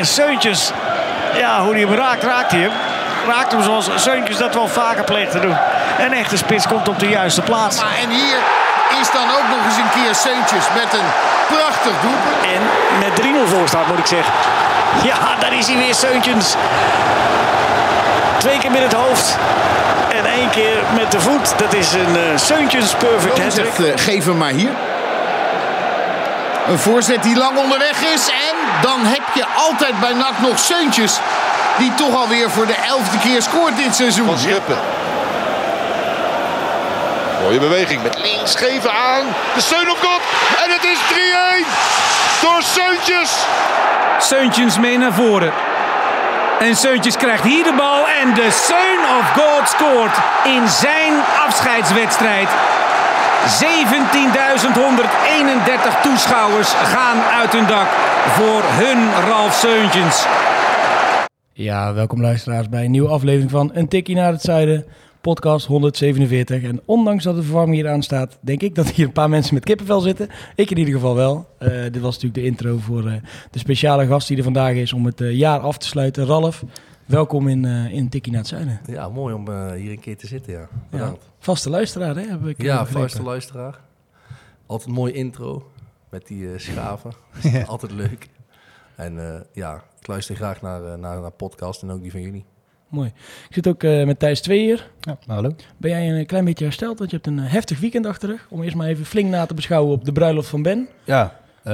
En Seuntjes, ja, hoe hij hem raakt, raakt hij hem. Raakt hem zoals Seuntjes dat wel vaker pleegt te doen. Een echte spits komt op de juiste plaats. Maar en hier is dan ook nog eens een keer Seuntjes met een prachtig doelpunt. En met 3-0 voor staat, moet ik zeggen. Ja, daar is hij weer, Seuntjes. Twee keer met het hoofd. En één keer met de voet. Dat is een uh, Seuntjes perfect Roon zegt, hat eh, geef hem maar hier. Een voorzet die lang onderweg is. En dan heb je altijd bij NAC nog Seuntjes. Die toch alweer voor de elfde keer scoort dit seizoen. Van Schuppen. Mooie beweging met links geven aan. De steun op kop. En het is 3-1 door Seuntjes. Seuntjens mee naar voren. En Seuntjes krijgt hier de bal en de Seun of God scoort in zijn afscheidswedstrijd. 17.131 toeschouwers gaan uit hun dak voor hun Ralf Seuntjens. Ja, welkom luisteraars bij een nieuwe aflevering van Een Tikkie naar het Zuiden, podcast 147. En ondanks dat de verwarming hier aan staat, denk ik dat hier een paar mensen met kippenvel zitten. Ik in ieder geval wel. Eh, dit was natuurlijk de intro voor eh, de speciale gast die er vandaag is om het eh, jaar af te sluiten. Ralf, welkom in, eh in Tikkie naar het Zuiden. Ja, mooi om eh, hier een keer te zitten, ja. Ja, vaste luisteraar, hè? Heb ik, eh, Ja, vaste luisteraar. Altijd een mooie intro met die eh, schaven. Altijd leuk. En eh, ja, ik luister graag naar, naar, naar podcast en ook die van jullie. Mooi. Ik zit ook eh, met Thijs twee hier. Ja, hallo. Ben jij een klein beetje hersteld? Want je hebt een heftig weekend achter de rug. Om eerst maar even flink na te beschouwen op de bruiloft van Ben. Ja, eh,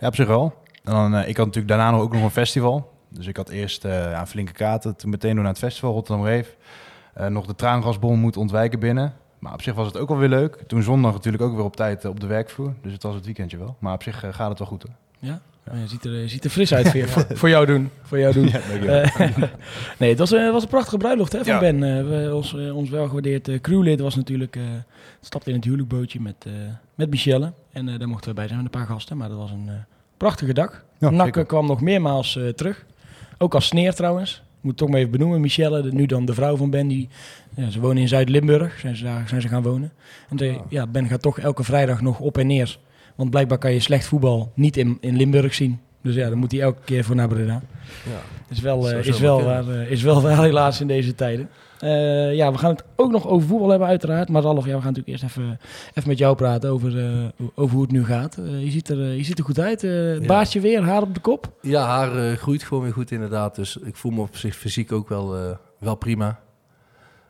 ja, op zich wel. En dan, eh, ik had natuurlijk daarna nog ook nog een festival. Dus ik had eerst eh, een flinke kaarten, toen meteen door naar het festival Rotterdam Reef. Eh, nog de traangasbom moeten ontwijken binnen. Maar op zich was het ook wel weer leuk. Toen zondag natuurlijk ook weer op tijd eh, op de werkvloer. Dus het was het weekendje wel. Maar op zich gaat het wel goed hoor. Ja? je ziet er, je ziet er fris uit voor, voor, jou doen. Voor jou doen. Ja, nee, het was, was een prachtige bruiloft hè, van Ja. Ben. We, ons, ons welgewaardeerd eh, crewlid was natuurlijk... stapte in het huwelijkbootje met, met Michelle. En daar mochten we bij zijn met een paar gasten. Maar dat was een prachtige dag. Ja, kwam nog meermaals terug. Ook als sneer trouwens. Ik moet het toch maar even benoemen. Michelle, de, nu dan de vrouw van Ben, die, ja, ze wonen in Zuid-Limburg. Zijn ze daar zijn ze gaan wonen. En de, ja, Ben gaat toch elke vrijdag nog op en neer. Want blijkbaar kan je slecht voetbal niet in, in Limburg zien. Dus ja, dan moet hij elke keer voor naar Breda. Ja. Is wel, eh, Zou is, wel waar, eh, is wel waar helaas in deze tijden. Eh, ja, we gaan het ook nog over voetbal hebben uiteraard. Maar Ralf, ja, we gaan natuurlijk eerst even, even met jou praten over, eh, over hoe het nu gaat. Eh, je, ziet er, eh, je ziet er goed uit. eh Ja. Baasje weer, haar op de kop. Ja, haar eh, groeit gewoon weer goed inderdaad. Dus ik voel me op zich fysiek ook wel, eh, wel prima.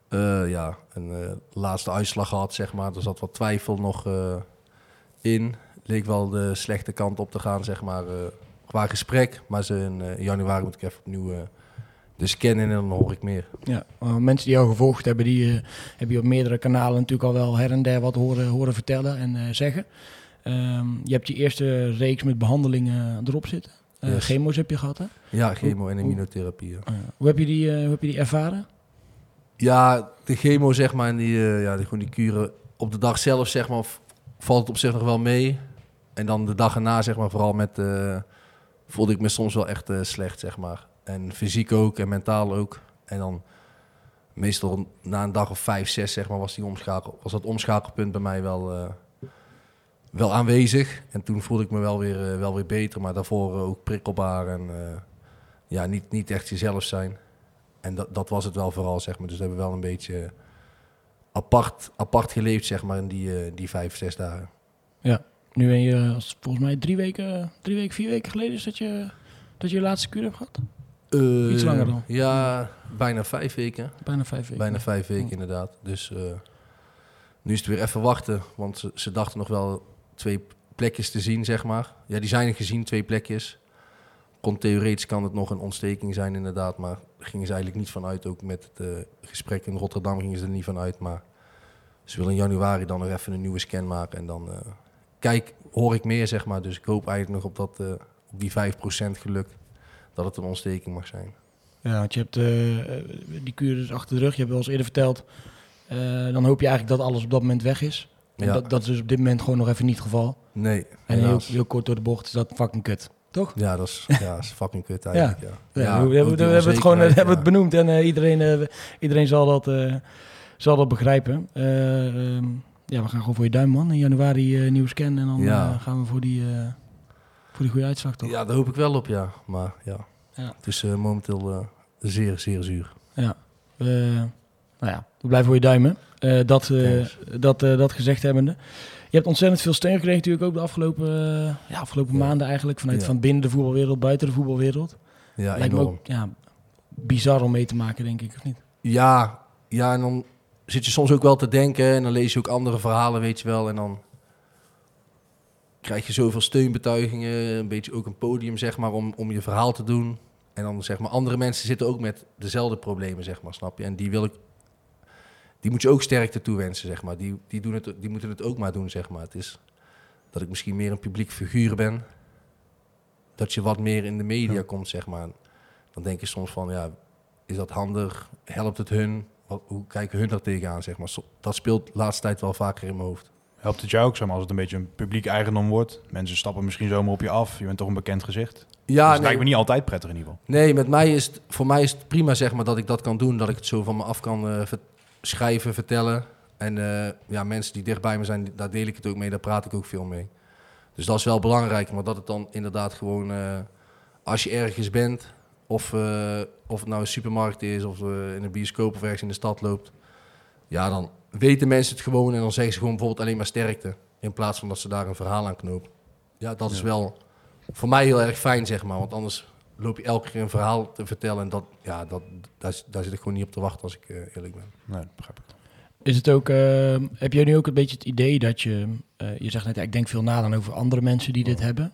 Eh, ja, een eh, laatste uitslag gehad, zeg maar. Er zat wat twijfel nog eh, in. Leek wel de slechte kant op te gaan, zeg maar, eh, qua gesprek. Maar ze in, eh, in januari moet ik even opnieuw eh, de scan in en dan hoor ik meer. Ja, mensen die jou gevolgd hebben, die eh, heb je op meerdere kanalen natuurlijk al wel her en der wat horen, horen vertellen en zeggen. Ehm, je hebt je eerste reeks met behandelingen erop zitten. Yes. Chemo's heb je gehad, hè? Ja, chemo en immunotherapie. ja. Hoe, heb je die, hoe heb je die ervaren? Ja, de chemo zeg maar en die, eh, ja, die, gewoon die kuren op de dag zelf zeg maar valt het op zich nog wel mee. En dan de dag erna zeg maar vooral met eh, voelde ik me soms wel echt eh, slecht zeg maar. En fysiek ook en mentaal ook. En dan meestal na een dag of vijf, zes zeg maar was, die omschakel, was dat omschakelpunt bij mij wel, eh, wel aanwezig. En toen voelde ik me wel weer, eh, wel weer beter, maar daarvoor ook prikkelbaar en ja, niet, niet echt jezelf zijn. En dat, dat was het wel vooral, zeg maar. Dus we hebben wel een beetje apart, apart geleefd, zeg maar, in die, die vijf, zes dagen. Nu ben je, eh, volgens mij drie weken, drie weken, vier weken geleden is dat je, dat je je laatste kuur hebt gehad. Iets langer dan. Ja, bijna vijf weken. Bijna vijf weken. Bijna vijf weken, Ja. inderdaad. Dus eh, nu is het weer even wachten. Want ze, ze dachten nog wel twee plekjes te zien, zeg maar. Ja, die zijn er gezien, twee plekjes. Kon, theoretisch kan het nog een ontsteking zijn, inderdaad. Maar daar gingen ze eigenlijk niet van uit. Ook met het eh, gesprek in Rotterdam gingen ze er niet van uit. Maar ze willen in januari dan nog even een nieuwe scan maken. En dan eh, kijk, hoor ik meer, zeg maar. Dus ik hoop eigenlijk nog op dat, eh, op die 5% geluk dat het een ontsteking mag zijn. Ja, want je hebt eh, eh, die kuur dus achter de rug. Je hebt wel eens eerder verteld. dan hoop je eigenlijk dat alles op dat moment weg is. En Ja. dat, dat is dus op dit moment gewoon nog even niet het geval. Nee, En heel, heel kort door de bocht is dat fucking kut. Toch? Ja, dat is, ja, is fucking kut eigenlijk, ja. Ja, we, ook we hebben het gewoon hebben het benoemd en iedereen, iedereen zal, dat, zal dat begrijpen. Eh, ehm, ja, we gaan gewoon voor je duim, man. In januari eh nieuwe scan en dan Ja. eh, gaan we voor die, eh, voor die goede uitslag, toch? Ja, daar hoop ik wel op, ja. Maar ja, Ja. het is momenteel zeer, zeer zuur. Ja. Nou ja, we blijven voor je duimen. Dat, dat, dat gezegd hebbende. Je hebt ontzettend veel steun gekregen natuurlijk ook de afgelopen, ja, afgelopen maanden eigenlijk. Vanuit van binnen de voetbalwereld, buiten de voetbalwereld. Ja, Lijkt me enorm. ook ja, bizar om mee te maken, denk ik, of niet? Ja, ja, en dan zit je soms ook wel te denken en dan lees je ook andere verhalen, weet je wel. En dan krijg je zoveel steunbetuigingen, een beetje ook een podium, zeg maar, om, om je verhaal te doen. En dan zeg maar, andere mensen zitten ook met dezelfde problemen, zeg maar, snap je? En die wil ik, die moet je ook sterkte toewensen, zeg maar. Die, die, doen het, die moeten het ook maar doen, zeg maar. Het is dat ik misschien meer een publiek figuur ben. Dat je wat meer in de media komt, zeg maar. Dan denk je soms van, ja, is dat handig? Helpt het hun? Wat, hoe kijken hun daar tegenaan, zeg maar? Dat speelt de laatste tijd wel vaker in mijn hoofd. Helpt het jou ook, zeg maar, als het een beetje een publiek eigendom wordt? Mensen stappen misschien zomaar op je af. Je bent toch een bekend gezicht. Ja, dus het nee. lijkt me niet altijd prettig in ieder geval. Nee, met mij is het, voor mij is het prima zeg maar, dat ik dat kan doen. Dat ik het zo van me af kan eh, ver- schrijven, vertellen. En eh, ja, mensen die dichtbij me zijn, daar deel ik het ook mee. Daar praat ik ook veel mee. Dus dat is wel belangrijk. Maar dat het dan inderdaad gewoon, eh, als je ergens bent... Of, eh, of het nou een supermarkt is, of eh, in een bioscoop of ergens in de stad loopt... Ja, dan weten mensen het gewoon en dan zeggen ze gewoon bijvoorbeeld alleen maar sterkte. In plaats van dat ze daar een verhaal aan knopen. Ja, dat is wel voor mij heel erg fijn, zeg maar. Want anders loop je elke keer een verhaal te vertellen. En dat, ja, dat, daar, daar zit ik gewoon niet op te wachten als ik eh, eerlijk ben. Nee, dat begrijp ik. Is het ook, eh, heb jij nu ook een beetje het idee dat je, eh, je zegt net, ja, ik denk veel na dan over andere mensen die dit hebben.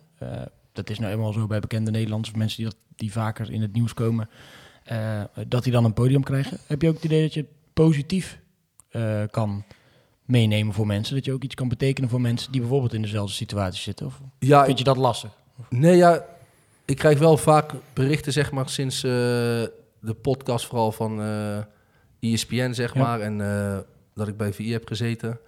Dat is nou eenmaal zo bij bekende Nederlanders, mensen die, dat, die vaker in het nieuws komen, eh, dat die dan een podium krijgen. Heb je ook het idee dat je het positief eh, kan meenemen voor mensen? Dat je ook iets kan betekenen voor mensen die bijvoorbeeld in dezelfde situatie zitten? Of Ja, vind je dat lastig? Nee, ja, ik krijg wel vaak berichten, zeg maar, sinds eh, de podcast vooral van ESPN, zeg Ja. maar. En dat ik bij VI heb gezeten.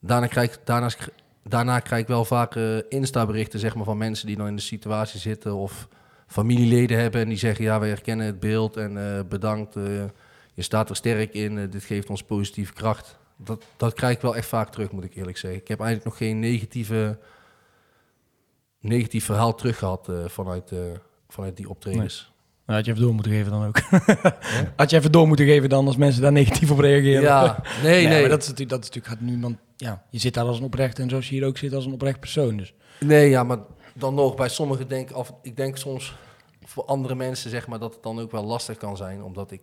Daarna krijg, daarnaast, daarna krijg ik wel vaak eh, Insta-berichten, zeg maar, van mensen die dan in de situatie zitten of familieleden hebben en die zeggen, ja, wij herkennen het beeld en eh, bedankt, eh, je staat er sterk in, dit geeft ons positieve kracht. Dat, dat krijg ik wel echt vaak terug, moet ik eerlijk zeggen. Ik heb eigenlijk nog geen negatieve negatief verhaal terug gehad eh, vanuit, vanuit die optredens. Nou, had je even door moeten geven dan ook. had je even door moeten geven dan als mensen daar negatief op reageren. Ja, nee, nee. maar dat is natuurlijk, dat is natuurlijk gaat nu, want ja, je zit daar als een oprecht en zoals je hier ook zit als een oprecht persoon. Dus Nee, ja, maar dan nog, bij sommigen denk ik af, ik denk soms voor andere mensen zeg maar dat het dan ook wel lastig kan zijn, omdat ik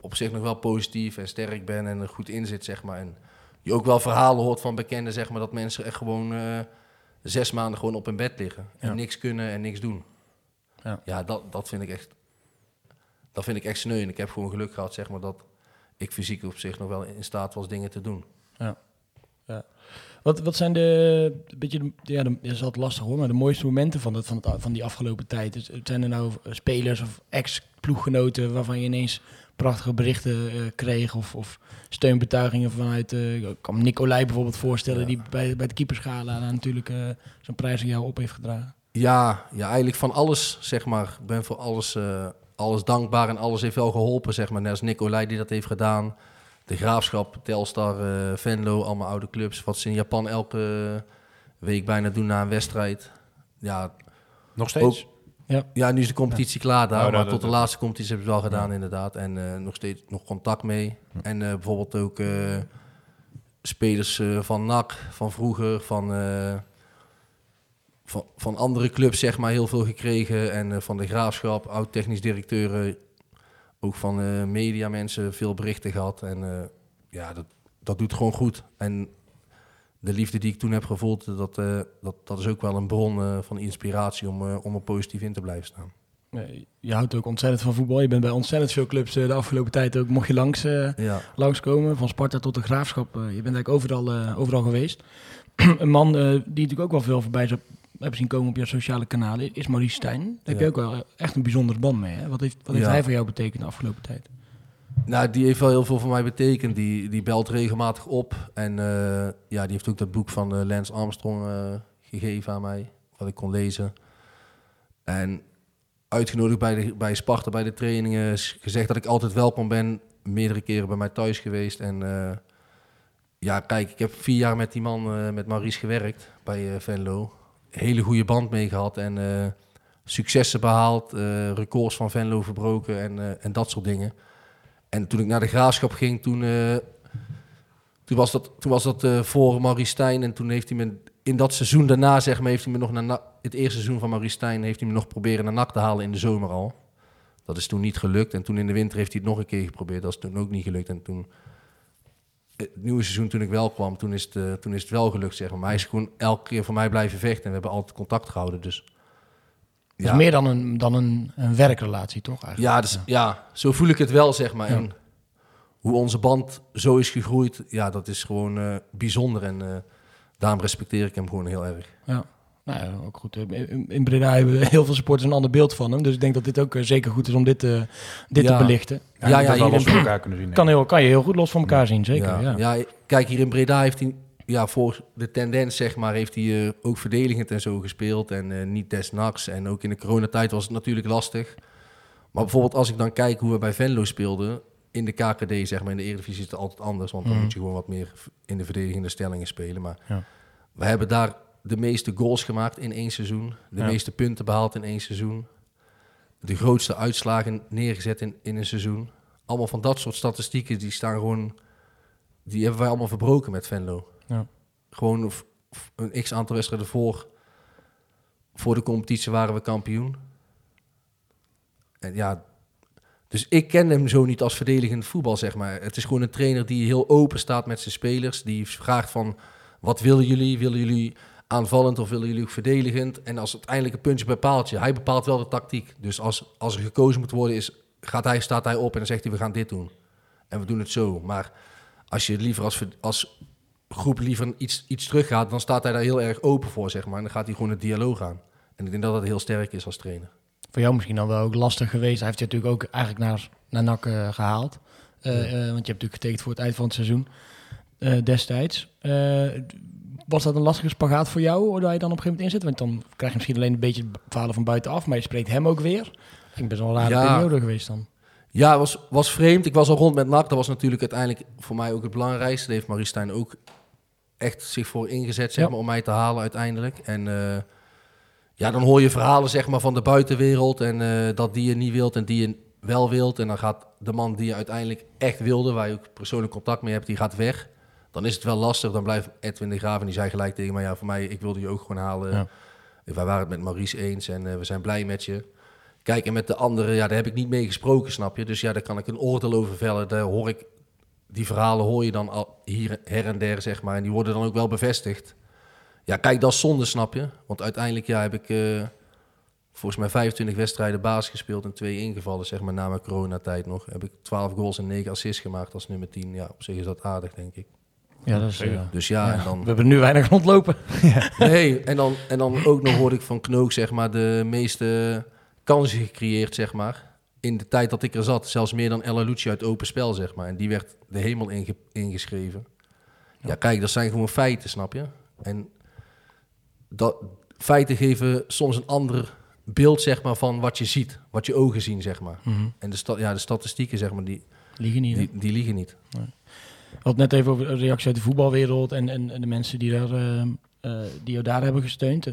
op zich nog wel positief en sterk ben en er goed in zit, zeg maar. En je ook wel verhalen hoort van bekenden, zeg maar, dat mensen echt gewoon eh, zes maanden gewoon op hun bed liggen en Ja. niks kunnen en niks doen. Ja. Ja, dat, dat vind ik echt, dat vind ik echt sneu. En ik heb gewoon geluk gehad, zeg maar, dat ik fysiek op zich nog wel in staat was dingen te doen. Wat, wat zijn de, een beetje, de- ja, de, dat is altijd lastig hoor, maar de mooiste momenten van, het, van, het, van die afgelopen tijd? Dus, zijn er nou spelers of ex-ploeggenoten waarvan je ineens prachtige berichten eh, kreeg of, of steunbetuigingen vanuit, eh, ik kan Nicolai bijvoorbeeld voorstellen, Ja. die bij, bij de keeperschala natuurlijk eh, zo'n prijs aan jou op heeft gedragen. Ja, ja, eigenlijk van alles, zeg maar. Ik ben voor alles, eh, alles dankbaar en alles heeft wel geholpen, zeg maar. Net als Nicolai die dat heeft gedaan. De Graafschap, Telstar, eh, Venlo, allemaal oude clubs. Wat ze in Japan elke week bijna doen na een wedstrijd. Ja, Nog steeds? ja nu is de competitie klaar daar. Oh, maar dat- tot de dat- laatste competitie hebben ze wel gedaan, inderdaad. En eh, nog steeds nog contact mee. En eh, bijvoorbeeld ook eh, spelers eh, van NAC, van vroeger, van, eh, van, van andere clubs, zeg maar, heel veel gekregen. En eh, van de Graafschap, oud-technisch directeuren, ook van eh media mensen veel berichten gehad. En eh, ja, dat, dat doet gewoon goed. En de liefde die ik toen heb gevoeld, dat, dat, dat is ook wel een bron van inspiratie om, om er positief in te blijven staan. Je houdt ook ontzettend van voetbal. Je bent bij ontzettend veel clubs de afgelopen tijd ook, mocht je langs, Ja. langskomen, van Sparta tot de Graafschap. Je bent eigenlijk overal, overal geweest. een man die natuurlijk ook wel veel voorbij heb zien komen op je sociale kanalen, is Maurice Stijn. Daar heb je ook wel echt een bijzondere band mee. Hè? Wat heeft, wat heeft hij voor jou betekend de afgelopen tijd? Nou, die heeft wel heel veel voor mij betekend. Die, die belt regelmatig op. En eh, ja, die heeft ook dat boek van eh, Lance Armstrong eh, gegeven aan mij. Wat ik kon lezen. En uitgenodigd bij, de, bij Sparta bij de trainingen. Gezegd dat ik altijd welkom ben. Meerdere keren bij mij thuis geweest. En eh, ja, kijk, ik heb vier jaar met die man, eh, met Maurice gewerkt bij eh, Venlo. Hele goede band mee gehad. En eh, successen behaald. eh, records van Venlo verbroken en, eh, en dat soort dingen. En toen ik naar de graafschap ging, toen, toen was dat, toen was dat voor Maurice Stijn. En toen heeft hij me in dat seizoen daarna, zeg maar, heeft hij me nog naar Na- het eerste seizoen van Maurice Stijn, heeft hij me nog proberen naar NAC te halen in de zomer al. Dat is toen niet gelukt. En toen in de winter heeft hij het nog een keer geprobeerd. Dat is toen ook niet gelukt. En toen, het nieuwe seizoen toen ik wel kwam, toen is het, eh, toen is het wel gelukt, zeg maar. Maar hij is gewoon elke keer voor mij blijven vechten. En we hebben altijd contact gehouden. Dus is meer dan een, dan een, een werkrelatie, toch? Eigenlijk? Ja, dus, ja, zo voel ik het wel, zeg maar. Ja. En hoe onze band zo is gegroeid, ja, dat is gewoon eh, bijzonder. En eh, daarom respecteer ik hem gewoon heel erg. Ja. Nou ja, ook goed. In in Breda hebben heel veel supporters een ander beeld van hem. Dus ik denk dat dit ook eh, zeker goed is om dit, eh, dit Ja. te belichten. Ja, ja, ja, wel hier los in- van elkaar kunnen zien. denk Kan, heel, kan je heel goed los van elkaar zien, zeker. Ja, Ja, ja, kijk, hier in Breda heeft hij, ja, voor de tendens, zeg maar, heeft hij eh, ook verdedigend en zo gespeeld. En eh, niet des nachts. En ook in de coronatijd was het natuurlijk lastig. Maar bijvoorbeeld als ik dan kijk hoe we bij Venlo speelden, in de KKD, zeg maar, in de Eredivisie is het altijd anders. Want dan Mhm. moet je gewoon wat meer in de verdedigende stellingen spelen. Maar Ja. we hebben daar de meeste goals gemaakt in één seizoen. De Ja. meeste punten behaald in één seizoen. De grootste uitslagen neergezet in, in een seizoen. Allemaal van dat soort statistieken, die staan gewoon... Die hebben wij allemaal verbroken met Venlo. Ja. Gewoon f- f- een x-aantal wedstrijden voor, voor de competitie waren we kampioen. En ja, dus ik ken hem zo niet als verdedigend voetbal, zeg maar. Het is gewoon een trainer die heel open staat met zijn spelers. Die vraagt van, wat willen jullie? Willen jullie aanvallend of willen jullie ook verdedigend? En als uiteindelijk een puntje bij paaltje, hij bepaalt wel de tactiek. Dus als, als er gekozen moet worden, is, gaat hij, staat hij op en dan zegt hij, we gaan dit doen. En we doen het zo. Maar als je liever als, als groep liever iets, iets teruggaat, dan staat hij daar heel erg open voor, zeg maar. En dan gaat hij gewoon een dialoog aan. En ik denk dat dat heel sterk is als trainer. Voor jou misschien dan wel ook lastig geweest. Hij heeft je natuurlijk ook eigenlijk naar, naar NAC eh, gehaald. Eh, eh, want je hebt natuurlijk getekend voor het eind van het seizoen destijds. Was dat een lastige spagaat voor jou, waar je dan op een gegeven moment in zit? Want dan krijg je misschien alleen een beetje het verhalen van buitenaf, maar je spreekt hem ook weer. Ik denk best wel een rare Ja. periode geweest dan. Ja, het was, was vreemd. Ik was al rond met NAC. Dat was natuurlijk uiteindelijk voor mij ook het belangrijkste. Daar heeft Marie Stijn ook echt zich voor ingezet, zeg Ja. maar, om mij te halen uiteindelijk. En eh, ja, dan hoor je verhalen, zeg maar, van de buitenwereld. En eh, dat die je niet wilt en die je wel wilt. En dan gaat de man die je uiteindelijk echt wilde, waar je ook persoonlijk contact mee hebt, die gaat weg. Dan is het wel lastig. Dan blijft Edwin de Graaf en die zei gelijk tegen mij, ja, voor mij, ik wilde je ook gewoon halen. Ja. Wij waren het met Maurice eens en eh, we zijn blij met je. Kijk, en met de anderen, ja, daar heb ik niet mee gesproken, snap je? Dus ja, daar kan ik een oordeel over vellen. Daar hoor ik, die verhalen hoor je dan al hier her en der, zeg maar. En die worden dan ook wel bevestigd. Ja, kijk, dat is zonde, snap je? Want uiteindelijk, ja, heb ik eh, volgens mij 25 wedstrijden baas gespeeld en twee ingevallen, zeg maar, na mijn coronatijd nog. Heb ik 12 goals en 9 assists gemaakt als nummer 10. Ja, op zich is dat aardig, denk ik. Ja, dat is, eh, Dus ja, en dan... We hebben nu weinig rondlopen. Nee, en dan, en dan ook nog hoorde ik van Knook, zeg maar, de meeste kansen gecreëerd, zeg maar. In de tijd dat ik er zat. Zelfs meer dan Ella Lucci uit open spel, zeg maar. En die werd de hemel inge- ingeschreven. Ja, kijk, dat zijn gewoon feiten, snap je? En dat, feiten geven soms een ander beeld, zeg maar, van wat je ziet. Wat je ogen zien, zeg maar. Mhm. En de, sta- ja, de statistieken, zeg maar, die, Liegen niet. die, die liegen niet. We hadden net even over de reactie uit de voetbalwereld en, en, en de mensen die, daar, eh, eh, die jou daar hebben gesteund.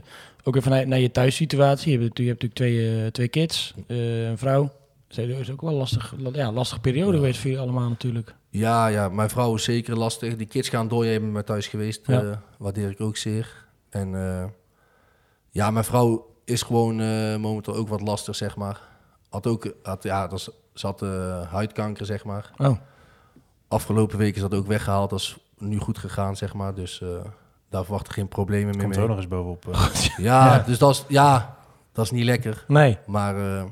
Ook even naar, naar je thuissituatie. Je hebt, natuurlijk- je hebt natuurlijk twee, eh, twee kids, eh, een vrouw. Dat is ook wel een lastig, ja, lastige periode geweest voor jullie allemaal natuurlijk. Ja, ja, mijn vrouw is zeker lastig. Die kids gaan door. Jij bent mij thuis geweest. Ja. waardeer ik ook zeer. En ja, mijn vrouw is gewoon momenteel ook wat lastig, zeg maar. Had ook, had, ja, dat had eh, huidkanker, zeg maar. Oh, Afgelopen week is dat ook weggehaald. Dat is nu goed gegaan, zeg maar. Dus eh, daar verwacht ik geen problemen meer Komt er mee. ook nog eens bovenop. eh. Ja, Ja. dus dat is, ja, dat is niet lekker. nee. Maar eh,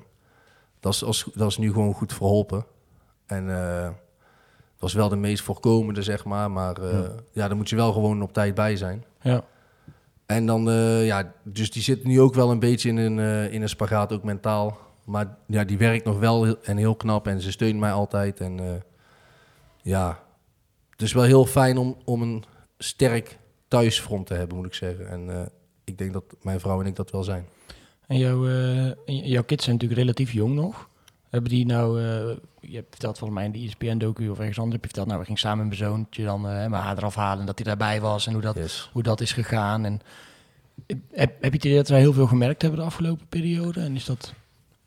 dat, is, als- dat is nu gewoon goed verholpen. En eh, dat is wel de meest voorkomende, zeg maar. Maar eh, ja. daar moet je wel gewoon op tijd bij zijn. Ja. En dan, eh, ja, dus die zit nu ook wel een beetje in een, eh, in een spagaat, ook mentaal. Maar ja, die werkt nog wel heel- en heel knap en ze steunt mij altijd. En eh, ja, het is wel heel fijn om, om een sterk thuisfront te hebben, moet ik zeggen. En eh, ik denk dat mijn vrouw en ik dat wel zijn. En jouw, eh, jouw kids zijn natuurlijk relatief jong nog. Hebben die nou, eh, je hebt verteld volgens mij in de ESPN-docu of ergens anders, heb je verteld, nou we gingen samen met mijn zoontje dan mijn haar eraf halen en dat hij daarbij was en hoe dat, Yes. hoe dat is gegaan. En, heb, heb je het idee dat wij heel veel gemerkt hebben de afgelopen periode? En is dat,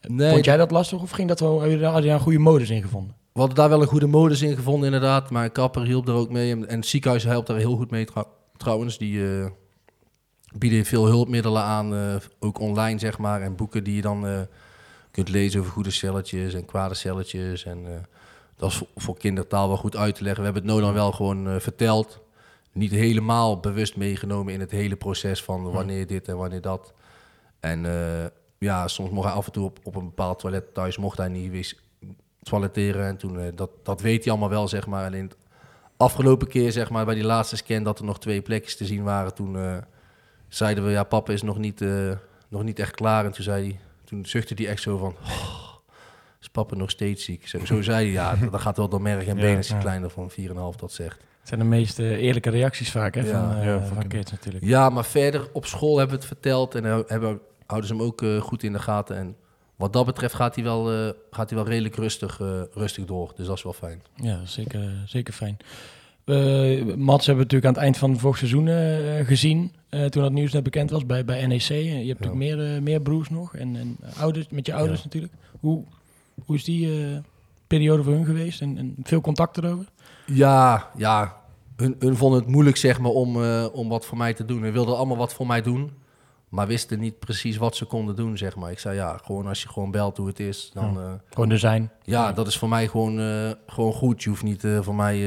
Nee, vond jij dat lastig of ging dat wel, heb je daar een goede modus in gevonden? We hadden daar wel een goede modus in gevonden, inderdaad. Maar kapper hielp er ook mee. En, en het ziekenhuis helpt daar heel goed mee, trou- trouwens. Die eh, bieden veel hulpmiddelen aan, eh, ook online, zeg maar. En boeken die je dan eh, kunt lezen over goede celletjes en kwade celletjes. En dat is voor, voor kindertaal wel goed uit te leggen. We hebben het Nolan wel gewoon verteld. Niet helemaal bewust meegenomen in het hele proces van wanneer dit en wanneer dat. En ja, soms mocht hij af en toe op, op een bepaald toilet thuis, mocht hij niet En toen, eh, dat, dat weet hij allemaal wel, zeg maar. Alleen het afgelopen keer, zeg maar, bij die laatste scan, dat er nog twee plekjes te zien waren. Toen eh, zeiden we, ja, papa is nog niet, eh, nog niet echt klaar. En toen zei hij, toen zuchtte hij echt zo van, "Oh, is papa nog steeds ziek? Zo, zo zei hij, ja, dat gaat wel door merg en Ja, been als je ja. kleiner van 4,5 dat zegt. Het zijn de meest eh, eerlijke reacties vaak hè, Ja, van, ja, van kids natuurlijk. Ja, maar verder op school hebben we het verteld en hebben, houden ze hem ook goed in de gaten. En wat dat betreft gaat hij wel, eh, gaat hij wel redelijk rustig, eh, rustig door. Dus dat is wel fijn. Ja, zeker, zeker fijn. Eh Mats hebben we natuurlijk aan het eind van het vorig seizoen gezien. toen dat nieuws net bekend was bij, bij NEC. Je hebt natuurlijk meer, meer broers nog. En, en ouders, met je ouders Ja. natuurlijk. Hoe, hoe is die periode voor hun geweest? En, en veel contact erover? Ja, ja. Hun, hun vonden het moeilijk zeg maar, om, om wat voor mij te doen. Ze wilden allemaal wat voor mij doen. Maar wisten niet precies wat ze konden doen, zeg maar. Ik zei, ja, gewoon als je gewoon belt hoe het is, dan... eh, Gewoon er zijn. Ja, dat is voor mij gewoon, eh, gewoon goed. Je hoeft niet eh, voor mij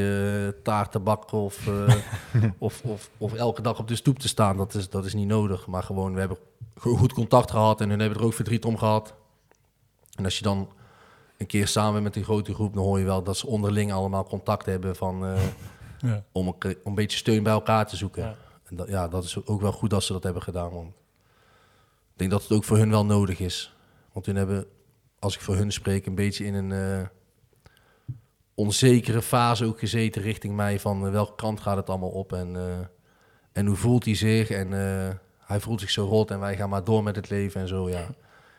taart te bakken of, of, of, of elke dag op de stoep te staan. Dat is, dat is niet nodig. Maar gewoon, we hebben goed contact gehad en hun hebben er ook verdriet om gehad. En als je dan een keer samen met die grote groep, dan hoor je wel dat ze onderling allemaal contact hebben van, Ja. om, een, om een beetje steun bij elkaar te zoeken. Ja. En dat, ja, dat is ook wel goed dat ze dat hebben gedaan. Want ik denk dat het ook voor hun wel nodig is. Want hun hebben, als ik voor hun spreek, een beetje in een eh, onzekere fase ook gezeten richting mij. Van eh, welke kant gaat het allemaal op en, eh, en hoe voelt hij zich. En hij voelt zich zo rot en wij gaan maar door met het leven en zo. Ja.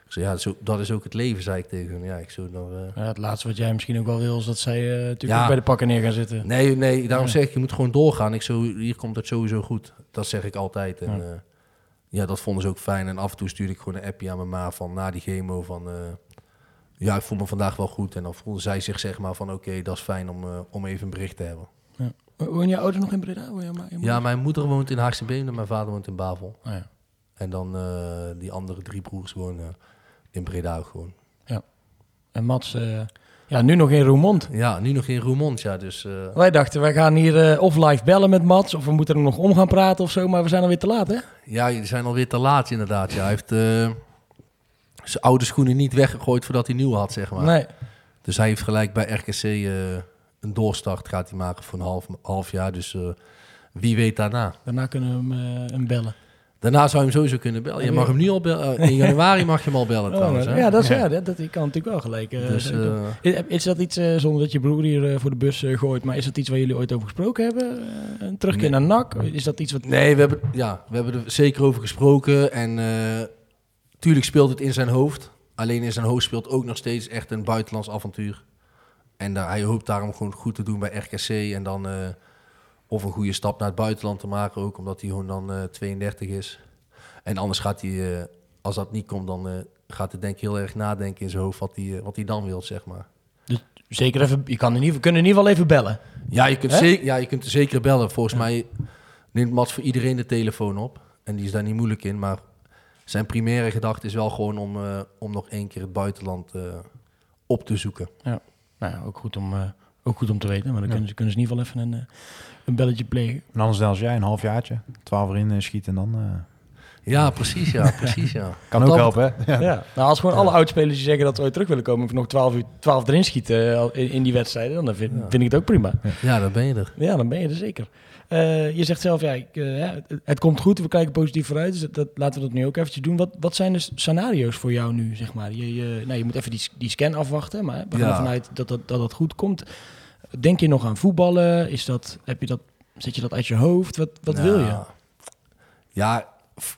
Ik zei, ja, zo, dat is ook het leven, zei ik tegen hem. Ja, ik zo, dan, eh, Ja, het laatste wat jij misschien ook wel wil, is dat zij natuurlijk Ja. ook bij de pakken neer gaan zitten. Nee, nee, daarom Ja. zeg ik, je moet gewoon doorgaan. Ik zo, hier komt het sowieso goed. Dat zeg ik altijd. En Ja. Ja. ja, dat vonden ze ook fijn. En af en toe stuurde ik gewoon een appje aan mijn ma van na die chemo van... eh, ja, ik voel me vandaag wel goed. En dan voelde zij zich zeg maar van oké, dat is fijn om, eh, om even een bericht te hebben. Woon je ouders nog in Breda? Woon je, maar- je Ja, mijn moeder woont in Haagse Beem en mijn vader woont in Bavel. Oh, ja. En dan eh, die andere drie broers wonen in Breda ook gewoon. En Mats, ja, nu nog in Roermond. Ja, nu nog in Roermond, ja. Dus eh, Wij dachten, wij gaan hier eh, of live bellen met Mats, of we moeten er nog om gaan praten of zo, maar we zijn alweer te laat, hè? Ja, die zijn alweer te laat inderdaad. Ja, hij heeft eh, zijn oude schoenen niet weggegooid voordat hij nieuwe had, zeg maar. Nee. Dus hij heeft gelijk bij RKC een doorstart gaat hij maken voor een half, half jaar. Dus wie weet daarna. Daarna kunnen we hem, hem bellen. Daarna zou je hem sowieso kunnen bellen. Je mag hem nu al bellen. Eh, in januari mag je hem al bellen trouwens. Oh, Hè? ja, dat is ja. dat, dat kan natuurlijk wel gelijk. eh, Dus, eh, is, is dat iets, zonder dat je broer hier voor de bus gooit, maar is dat iets waar jullie ooit over gesproken hebben? Een terugkeer Nee. naar NAC? Is dat iets wat... Nee, we hebben, ja, we hebben er zeker over gesproken. En tuurlijk speelt het in zijn hoofd. Alleen in zijn hoofd speelt ook nog steeds echt een buitenlands avontuur. En hij hoopt daarom gewoon goed te doen bij RKC. En dan of een goede stap naar het buitenland te maken. Ook omdat hij gewoon dan eh 32 is. En anders gaat hij, eh, als dat niet komt, dan eh, gaat hij denk ik heel erg nadenken in zijn hoofd wat hij, eh, wat hij dan wil, zeg maar. Zeker even, je kan in ieder, we kunnen in ieder geval even bellen. Ja, je kunt, Hè? zeker, ja, je kunt er zeker bellen. Volgens mij neemt Mats voor iedereen de telefoon op. En die is daar niet moeilijk in. Maar zijn primaire gedachte is wel gewoon om, eh, om nog één keer het buitenland eh, op te zoeken. Nou ja, ook goed om, eh, ook goed om te weten, maar dan kunnen, ze, kunnen ze in ieder geval even een, eh, een belletje plegen. En anders dan als jij een halfjaartje, twaalf erin eh, schiet en dan... eh, Ja, precies, ja, precies, ja. Kan ook helpen, hè? Ja. Ja. Nou, als gewoon alle oudspelers die zeggen dat ze ooit terug willen komen... of nog 12, uur, 12 erin schieten eh, in, in die wedstrijden... dan vind, vind ik het ook prima. Ja, dan ben je er. Ja, dan ben je er zeker. Eh, je zegt zelf, ja, ik, het, het komt goed, we kijken positief vooruit. Dus dat, dat- laten we dat nu ook eventjes doen. Wat, wat zijn de scenario's voor jou nu, zeg maar? Je, je, nou, je moet even die, die scan afwachten, maar we gaan Ja. ervan uit dat dat, dat dat goed komt. Denk je nog aan voetballen? Is dat, heb je dat, zet je dat uit je hoofd? Wat, wat wil je? Ja,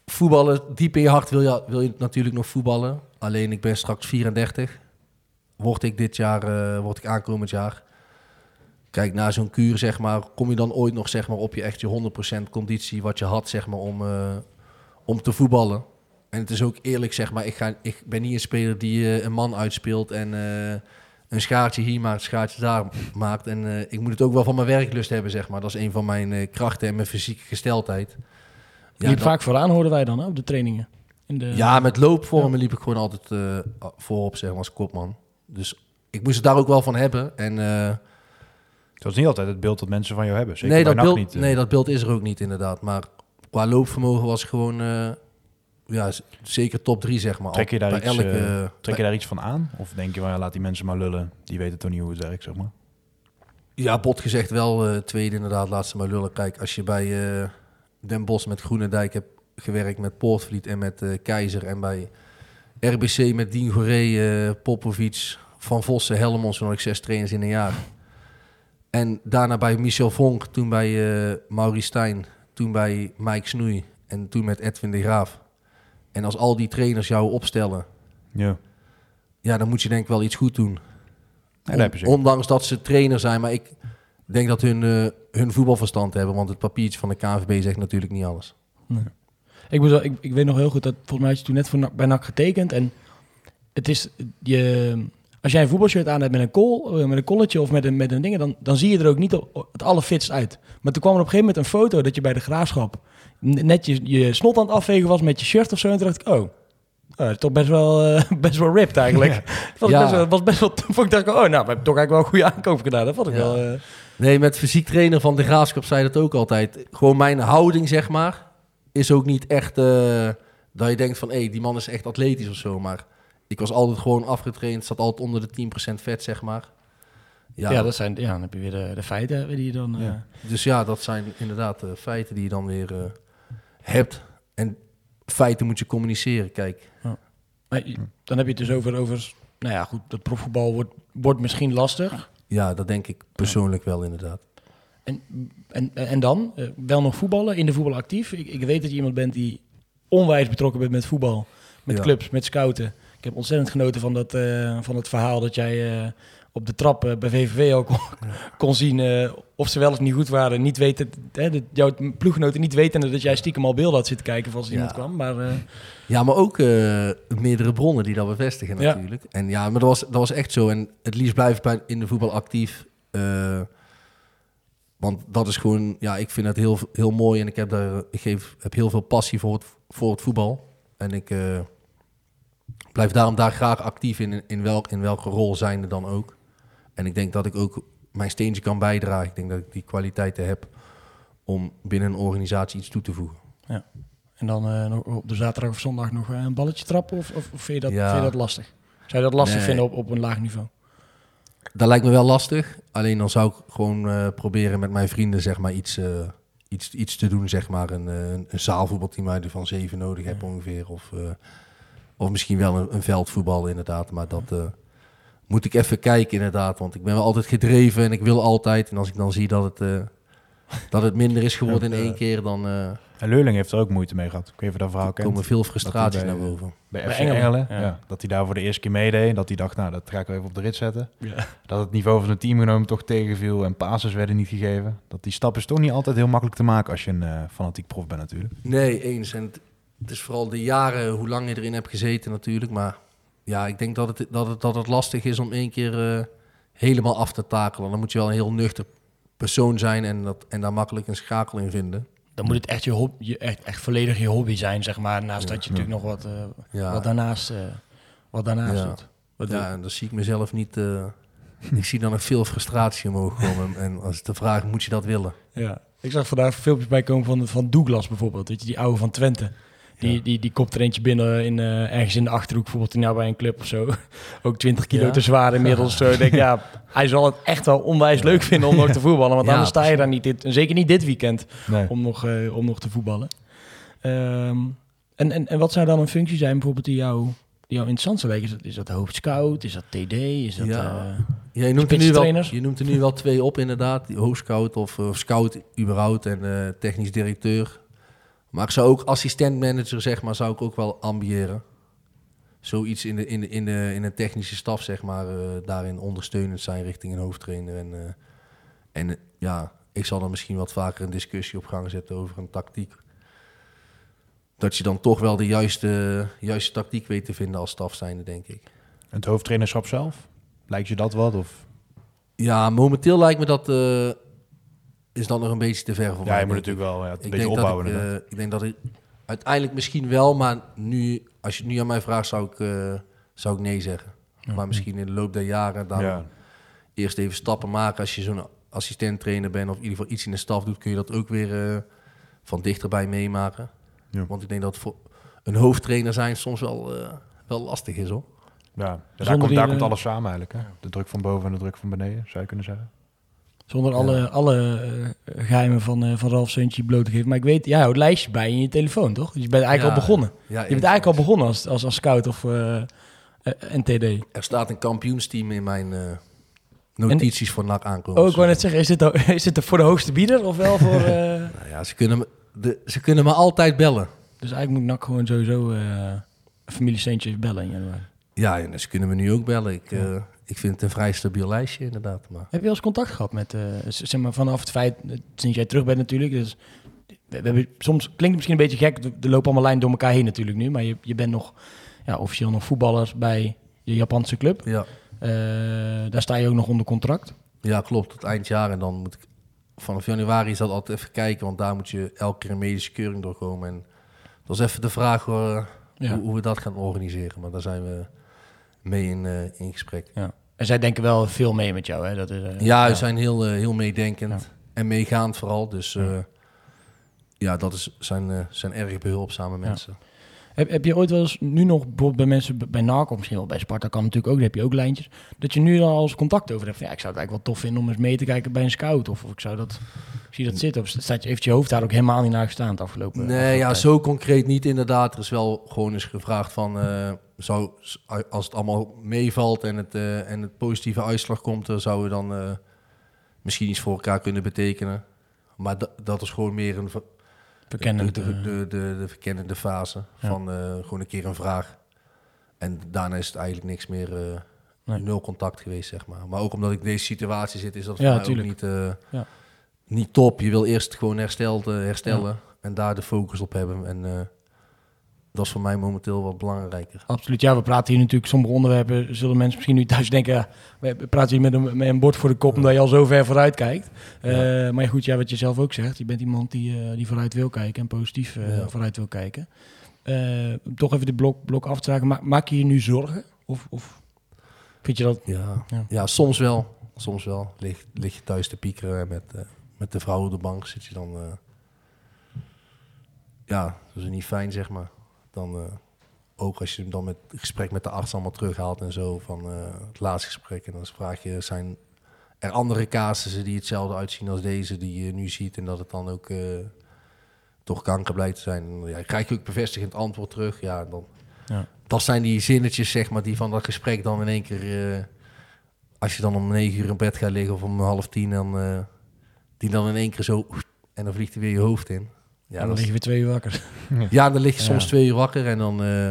voetballen, diep in je hart wil je, wil je natuurlijk nog voetballen. Alleen ik ben straks 34. Word ik dit jaar, eh, word ik aankomend jaar. Kijk, na zo'n kuur, zeg maar, kom je dan ooit nog zeg maar, op je echt je 100% conditie wat je had, zeg maar, om, eh, om te voetballen. En het is ook eerlijk, zeg maar, ik, ga, ik ben niet een speler die eh, een man uitspeelt en een schaartje hier maakt, een schaartje daar maakt. En eh, ik moet het ook wel van mijn werklust hebben, zeg maar. Dat is een van mijn eh, krachten en mijn fysieke gesteldheid. Ja, liep vaak vooraan, hoorden wij dan hè, op de trainingen. In de, ja, met loopvormen liep ik gewoon altijd eh, voorop, zeg maar, als kopman. Dus ik moest het daar ook wel van hebben. En, eh, Dat is niet altijd het beeld dat mensen van jou hebben. Zeker nee, dat beeld, niet. nee, dat beeld is er ook niet, inderdaad. Maar qua loopvermogen was gewoon eh, ja, zeker top drie, zeg maar. Trek je, daar iets, elke, eh, trek je daar iets van aan? Of denk je ja, laat die mensen maar lullen. Die weten toch niet hoe het werkt, zeg maar. Ja, bot gezegd wel eh, tweede inderdaad, laat ze maar lullen. Kijk, als je bij eh, Den Bosch met Groenendijk hebt gewerkt met Poortvliet en met Keizer... en bij RBC met Dien Goré, Popovic, Van Vossen, had ik zes trainers in een jaar. En daarna bij Michel Vonk, toen bij Maurice Stijn... toen bij Mike Snoei en toen met Edwin de Graaf. En als al die trainers jou opstellen... Ja. ja, dan moet je denk ik wel iets goed doen. dat heb je zeker. Ondanks dat ze trainer zijn, maar ik denk dat hun, eh, hun voetbalverstand hebben. Want het papiertje van de KNVB zegt natuurlijk niet alles. Ik, moet wel, ik, ik weet nog heel goed dat volgens mij had je toen net voor, NAC- bij NAC getekend. En het is, je, als jij een voetbalshirt aan hebt met een kol, eh, met een kolletje of met een, met een ding, dan, dan zie je er ook niet op, het allerfitst uit. Maar toen kwam er op een gegeven moment een foto dat je bij de graafschap net je, je snot aan het afvegen was met je shirt of zo. En toen dacht ik, oh, oh, toch best wel, eh, best wel ripped eigenlijk. Dat was, Ja. best wel, was best wel, vond ik, dacht ik, oh, nou, we hebben toch eigenlijk wel een goede aankoop gedaan. Dat vond ik Ja. wel... eh, Nee, met fysiek trainer van de Graafschap zei dat ook altijd. Gewoon mijn houding, zeg maar, is ook niet echt eh, dat je denkt van... hé, die man is echt atletisch of zo. Maar ik was altijd gewoon afgetraind. Zat altijd onder de 10% vet, zeg maar. ja, dat zijn, ja, dan heb je weer de, de feiten die je dan... Dus ja, dat zijn inderdaad eh, feiten die je dan weer eh, hebt. En feiten moet je communiceren, kijk. Maar je- dan heb je het dus over, over nou ja, goed, dat profvoetbal wordt, wordt misschien lastig. Ja, dat denk ik persoonlijk wel inderdaad. En, en, en dan? Eh, wel nog voetballen, in de voetbal actief. Ik, ik weet dat je iemand bent die onwijs betrokken bent met voetbal. Met Ja. clubs, met scouten. Ik heb ontzettend genoten van, dat, eh, van het verhaal dat jij eh, op de trap eh, bij VVV ook kon, zien eh, of ze wel of niet goed waren. Niet weten, hè, dat jouw ploeggenoten niet wetende dat jij stiekem al beelden had zitten kijken van als Ja. iemand kwam. Maar eh, Ja, maar ook meerdere bronnen die dat bevestigen Ja. natuurlijk. En ja, maar dat was, dat was echt zo. En het liefst blijf ik in de voetbal actief. want dat is gewoon, ja, ik vind het heel, heel mooi. En ik heb, daar, ik geef, heb heel veel passie voor het, voor het voetbal. En ik blijf daarom daar graag actief in, in, welk, in welke rol zijnde dan ook. En ik denk dat ik ook mijn steentje kan bijdragen. Ik denk dat ik die kwaliteiten heb om binnen een organisatie iets toe te voegen. En dan eh, op de zaterdag of zondag nog eh, een balletje trappen? Of, of, of vind, je dat, Ja. vind je dat lastig? Zou je dat lastig Nee. vinden op, op een laag niveau? Dat lijkt me wel lastig. Alleen dan zou ik gewoon eh, proberen met mijn vrienden zeg maar, iets, iets, iets te doen. Zeg maar. een, een, een zaalvoetbalteam er van zeven nodig hebt ongeveer. Of, of misschien wel een, een veldvoetbal inderdaad. Maar dat moet ik even kijken inderdaad. Want ik ben wel altijd gedreven en ik wil altijd. En als ik dan zie dat het, eh, dat het minder is geworden in één keer... dan eh, En Leurling heeft er ook moeite mee gehad. Ik weet niet of je dat verhaal kent. komen veel frustraties naar boven. Bij Engelen, Engelen. ja. ja. Dat hij daar voor de eerste keer meedeed. En dat hij dacht, nou, dat ga ik wel even op de rit zetten. Ja. Dat het niveau van het teamgenomen toch tegenviel. En passes werden niet gegeven. Dat die stap is toch niet altijd heel makkelijk te maken als je een eh, fanatiek prof bent natuurlijk. Nee, eens. En het, het is vooral de jaren hoe lang je erin hebt gezeten natuurlijk. Maar ja, ik denk dat het, dat het, dat het lastig is om één keer eh, helemaal af te takelen. Dan moet je wel een heel nuchter persoon zijn en, dat, en daar makkelijk een schakel in vinden. Dan moet het echt, je hobby, je, echt, echt volledig je hobby zijn, zeg maar. Naast dat je natuurlijk nog wat, eh, Ja, wat daarnaast, eh, wat daarnaast Ja. doet. Wat ja en dan zie ik mezelf niet... eh, ik zie dan nog veel frustratie omhoog komen. En als de vraag, moet je dat willen? Ja. Ik zag vandaag filmpjes bij komen van, van Douglas bijvoorbeeld. Weet je, die oude van Twente. Die, die, die kopt er eentje binnen in, eh, ergens in de Achterhoek, bijvoorbeeld nou bij een club of zo. Ook 20 kilo Ja. te zwaar inmiddels. Zo denk ja, hij zal het echt wel onwijs leuk vinden om nog te voetballen. Want anders sta je daar niet, dit, en zeker niet dit weekend, Nee. om nog, eh, om nog te voetballen. Ehm, en, en, en wat zou dan een functie zijn bijvoorbeeld die jou, die jou interessant zou lijken? Is dat, is dat hoofdscout? Is dat TD? Is dat... Ja. eh, Ja, je, noemt er nu wel, je noemt er nu wel twee op, inderdaad. Hoofdscout of, of scout überhaupt en technisch directeur. Maar ik zou ook assistent-manager, zeg maar, zou ik ook wel ambiëren. Zoiets in de, in de, in de, in de technische staf, zeg maar, eh, daarin ondersteunend zijn richting een hoofdtrainer. En, eh, en eh, ja, ik zal dan misschien wat vaker een discussie op gang zetten over een tactiek. Dat je dan toch wel de juiste, juiste tactiek weet te vinden als staf zijnde, denk ik. En het hoofdtrainerschap zelf? Lijkt je dat wat? Of? Ja, momenteel lijkt me dat is dan nog een beetje te ver voor Ja, mij. je moet natuurlijk wel ja, een Ik beetje opbouwen. Ik, eh, ik denk dat ik uiteindelijk misschien wel, maar nu, als je het nu aan mij vraagt, zou ik, eh, zou ik nee zeggen. Maar misschien in de loop der jaren dan ja. eerst even stappen maken. Als je zo'n assistent-trainer bent of in ieder geval iets in de staf doet, kun je dat ook weer eh, van dichterbij meemaken. Ja. Want ik denk dat voor een hoofdtrainer zijn soms wel, eh, wel lastig is hoor. Ja, daar, komt, daar komt alles samen eigenlijk. Hè? De druk van boven en de druk van beneden, zou je kunnen zeggen. Zonder alle, alle eh, geheimen van, eh van Ralf Seuntje bloot te geven. Maar ik weet, jij houdt lijstjes bij in je telefoon, toch? Dus je bent eigenlijk al begonnen. Je bent eigenlijk al begonnen als, als, als scout of eh, NTD. Er staat een kampioensteam in mijn notities voor NAC aankomen. Oh, ik wou net zeggen, is dit, is dit voor de hoogste bieder of wel voor... eh, Nou ja, ze kunnen, me, de, ze kunnen me altijd bellen. Dus eigenlijk moet NAC gewoon sowieso eh familie Steentje bellen in januari. Ja, en ze kunnen me nu ook bellen. Ik, ik vind het een vrij stabiel lijstje inderdaad. Maar Heb je al eens contact gehad met, z- zeg maar, vanaf het feit, eh, sinds jij terug bent natuurlijk, dus we, we hebben, soms klinkt het misschien een beetje gek, er lopen allemaal lijnen door elkaar heen natuurlijk nu, maar je, je bent nog, ja, officieel nog voetballer bij je Japanse club. ja, Eh, daar sta je ook nog onder contract. ja, klopt. Tot eind jaar. En dan moet ik vanaf januari is dat altijd even kijken. Want daar moet je elke keer een medische keuring doorkomen. En dat is even de vraag Ja. hoe, hoe we dat gaan organiseren. Maar daar zijn we mee in, eh, in gesprek. Ja. En zij denken wel veel mee met jou, hè? Dat is, eh, Ja, we zijn heel, eh, heel meedenkend. En meegaand vooral. Dus Ja. dat is, zijn, zijn erg behulpzame mensen. Heb, heb je ooit wel eens, nu nog bijvoorbeeld bij mensen bij NAC of misschien wel bij Sparta kan natuurlijk ook, daar heb je ook lijntjes, dat je nu al eens contact over hebt van ja, ik zou het eigenlijk wel tof vinden om eens mee te kijken bij een scout of, of ik zou dat, ik zie dat zitten of staat je, heeft je hoofd daar ook helemaal niet naar gestaan het afgelopen Nee, afgelopen ja, tijd? zo concreet niet inderdaad. Er is wel gewoon eens gevraagd van... zou, als het allemaal meevalt en het, eh, en het positieve uitslag komt... dan zouden we dan eh, misschien iets voor elkaar kunnen betekenen. Maar da- dat is gewoon meer een... ver- Verkennend, de, de, eh. de, de, de verkennende fase Ja. van gewoon een keer een vraag. En daarna is het eigenlijk niks meer... Nee. Nul contact geweest, zeg maar. Maar ook omdat ik in deze situatie zit, is dat voor Ja, mij ook niet, Ja. niet top. Je wil eerst gewoon hersteld, herstellen en daar de focus op hebben. En dat is voor mij momenteel wat belangrijker. Absoluut, ja, we praten hier natuurlijk sommige onderwerpen. Zullen mensen misschien nu thuis denken, ja, we praten hier met een, met een bord voor de kop omdat je al zo ver vooruit kijkt. Eh, Maar goed, ja, wat je zelf ook zegt, je bent iemand die, eh, die vooruit wil kijken en positief eh, Ja. vooruit wil kijken. Toch even de blok, blok af te raken, Ma- maak je je nu zorgen? Of, of vind je dat... Ja, Ja. ja. soms wel. Soms wel. Lig, lig je thuis te piekeren en met, met de vrouw op de bank zit je dan... ja, dat is niet fijn, zeg maar. Dan, eh, ook als je hem dan met het gesprek met de arts allemaal terughaalt en zo... van eh, het laatste gesprek. En dan vraag je, zijn er andere casussen die hetzelfde uitzien als deze... die je nu ziet en dat het dan ook... eh, toch kanker blijkt te zijn. Ja, krijg je ook bevestigend antwoord terug. Ja, dan, Ja. dat zijn die zinnetjes, zeg maar, die van dat gesprek dan in één keer... als je dan om negen uur in bed gaat liggen of om half tien... Dan, die dan in één keer zo... En dan vliegt hij weer je hoofd in. Ja, dan lig je weer twee uur wakker. ja dan lig je soms twee uur wakker en dan eh,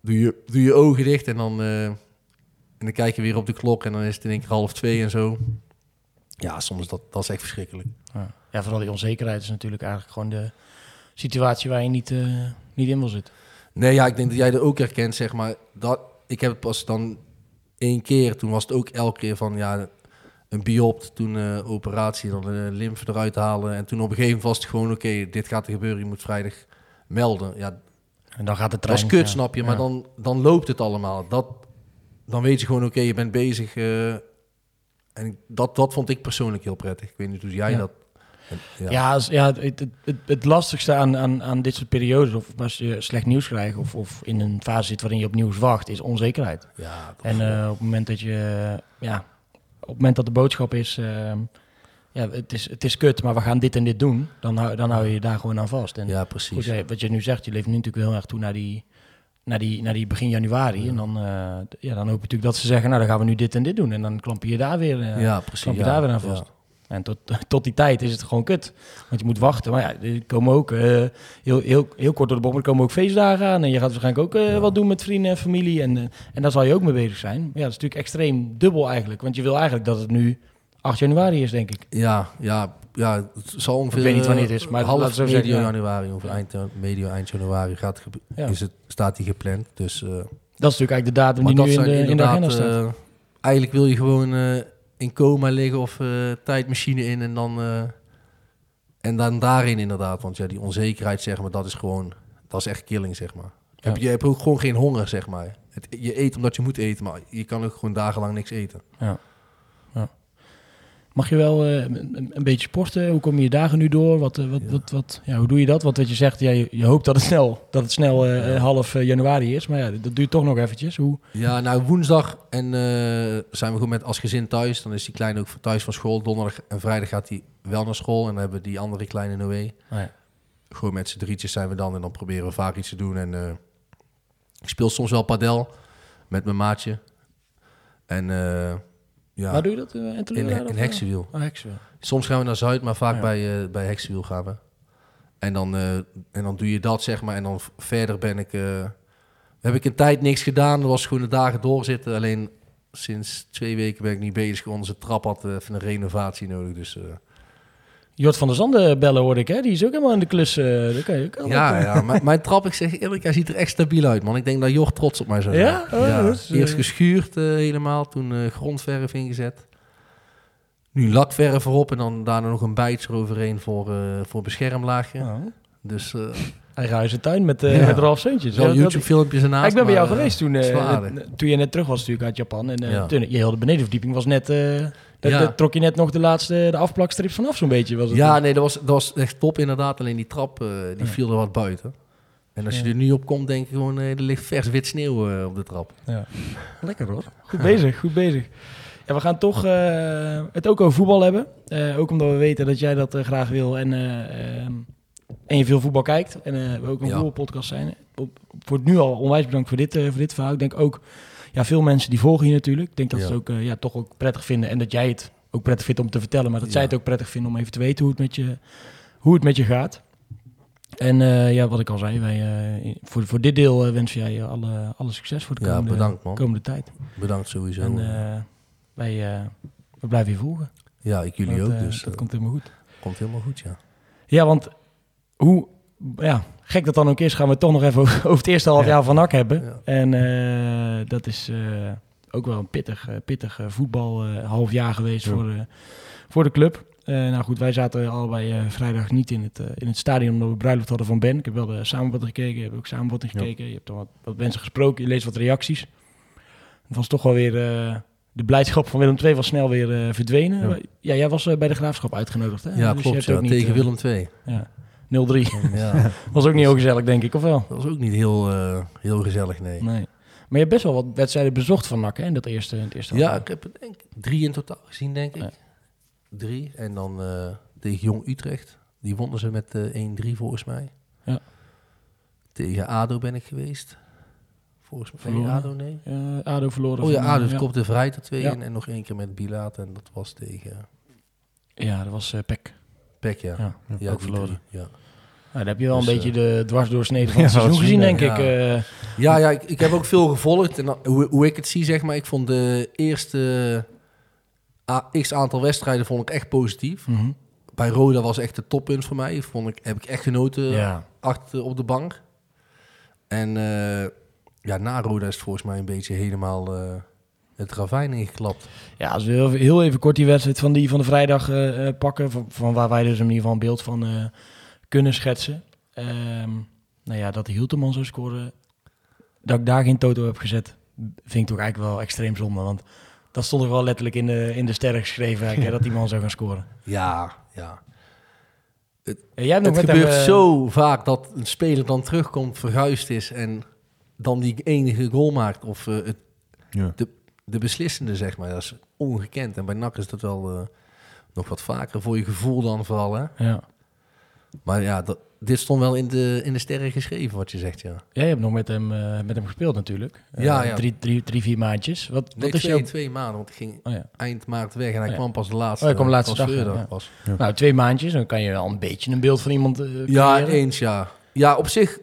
doe, je, doe je ogen dicht... en dan, eh, en dan kijk je weer op de klok en dan is het in één keer half twee en zo. Ja, soms dat, dat is echt verschrikkelijk. Ja. ja, vooral die onzekerheid is natuurlijk eigenlijk gewoon de situatie waar je niet, eh, niet in wil zitten. Nee, ja, ik denk dat jij dat ook herkent, zeg maar. Dat, ik heb het pas dan één keer, toen was het ook elke keer van, ja, een biopt, toen eh, operatie, dan de lymfe eruit halen. En toen op een gegeven moment was het gewoon, oké, dit gaat er gebeuren, je moet vrijdag melden. Ja, En dan gaat dat trein... is kut, ja. snap je, Ja. maar dan, dan loopt het allemaal. Dat, dan weet je gewoon, oké, je bent bezig. eh, en dat, dat vond ik persoonlijk heel prettig. Ik weet niet hoe jij Ja. dat... Ja. Ja, ja het, het, het, het lastigste aan, aan, aan dit soort periodes, of als je slecht nieuws krijgt, of, of in een fase zit waarin je op nieuws wacht, is onzekerheid. Ja, dat En eh, op het moment dat je, ja, op het moment dat de boodschap is, ehm, ja, het is, het is kut, maar we gaan dit en dit doen, dan hou, dan hou je je daar gewoon aan vast. En ja, precies. wat je nu zegt, je leeft nu natuurlijk heel erg toe naar die, naar die, naar die begin januari. En dan, eh, ja, dan hoop je natuurlijk dat ze zeggen, nou dan gaan we nu dit en dit doen. En dan klamp je je daar weer, eh, ja, precies. klamp je ja, daar weer aan ja. En tot, tot die tijd is het gewoon kut. Want je moet wachten. Maar ja, er komen ook eh, heel, heel, heel kort door de bocht, maar er komen ook feestdagen aan. En je gaat waarschijnlijk ook eh, wat doen met vrienden en familie. En, eh, en daar zal je ook mee bezig zijn. Maar ja, dat is natuurlijk extreem dubbel eigenlijk. Want je wil eigenlijk dat het nu 8 januari is, denk ik. Ja, ja, ja, het zal ongeveer... Ik weet niet wanneer het is, maar half zo medio zeggen, januari of eind, medio eind januari gaat, Ja. is het, staat die gepland. Dus, Dat is natuurlijk eigenlijk de datum die nu in de, in de agenda staat. eigenlijk wil je gewoon in coma liggen of eh, tijdmachine in en dan... eh, en dan daarin inderdaad, want ja, die onzekerheid, zeg maar, dat is gewoon... Dat is echt killing, zeg maar. Ja. Heb, je hebt ook gewoon geen honger, zeg maar. Het, je eet omdat je moet eten, maar je kan ook gewoon dagenlang niks eten. Mag je wel eh, een, een beetje sporten? Hoe kom je je dagen nu door? Wat, eh, wat, Ja. wat, wat, ja, hoe doe je dat? Want wat je zegt, ja, je, je hoopt dat het snel, dat het snel eh, half januari is. Maar ja, dat duurt toch nog eventjes. Hoe? Ja, nou woensdag en zijn we gewoon met als gezin thuis. Dan is die kleine ook thuis van school. Donderdag en vrijdag gaat hij wel naar school. En dan hebben we die andere kleine Noé. Oh ja. Gewoon met z'n drietjes zijn we dan. En dan proberen we vaak iets te doen. En ik speel soms wel padel met mijn maatje. En eh, ja, Waar doe je dat? eh, in, Enteleur, of, in eh? Heksenwiel. Oh, Heksenwiel. Soms gaan we naar Zuid, maar vaak Ja. bij, eh, bij Heksenwiel gaan we. En dan, eh, en dan doe je dat, zeg maar. En dan verder ben ik... eh, heb ik een tijd niks gedaan. Dat was gewoon de dagen doorzitten. Alleen sinds twee weken ben ik niet bezig. Onze trap had eh, even een renovatie nodig. Dus eh, Jort van der Zanden bellen hoorde ik, hè? Die is ook helemaal in de klus. daar kan je ook ja, ja mijn, mijn trap, ik zeg eerlijk, hij ziet er echt stabiel uit, man. Ik denk dat Jort trots op mij zou zijn. Ja? Oh, is, eh, Eerst geschuurd eh, helemaal, toen grondverf ingezet. Nu lakverf erop en dan daarna nog een bijtje eroverheen voor, voor beschermlaagje. oh. Dus eh Eigen huis en tuin met, eh Ja. met Ralf Ja, dat- YouTube-filmpjes ernaast. Ja, ik ben bij jou geweest toen, eh, toen je net terug was natuurlijk uit Japan. En eh, Ja. toen, je hele benedenverdieping was net... eh dat, trok je net nog de laatste de afplakstrips vanaf zo'n beetje. Was het Ja, nee, dat was, dat was echt top inderdaad. Alleen die trap, eh, die Ja. viel er wat buiten. En als je er nu op komt, denk je gewoon, eh, er ligt vers wit sneeuw eh, op de trap. Lekker hoor. Goed bezig, goed bezig. Ja, we gaan toch eh, het ook over voetbal hebben. Eh, ook omdat we weten dat jij dat graag wil en, eh, ehm, en je veel voetbal kijkt. En eh, we ook een Ja. voetbalpodcast zijn. Op- Voor het nu al onwijs bedankt voor dit, eh, voor dit verhaal. Ik denk ook, ja, veel mensen die volgen je natuurlijk. Ik denk dat Ja. ze het ook eh, ja, toch ook prettig vinden. En dat jij het ook prettig vindt om te vertellen. Maar dat zij het ook prettig vinden om even te weten hoe het met je, hoe het met je gaat. En ja, wat ik al zei, wij, voor, voor dit deel wensen jij je alle, alle succes voor de komende, bedankt, man. komende tijd. Bedankt sowieso. En wij we blijven je volgen. ja, ik jullie ook, dus dat komt helemaal goed. komt helemaal goed, ja. Ja, want hoe ja, gek dat dan ook is, gaan we het toch nog even over, het eerste half Ja. jaar van NAC hebben. Ja. En eh, dat is eh, ook wel een pittig, eh, pittig voetbal half jaar geweest Ja. voor, de, voor de club. Nou goed, wij zaten allebei vrijdag niet in het, in het stadion omdat we bruiloft hadden van Ben. Ik heb wel de samenvatting gekeken, je hebt ook samenvatting Ja. gekeken. Je hebt dan wat, wat mensen gesproken, je leest wat reacties. Het was toch wel weer... de blijdschap van Willem II was snel weer verdwenen. Ja. Jij was bij de Graafschap uitgenodigd, hè? Ja, Dus je klopt, ook niet, tegen Willem II. Ja, 0-3. Ja, Was ook niet heel gezellig, denk ik, of wel? dat was ook niet heel, eh, heel gezellig, nee. Nee. Maar je hebt best wel wat wedstrijden bezocht van NAC, hè, in dat eerste, in het eerste Ja, ik heb er denk drie in totaal gezien, denk ik. Drie. En dan eh, tegen Jong Utrecht. Die wonnen ze met eh 1-3 volgens mij. Ja. Tegen ADO ben ik geweest. Volgens mij. Verloren. ADO, nee. ADO verloren. Oh ja, ADO ja. kopte vrij tot twee Ja. in. En nog één keer met Bilaat. En dat was tegen Ja, dat was eh Peck. Pek, ja. Ja, Ja, ook verloren. drie, Ja. Nou, heb je wel Dus, een eh, beetje de dwarsdoorsnede van het Ja, seizoen gezien, zien, denk ja. ik. eh. Ja, ja ik, ik heb ook veel gevolgd. En dan- hoe, hoe ik het zie, zeg maar. Ik vond de eerste a- x aantal wedstrijden vond ik echt positief. Mhm. Bij Roda was echt het toppunt voor mij. Vond ik, heb ik echt genoten Ja. achter op de bank. En eh, ja, na Roda is het volgens mij een beetje helemaal eh, het ravijn ingeklapt. ja, als we heel, heel even kort die wedstrijd van, die, van de vrijdag eh, eh, pakken, van, van waar wij dus in ieder geval een beeld van eh, kunnen schetsen. Ehm, nou ja, dat Hilterman zou scoren, dat ik daar geen toto heb gezet, vind ik toch eigenlijk wel extreem zonde. Want dat stond er wel letterlijk in de, in de sterren geschreven eigenlijk, hè, dat die man zou gaan scoren. Ja, ja. Het, En jij hebt nog het met hem, gebeurt zo vaak dat een speler dan terugkomt, verguisd is en dan die enige goal maakt. Of eh, het, Ja. de, de beslissende, zeg maar. Dat is ongekend. En bij NAC is dat wel eh, nog wat vaker voor je gevoel dan vooral. Hè? Ja. Maar ja, dat, dit stond wel in de, in de sterren geschreven, wat je zegt, ja. Jij hebt nog met hem, eh, met hem gespeeld natuurlijk. Eh, Ja, ja. Drie, drie, drie, vier maandjes. Wat, Nee, wat is twee, jouw... twee maanden, want ik ging Oh, ja. eind maart weg en hij Oh, ja. kwam pas de laatste, Oh, hij kwam laatste dag, ja. pas. Nou, twee maandjes. Dan kan je al een beetje een beeld van iemand Ja, eens ja. Ja, op zich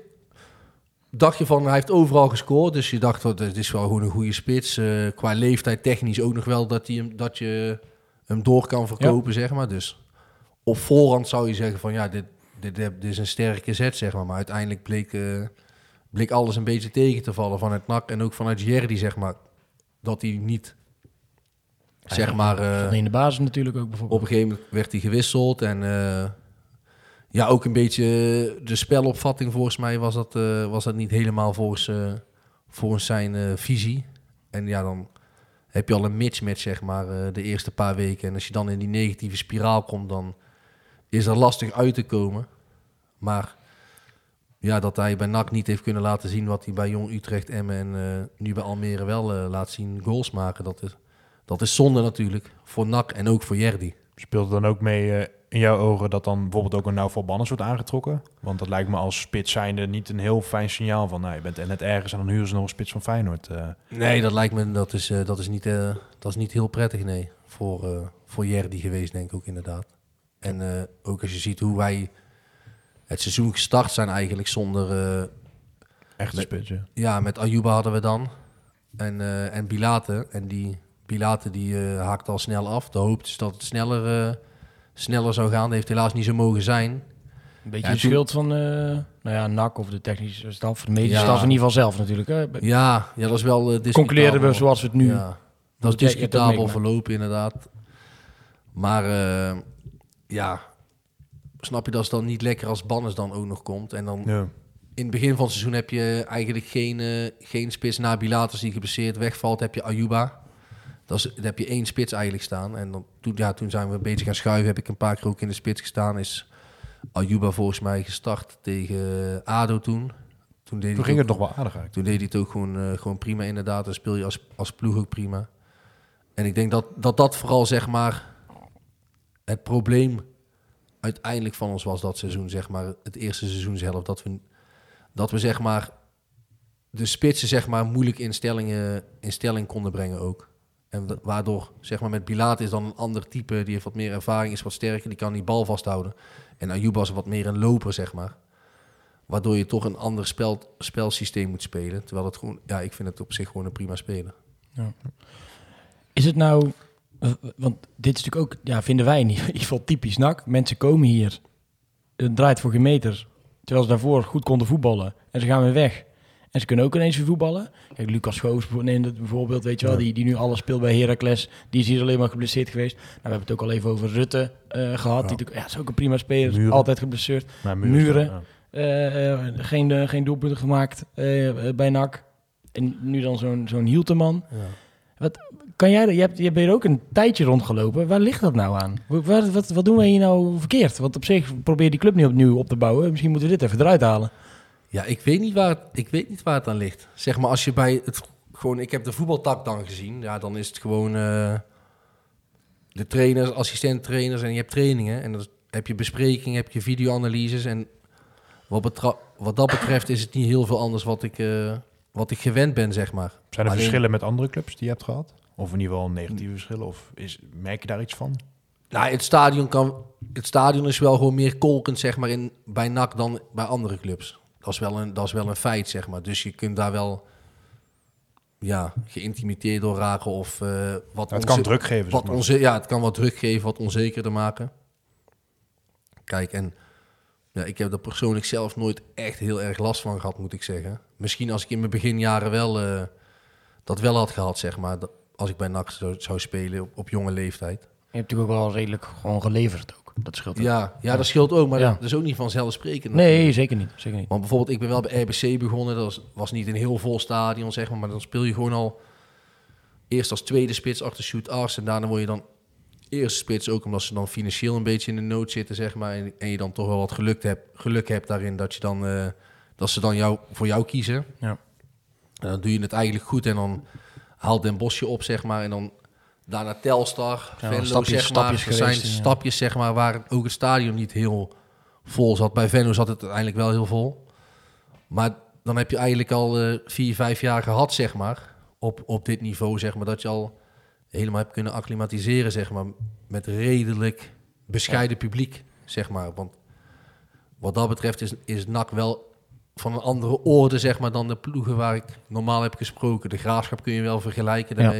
dacht je van, hij heeft overal gescoord. Dus je dacht, dat het is wel gewoon een goede spits. Eh, qua leeftijd technisch ook nog wel dat, hij hem, dat je hem door kan verkopen, zeg maar. Dus op voorhand zou je zeggen van, ja, dit, dit, dit is een sterke zet, zeg maar. Maar uiteindelijk bleek, eh, bleek alles een beetje tegen te vallen vanuit NAC. En ook vanuit Jerdy, zeg maar. Dat hij niet, zeg maar... Van in de basis natuurlijk ook bijvoorbeeld. op een gegeven moment werd hij gewisseld en ja, ook een beetje de spelopvatting volgens mij was dat, eh, was dat niet helemaal volgens, eh, volgens zijn eh, visie. En ja, dan heb je al een mismatch, zeg maar, eh, de eerste paar weken. En als je dan in die negatieve spiraal komt, dan is dat lastig uit te komen. Maar ja, dat hij bij NAC niet heeft kunnen laten zien wat hij bij Jong Utrecht, Emmen en eh, nu bij Almere wel eh, laat zien, goals maken. Dat is, dat is zonde natuurlijk voor NAC en ook voor Jerdy. Speelt het dan ook mee eh, in jouw ogen dat dan bijvoorbeeld ook een Nauval Banners wordt aangetrokken? Want dat lijkt me als spits zijnde niet een heel fijn signaal van... Nou, je bent net ergens en dan huren ze nog een spits van Feyenoord. eh. Nee, dat lijkt me dat is, eh, dat is, niet, eh, dat is niet heel prettig, nee. Voor, voor Jerdy geweest, denk ik ook inderdaad. En ook als je ziet hoe wij het seizoen gestart zijn eigenlijk zonder... Echte spits, ja. Ja, met Ayuba hadden we dan. En, en Bilate. En die Bilate die haakt al snel af. De hoop is dat het sneller, sneller zou gaan. Dat heeft helaas niet zo mogen zijn. Een beetje Ja, de schuld van eh, nou ja, NAC of de technische staf, de medische Ja. staf in ieder geval zelf natuurlijk. Hè. Ja, ja dat is wel... eh, discutabel. Concluderen we zoals we het nu... Ja, dat is het discutabel verlopen inderdaad. Maar eh, ja, snap je dat is dan niet lekker als Bannes dan ook nog komt. En dan ja. in het begin van het seizoen heb je eigenlijk geen, eh, geen spits na Bilatus die geblesseerd wegvalt. Heb je Ayuba. Dat is, dan heb je één spits eigenlijk staan. En dan, toen, ja, toen zijn we een beetje gaan schuiven. Heb ik een paar keer ook in de spits gestaan. Is Ayuba volgens mij gestart tegen ADO toen. Toen, deed Toen hij ging het nog wel aardig eigenlijk. toen deed hij het ook gewoon, eh, gewoon prima inderdaad. Dan speel je als, als ploeg ook prima. En ik denk dat, dat dat vooral zeg maar het probleem uiteindelijk van ons was dat seizoen. Zeg maar het eerste seizoenshelft. Dat we, dat we zeg maar de spitsen zeg maar moeilijk in, stellingen, in stelling konden brengen ook. En wa- waardoor zeg maar met Bilaat is dan een ander type. Die heeft wat meer ervaring, is wat sterker. Die kan die bal vasthouden. En is wat meer een loper zeg maar. Waardoor je toch een ander spel, spelsysteem moet spelen. Terwijl het gewoon, ja, ik vind het op zich gewoon een prima speler. Is het nou, want dit is natuurlijk ook, ja, vinden wij in ieder geval typisch NAC. Mensen komen hier, het draait voor geen meter, terwijl ze daarvoor goed konden voetballen. En ze gaan weer weg. En ze kunnen ook ineens weer voetballen. Kijk, Lucas het bijvoorbeeld, weet je wel, die, die nu alles speelt bij Heracles. Die is hier alleen maar geblesseerd geweest. Nou, we hebben het ook al even over Rutte eh, gehad. Die natuurlijk, ja, is ook een prima speler, Muren. altijd geblesseerd. Maar Muren. ja. Eh, eh, geen, geen doelpunten gemaakt bij NAC. En nu dan zo'n zo'n Hielteman. Wat, kan jij, je, hebt, je bent ook een tijdje rondgelopen. Waar ligt dat nou aan? Wa- Waar, wat, wat doen wij hier nou verkeerd? Want op zich probeer die club nu opnieuw op te bouwen. Misschien moeten we dit even eruit halen. Ja, ik weet niet waar het, ik weet niet waar het aan ligt. Zeg maar, als je bij het gewoon, ik heb de voetbaltak dan gezien. Ja, dan is het gewoon eh, de trainers, assistent-trainers en je hebt trainingen. En dan heb je besprekingen, heb je videoanalyses. En wat, wat dat betreft is het niet heel veel anders wat ik, eh, wat ik gewend ben, zeg maar. Zijn er Alleen- verschillen met andere clubs die je hebt gehad? Of in ieder geval negatieve verschillen? Of is, merk je daar iets van? Nou, het stadion, kan, het stadion is wel gewoon meer kolkend zeg maar, in, bij NAC dan bij andere clubs. Dat is, wel een, dat is wel een feit, zeg maar. Dus je kunt daar wel ja, geïntimideerd door raken of eh, wat het kan druk geven, zeg Wat maar. onze, ja, het kan wat druk geven, wat onzekerder maken. Kijk, en ja, ik heb er persoonlijk zelf nooit echt heel erg last van gehad, moet ik zeggen. Misschien als ik in mijn beginjaren wel eh, dat wel had gehad, zeg maar. dat- Als ik bij NAC zou, zou spelen op, op jonge leeftijd. Je hebt natuurlijk ook wel redelijk gewoon geleverd Dat scheelt ook. Ja, ja, dat scheelt ook, maar Ja. dat is ook niet vanzelfsprekend. Nee, zeker niet. Zeker niet. Want bijvoorbeeld, ik ben wel bij RBC begonnen. Dat was, was niet een heel vol stadion, zeg maar. Maar dan speel je gewoon al eerst als tweede spits achter Shoot Ars. En daarna word je dan eerste spits. Ook omdat ze dan financieel een beetje in de nood zitten, zeg maar. En, en je dan toch wel wat geluk hebt, geluk hebt daarin dat, je dan, eh, dat ze dan jou, voor jou kiezen. Ja. En dan doe je het eigenlijk goed en dan haalt Den Bosje op, zeg maar. En dan daarna Telstar, Ja, Venlo, stapjes- zeg maar. stapjes zijn geweest, ja. stapjes, zeg maar, waar ook het stadion niet heel vol zat. Bij Venlo zat het uiteindelijk wel heel vol. Maar dan heb je eigenlijk al eh, vier, vijf jaar gehad, zeg maar. Op, op dit niveau, zeg maar. Dat je al helemaal hebt kunnen acclimatiseren, zeg maar. Met redelijk bescheiden publiek, zeg maar. Want wat dat betreft is, is NAC wel van een andere orde, zeg maar, dan de ploegen waar ik normaal heb gesproken. De graafschap kun je wel vergelijken Ja.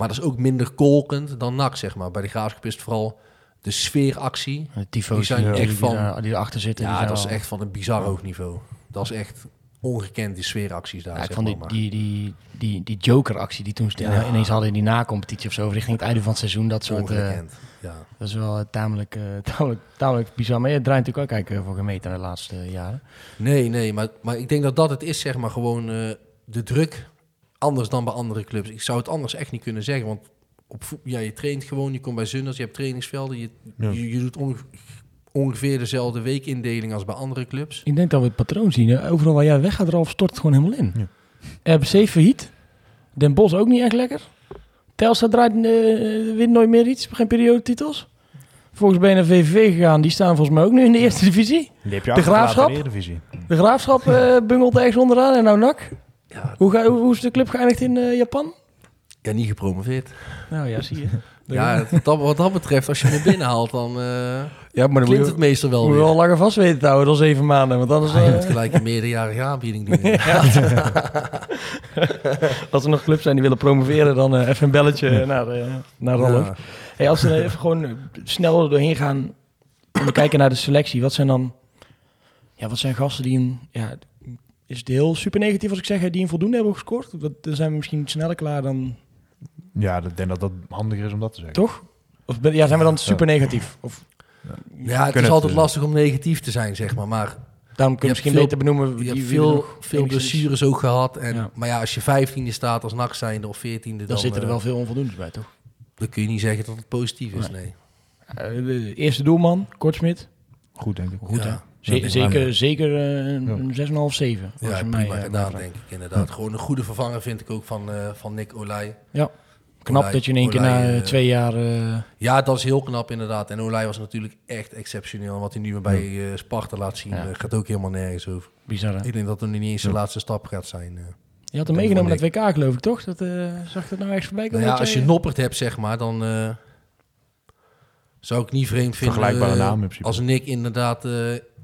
Maar dat is ook minder kolkend dan NAC, zeg maar. Bij de graafschap is het vooral de sfeeractie. Tyfo's Die zijn echt die, van- daar- die erachter zitten. Ja, dat is echt van een bizar hoog niveau. Dat is echt ongekend, die sfeeracties daar. Ja, ik vond die, die, die, die, die Joker-actie die toen Ja. ineens hadden in die na-competitie of zo, richting het einde van het seizoen, dat soort... Ongekend, ja. dat is wel eh, tamelijk, eh, tamelijk, tamelijk bizar. Maar je draait natuurlijk ook kijken voor gemeten de laatste jaren. Nee, nee, maar, maar ik denk dat dat het is, zeg maar, gewoon de druk. Anders dan bij andere clubs. Ik zou het anders echt niet kunnen zeggen, want op ja, je traint gewoon, je komt bij Zunders, je hebt trainingsvelden, je, Ja. je, je doet onge- ongeveer dezelfde weekindeling als bij andere clubs. Ik denk dat we het patroon zien. hè. Overal waar jij weggaat, Ralf, stort het gewoon helemaal in. RBC failliet. Den Bosch ook niet echt lekker. Telstar draait, eh, wint nooit meer iets. Geen periodetitels. Volgens ben je naar VVV gegaan. Die staan volgens mij ook nu in de eerste divisie. Die heb je De Graafschap? de. De Graafschap eh, bungelt ergens onderaan en nou nak. Hoe, ga, hoe, hoe is de club geëindigd in eh, Japan? Ja, niet gepromoveerd. Nou ja, zie je. Ja, dat, wat dat betreft, als je me binnenhaalt, dan eh ja, maar dan klinkt het meestal wel moet je weer. wel langer vast weten te houden dan zeven maanden. Want anders... Ja, je eh, moet gelijk een meerderjarige aanbieding doen. Als er nog clubs zijn die willen promoveren, dan eh, even een belletje naar, eh naar Rolf. Ja. Hey, als we even gewoon snel er doorheen gaan en we kijken naar de selectie, wat zijn dan ja, wat zijn gasten die een, ja, is het heel super negatief als ik zeg hè, die een voldoende hebben gescoord? Dat, dan zijn we misschien sneller klaar dan, Ja, ik denk dat dat handiger is om dat te zeggen. toch? Of ben- ja, zijn we dan super negatief? Of Ja, het is altijd eh, lastig om negatief te zijn, zeg maar. Maar daarom kun je hebt misschien veel- beter benoemen je wie hebt veel, veel blessures ook gehad. En, Ja. Maar ja, als je vijftiende staat als NAC zijnde of veertiende, dan, Dan zitten er eh, wel veel onvoldoendes bij, toch? dan kun je niet zeggen dat het positief is, nee. Eh, de eerste doelman, Kortsmit. Goed, denk ik. Goed, Ja. Ja, zeker ja. zeker eh, een, een 6,5, 7. als Ja, prima mij, eh, gedaan, vraagt. denk ik inderdaad. Gewoon een goede vervanger vind ik ook van, eh, van Nick Olij. Ja, knap Olij- dat je in één keer na eh, eh, twee jaar... eh, Ja, dat is heel knap inderdaad. En Olij was natuurlijk echt exceptioneel. En wat hij nu bij eh, Sparta laat zien, Ja. eh, gaat ook helemaal nergens over. bizar, hè? Ik denk dat het nu niet eens de laatste stap gaat zijn. eh. Je had hem meegenomen naar het WK, geloof ik, toch? Dat, eh, zag ik dat nou ergens voorbij Nou komen? ja, dat als je Noppert hebt, zeg maar, dan eh, zou ik niet vreemd vinden. Vergelijkbare eh, naam in principe. Als Nick inderdaad eh,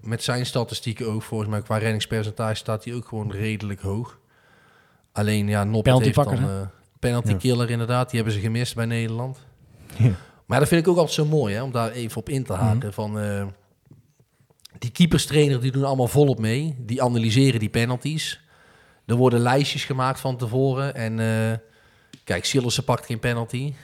met zijn statistieken ook, volgens mij qua reddingspercentage staat hij ook gewoon redelijk hoog. Alleen ja, Noppert heeft Penaltypakker, dan... eh, penalty Ja. killer inderdaad, die hebben ze gemist bij Nederland. Ja. Maar dat vind ik ook altijd zo mooi, hè, om daar even op in te haken. Mhm. Van, eh, die keeperstrainer die doen allemaal volop mee. Die analyseren die penalties. Er worden lijstjes gemaakt van tevoren. En eh, kijk, Sillissen pakt geen penalty.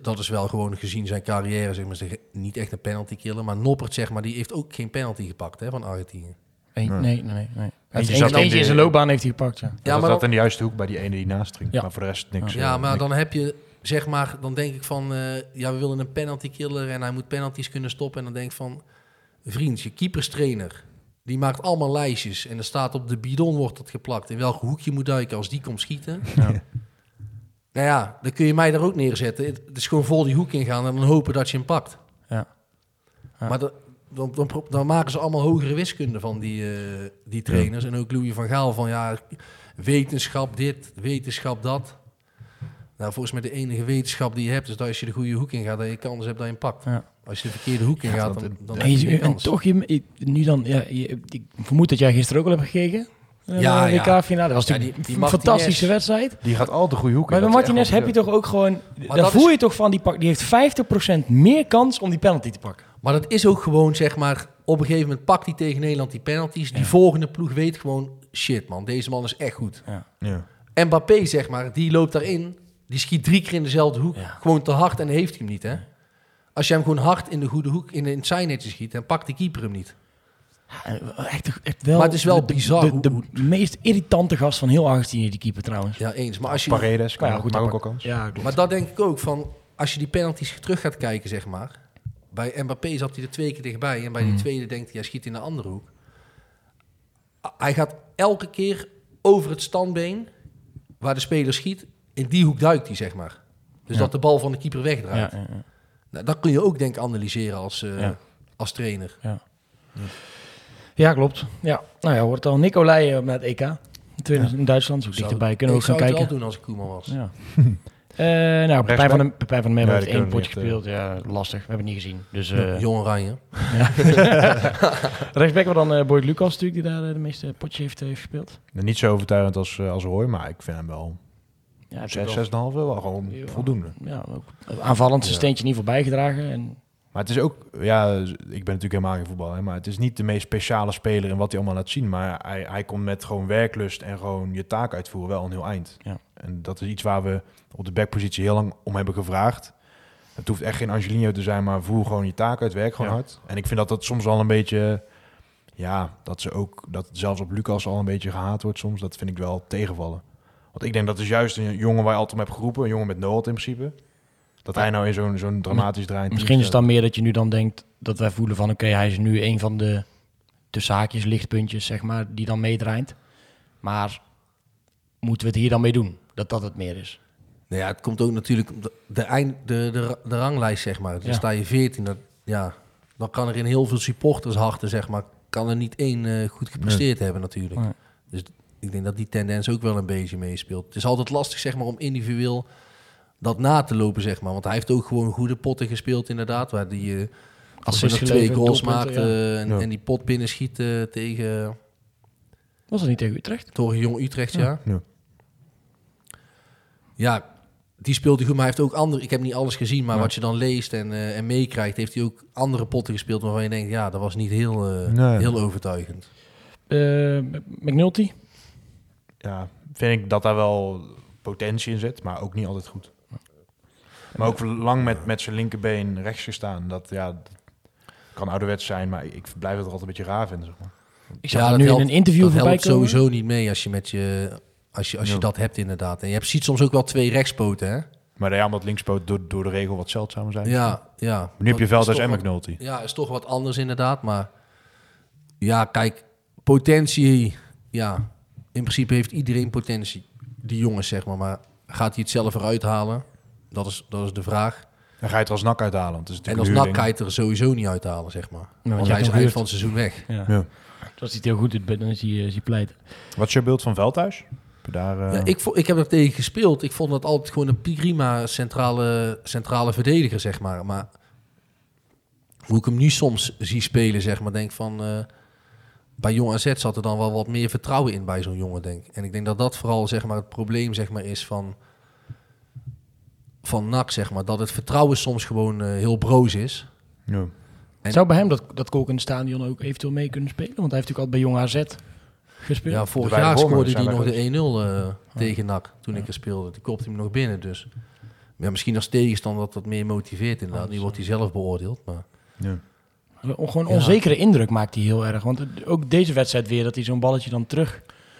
Dat is wel gewoon gezien zijn carrière, zeg maar, zeg- niet echt een penalty killer. Maar Noppert, zeg maar, die heeft ook geen penalty gepakt hè, van Argentinië. Nee, nee, nee. nee. Eentje, eentje, in de- zijn loopbaan heeft hij gepakt, ja. Dat maar zat dan- in de juiste hoek bij die ene die naast ging. Ja. Maar voor de rest niks. Ja, eh, maar niks. dan heb je, zeg maar, dan denk ik van, eh, ja, we willen een penalty killer en hij moet penalties kunnen stoppen. En dan denk ik van, vriend, je keeperstrainer, die maakt allemaal lijstjes. En er staat op de bidon wordt dat geplakt. In welk hoek je moet duiken als die komt schieten. Ja. Nou ja, dan kun je mij daar ook neerzetten. Het is gewoon vol die hoek ingaan en dan hopen dat je hem pakt. Ja. Ja. Maar dan, dan, dan, dan maken ze allemaal hogere wiskunde van die, eh, die trainers. En ook Louis van Gaal van ja, wetenschap dit, wetenschap dat. Nou, volgens mij de enige wetenschap die je hebt is dat als je de goede hoek ingaat, dat je kans hebt dat je hem pakt. Ja. Als je de verkeerde hoek ingaat, dat- dan, dan En, heb je je- geen en kans. toch, je, ik- nu dan, ja, je, ik vermoed dat jij gisteren ook al hebt gekeken. Eh, Ja, de ja. WK-finale. Dat was Ja, natuurlijk die- die een fantastische wedstrijd. Die gaat al de goede hoek in. Maar bij Martinez heb je toch ook gewoon... Maar Daar voel is- je toch van, die, pak, die heeft 50% meer kans om die penalty te pakken. Maar dat is ook gewoon, zeg maar, op een gegeven moment pakt hij tegen Nederland die penalties. Die volgende ploeg weet gewoon, shit man, deze man is echt goed. Ja. Mbappé, zeg maar, die loopt daarin. Die schiet drie keer in dezelfde hoek. Ja. Gewoon te hard en heeft hij hem niet, hè? Als je hem gewoon hard in de goede hoek, in, in het zijnetje schiet, dan pakt de keeper hem niet. Echt, echt wel, Maar het is wel de- bizar De, meest irritante gast van heel Argentinië, die keeper trouwens. Ja, eens. Maar, als je, Paredes, kan Maar ja, ook, goed, maar ook kans. Ja, klopt. maar dat denk ik ook van, als je die penalties terug gaat kijken, zeg maar. Bij Mbappé zat hij er twee keer dichtbij. En bij die tweede denkt hij, hij schiet in de andere hoek. Hij gaat elke keer over het standbeen waar de speler schiet. In die hoek duikt hij, zeg maar. Dus Ja. dat de bal van de keeper wegdraait. Ja, ja, ja. Nou, dat kun je ook denk ik analyseren als, eh, Ja. als trainer. Ja, klopt. Ja, nou ja, hoort al. Nico Leijen met EK. In 2000 In Duitsland, zo dichterbij. Kunnen we ik ook gaan zou het kijken. wel doen als ik Koeman was. Ja. Eh nou, Pepijn van, de, Pepijn van Ja, heeft één potje we niet gespeeld. Ja, lastig. We hebben het niet gezien. Dus eh Jong Oranje. rechtsback was dan eh Boyd Lucas natuurlijk, die daar eh, de meeste potjes heeft, eh, heeft gespeeld. Niet zo overtuigend als, eh, als Roy, maar ik vind hem wel Ja, heeft 6, ook wel- 6,5 wel gewoon Ja. voldoende. Ja, ook aanvallend zijn steentje in ieder geval bijgedragen. En, Maar het is ook, ja, ik ben natuurlijk helemaal geen voetballer, maar het is niet de meest speciale speler in wat hij allemaal laat zien. Maar hij, hij komt met gewoon werklust en gewoon je taak uitvoeren wel een heel eind. Ja. En dat is iets waar we op de backpositie heel lang om hebben gevraagd. Het hoeft echt geen Angelino te zijn, maar voer gewoon je taak uit, werk gewoon Ja. hard. En ik vind dat dat soms wel een beetje, ja, dat ze ook, dat zelfs op Lucas al een beetje gehaat wordt soms. Dat vind ik wel tegenvallen. Want ik denk dat is juist een jongen waar je altijd om hebt geroepen, een jongen met nood in principe. Dat hij nou in zo'n zo'n dramatisch draaiend misschien is het dan meer dat je nu dan denkt dat wij voelen van oké, hij is nu een van de tussen haakjes lichtpuntjes, zeg maar, die dan meedraait. Maar moeten we het hier dan mee doen? Dat dat het meer is. Nou ja, het komt ook natuurlijk op de, de, eind, de, de, de ranglijst, zeg maar. Dan Ja. sta je 14. Dat, ja, dan kan er in heel veel supportersharten, zeg maar, kan er niet één eh, goed gepresteerd hebben natuurlijk. Nee. Dus ik denk dat die tendens ook wel een beetje meespeelt. Het is altijd lastig, zeg maar, om individueel dat na te lopen, zeg maar. Want hij heeft ook gewoon goede potten gespeeld, inderdaad. Waar die eh als hij nog twee goals maakte ja. eh, en, Ja. en die pot binnen schiet eh, tegen, Was dat niet tegen Utrecht? tegen Jong Utrecht, ja. Ja. Ja, die speelt hij goed, maar hij heeft ook andere... Ik heb niet alles gezien, maar Ja. wat je dan leest en, eh, en meekrijgt... heeft hij ook andere potten gespeeld waarvan je denkt... ja, dat was niet heel, eh, Nee. heel overtuigend. Eh, McNulty? ja, vind ik dat daar wel potentie in zit, maar ook niet altijd goed. Maar ook lang met, met zijn linkerbeen rechts gestaan. Dat ja, dat kan ouderwets zijn, maar ik blijf het er altijd een beetje raar vinden. Zeg maar. Ik zag Ja, dat nu in een interview dat voorbij helpt komen. sowieso niet mee als je, met je, als je, als je dat hebt inderdaad. En je hebt, ziet soms ook wel twee rechtspoten, hè? Maar ja, omdat linkspoot door, door de regel wat zeldzamer zijn. Ja, ja. Nu heb je Dat Veldhuis is en McNulty. Ja, is toch wat anders inderdaad. Maar ja, kijk, potentie... Ja, in principe heeft iedereen potentie. Die jongens, zeg maar. Maar gaat hij het zelf eruit halen? Dat is, dat is de vraag. Dan ga je het er als nak uithalen. Want het is En als nak ga je het er sowieso niet uithalen, zeg maar. want hij is eind van het seizoen weg. Ja. Ja. Als hij het heel goed doet, dan is hij, eh, is hij pleiten. Wat is je beeld van Veldhuis? Daar, eh, Ja, ik, vo- ik heb er tegen gespeeld. Ik vond dat altijd gewoon een prima centrale, centrale verdediger, zeg maar. Maar hoe ik hem nu soms zie spelen, zeg maar, denk van... eh, bij Jong AZ zat er dan wel wat meer vertrouwen in bij zo'n jongen, denk ik. En ik denk dat dat vooral, zeg maar, het probleem, zeg maar, is van... Van NAC, zeg maar. Dat het vertrouwen soms gewoon eh, heel broos is. ja. En- Zou bij hem dat, dat Kolk stadion ook eventueel mee kunnen spelen? Want hij heeft natuurlijk altijd bij Jong AZ gespeeld. Ja, vorig jaar scoorde hij nog de 1-0 eh, tegen NAC toen ik er speelde. Die kopte hem nog binnen, dus... Ja, misschien als tegenstander dat dat meer motiveert inderdaad. Nu wordt hij zelf beoordeeld, maar... Ja. Gewoon Ja. onzekere indruk maakt hij heel erg. Want het- ook deze wedstrijd weer, dat hij zo'n balletje dan terug...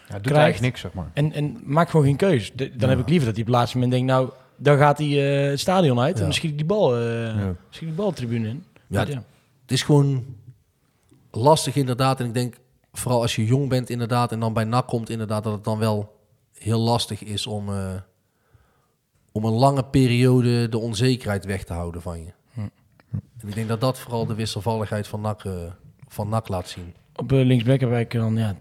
Ja, doet Krijgt. eigenlijk niks, zeg maar. En, en maakt gewoon geen keus. De- dan heb ik liever dat hij op het laatste moment denkt... Nou, dan gaat hij eh, het stadion uit en ik die bal, eh Ja. schiet die bal de tribune in. Ja, het is gewoon lastig inderdaad. En ik denk, vooral als je jong bent inderdaad... en dan bij NAC komt inderdaad... dat het dan wel heel lastig is om... eh, om een lange periode de onzekerheid weg te houden van je. Hm. En ik denk dat dat vooral de wisselvalligheid van NAC, eh, van NAC laat zien. Op uh, linksback hebben wij dan ja,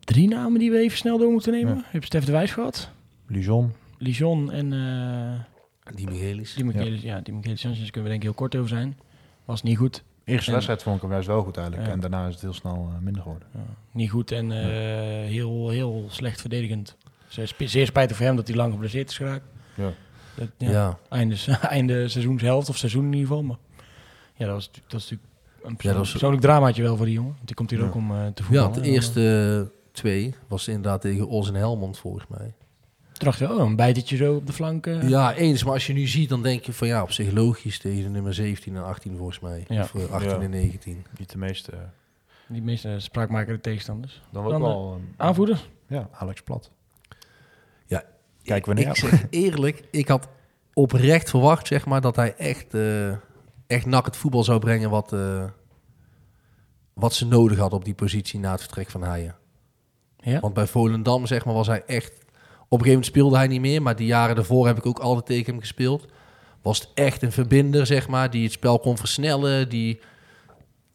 drie namen die we even snel door moeten nemen. Je hebt Stef de Wijs gehad, Lijon. Lijon en eh Die Michelis. die Michaelis. Ja, die Michaelis Sanchez kunnen we denk ik heel kort over zijn. Was niet goed. Eerste wedstrijd vond ik hem juist wel goed eigenlijk. Ja. En daarna is het heel snel eh, minder geworden. Niet goed en eh, heel, heel slecht verdedigend. Zeer, sp- zeer spijtig voor hem dat hij lang geblesseerd is geraakt. Ja. Dat, Ja. ja, Einde, einde seizoenshelft of seizoen in ieder geval. Maar ja, dat, was, dat is natuurlijk een was- persoonlijk dramaatje wel voor die jongen. Want die komt hier Ja. ook om eh, te Ja, voetballen. de En dan, eerste twee was inderdaad tegen Os en Helmond volgens mij. Eh, Toen dacht je, oh, een bijtetje zo op de flank. eh. Ja, eens. Maar als je nu ziet, dan denk je van ja, op zich logisch tegen de nummer 17 en 18 volgens mij. Ja. Of eh, 18 Ja. en 19. Niet de meeste. eh, Die meeste spraakmakende tegenstanders. dan ook wel. eh, Aanvoerder? ja, Alex Plat. Ja, Kijk wanneer. Ik zeg eerlijk, ik had oprecht verwacht, zeg maar, dat hij echt, eh echt nak het voetbal zou brengen wat, eh, wat ze nodig had op die positie na het vertrek van Haaien. Ja? Want bij Volendam, zeg maar, was hij echt... Op een gegeven moment speelde hij niet meer, maar die jaren daarvoor heb ik ook altijd tegen hem gespeeld. Was het echt een verbinder, zeg maar, die het spel kon versnellen, die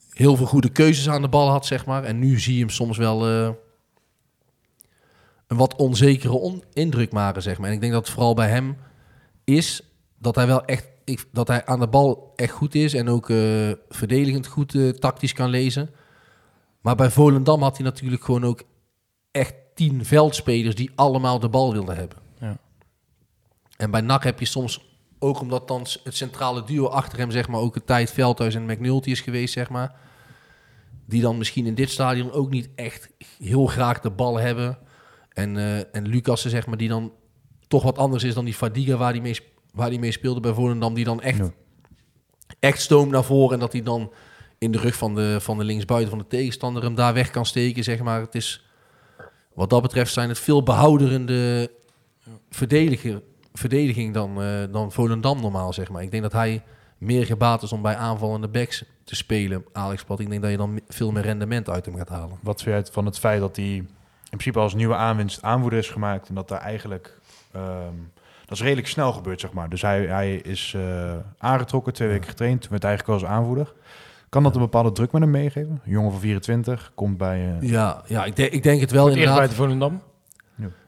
heel veel goede keuzes aan de bal had, zeg maar. En nu zie je hem soms wel eh, een wat onzekere on- indruk maken, zeg maar. En ik denk dat vooral bij hem is dat hij wel echt, dat hij aan de bal echt goed is en ook eh, verdedigend goed eh, tactisch kan lezen. Maar bij Volendam had hij natuurlijk gewoon ook echt tien veldspelers die allemaal de bal wilden hebben. Ja. En bij NAC heb je soms, ook omdat dan het centrale duo achter hem, zeg maar, ook een tijd Veldhuis en McNulty is geweest, zeg maar. Die dan misschien in dit stadion ook niet echt heel graag de bal hebben. En, eh en Lucassen, zeg maar, die dan toch wat anders is dan die Fadiga waar die mee, waar die mee speelde bij Volendam. Die dan echt, Ja. echt stoom naar voren en dat hij dan in de rug van de, van de linksbuiten van de tegenstander hem daar weg kan steken, zeg maar. Het is, wat dat betreft zijn het veel behouderende verdediger, verdediging dan, eh, dan Volendam normaal, zeg maar. Ik denk dat hij meer gebaat is om bij aanvallende backs te spelen, Alex Plat. Ik denk dat je dan veel meer rendement uit hem gaat halen. Wat vind uit van het feit dat hij in principe als nieuwe aanwinst aanvoerder is gemaakt en dat daar eigenlijk ehm, dat is redelijk snel gebeurd, zeg maar. Dus hij, hij is eh, aangetrokken, twee weken getraind, toen werd hij gekozen als aanvoerder. Kan dat een bepaalde druk met hem meegeven? Een jongen van 24 komt bij. eh, Ja, ja ik, denk ik denk het wel Eerst bij inderdaad. de Volendam.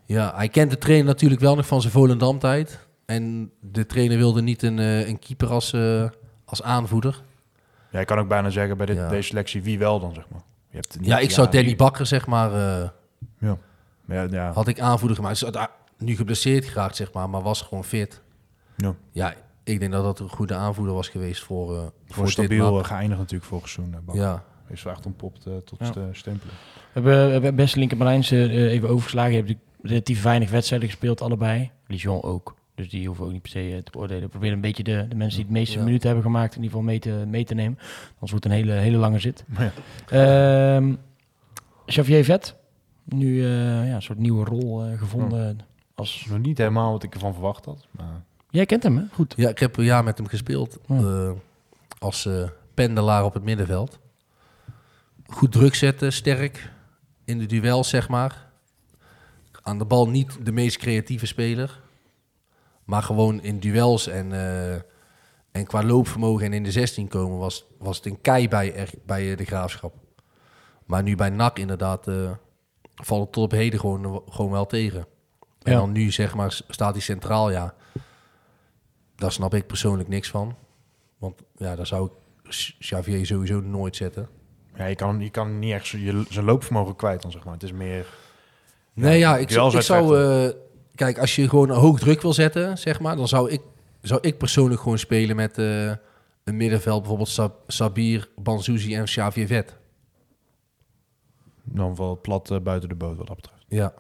Ja, hij kent de trainer natuurlijk wel nog van zijn Volendam-tijd. En de trainer wilde niet een, eh, een keeper als, eh, als aanvoerder. Ja, je kan ook bijna zeggen bij dit, Ja. deze selectie wie wel dan, zeg maar. Je hebt niet- Ja, ik zou Danny Bakker, zeg maar, eh, Ja. Ja, ja. had ik aanvoerder gemaakt. Is uita- nu geblesseerd geraakt, zeg maar, maar was gewoon fit. Ja. Ja, ik denk dat dat een goede aanvoerder was geweest voor, eh, voor, Voor dit stabiel geëindigd natuurlijk vorig seizoen. eh. Ja, Is wel echt ontpopt eh, tot Ja. ste- stempelen. We hebben, we hebben best linker Marijnse eh, even overgeslagen. Je hebt relatief weinig wedstrijden gespeeld, allebei. Lijon ook. Dus die hoeven we ook niet per se te beoordelen. We proberen een beetje de, de mensen die het meeste Ja. minuten hebben gemaakt... in ieder geval mee te, mee te nemen. Anders wordt het een hele, hele lange zit. Ja. Ehm Xavier Vet. Nu eh, ja, een soort nieuwe rol eh, gevonden. Als... Nog niet helemaal wat ik ervan verwacht had. Maar Jij kent hem, hè? Goed. ja ik heb een jaar met hem gespeeld eh, als eh, pendelaar op het middenveld. Goed druk zetten, sterk. In de duels, zeg maar. Aan de bal niet de meest creatieve speler. Maar gewoon in duels en, eh, en qua loopvermogen en in de 16 komen was, was het een kei bij, er, bij de graafschap. Maar nu bij NAC inderdaad valt het tot op heden gewoon, gewoon wel tegen. En Ja. dan nu zeg maar staat hij centraal, ja. Daar snap ik persoonlijk niks van. Want ja, daar zou ik Xavier sowieso nooit zetten. ja, je kan, je kan niet echt je, zijn loopvermogen kwijt dan, zeg maar. Het is meer... Nee, ja, ik, ik zou... eh, kijk, als je gewoon hoog druk wil zetten, zeg maar... dan zou ik, zou ik persoonlijk gewoon spelen met eh, een middenveld. Bijvoorbeeld Sab- Sabir, Banzuzi en Xavier Vet. Dan wel plat eh, buiten de boot wat dat betreft. Ja.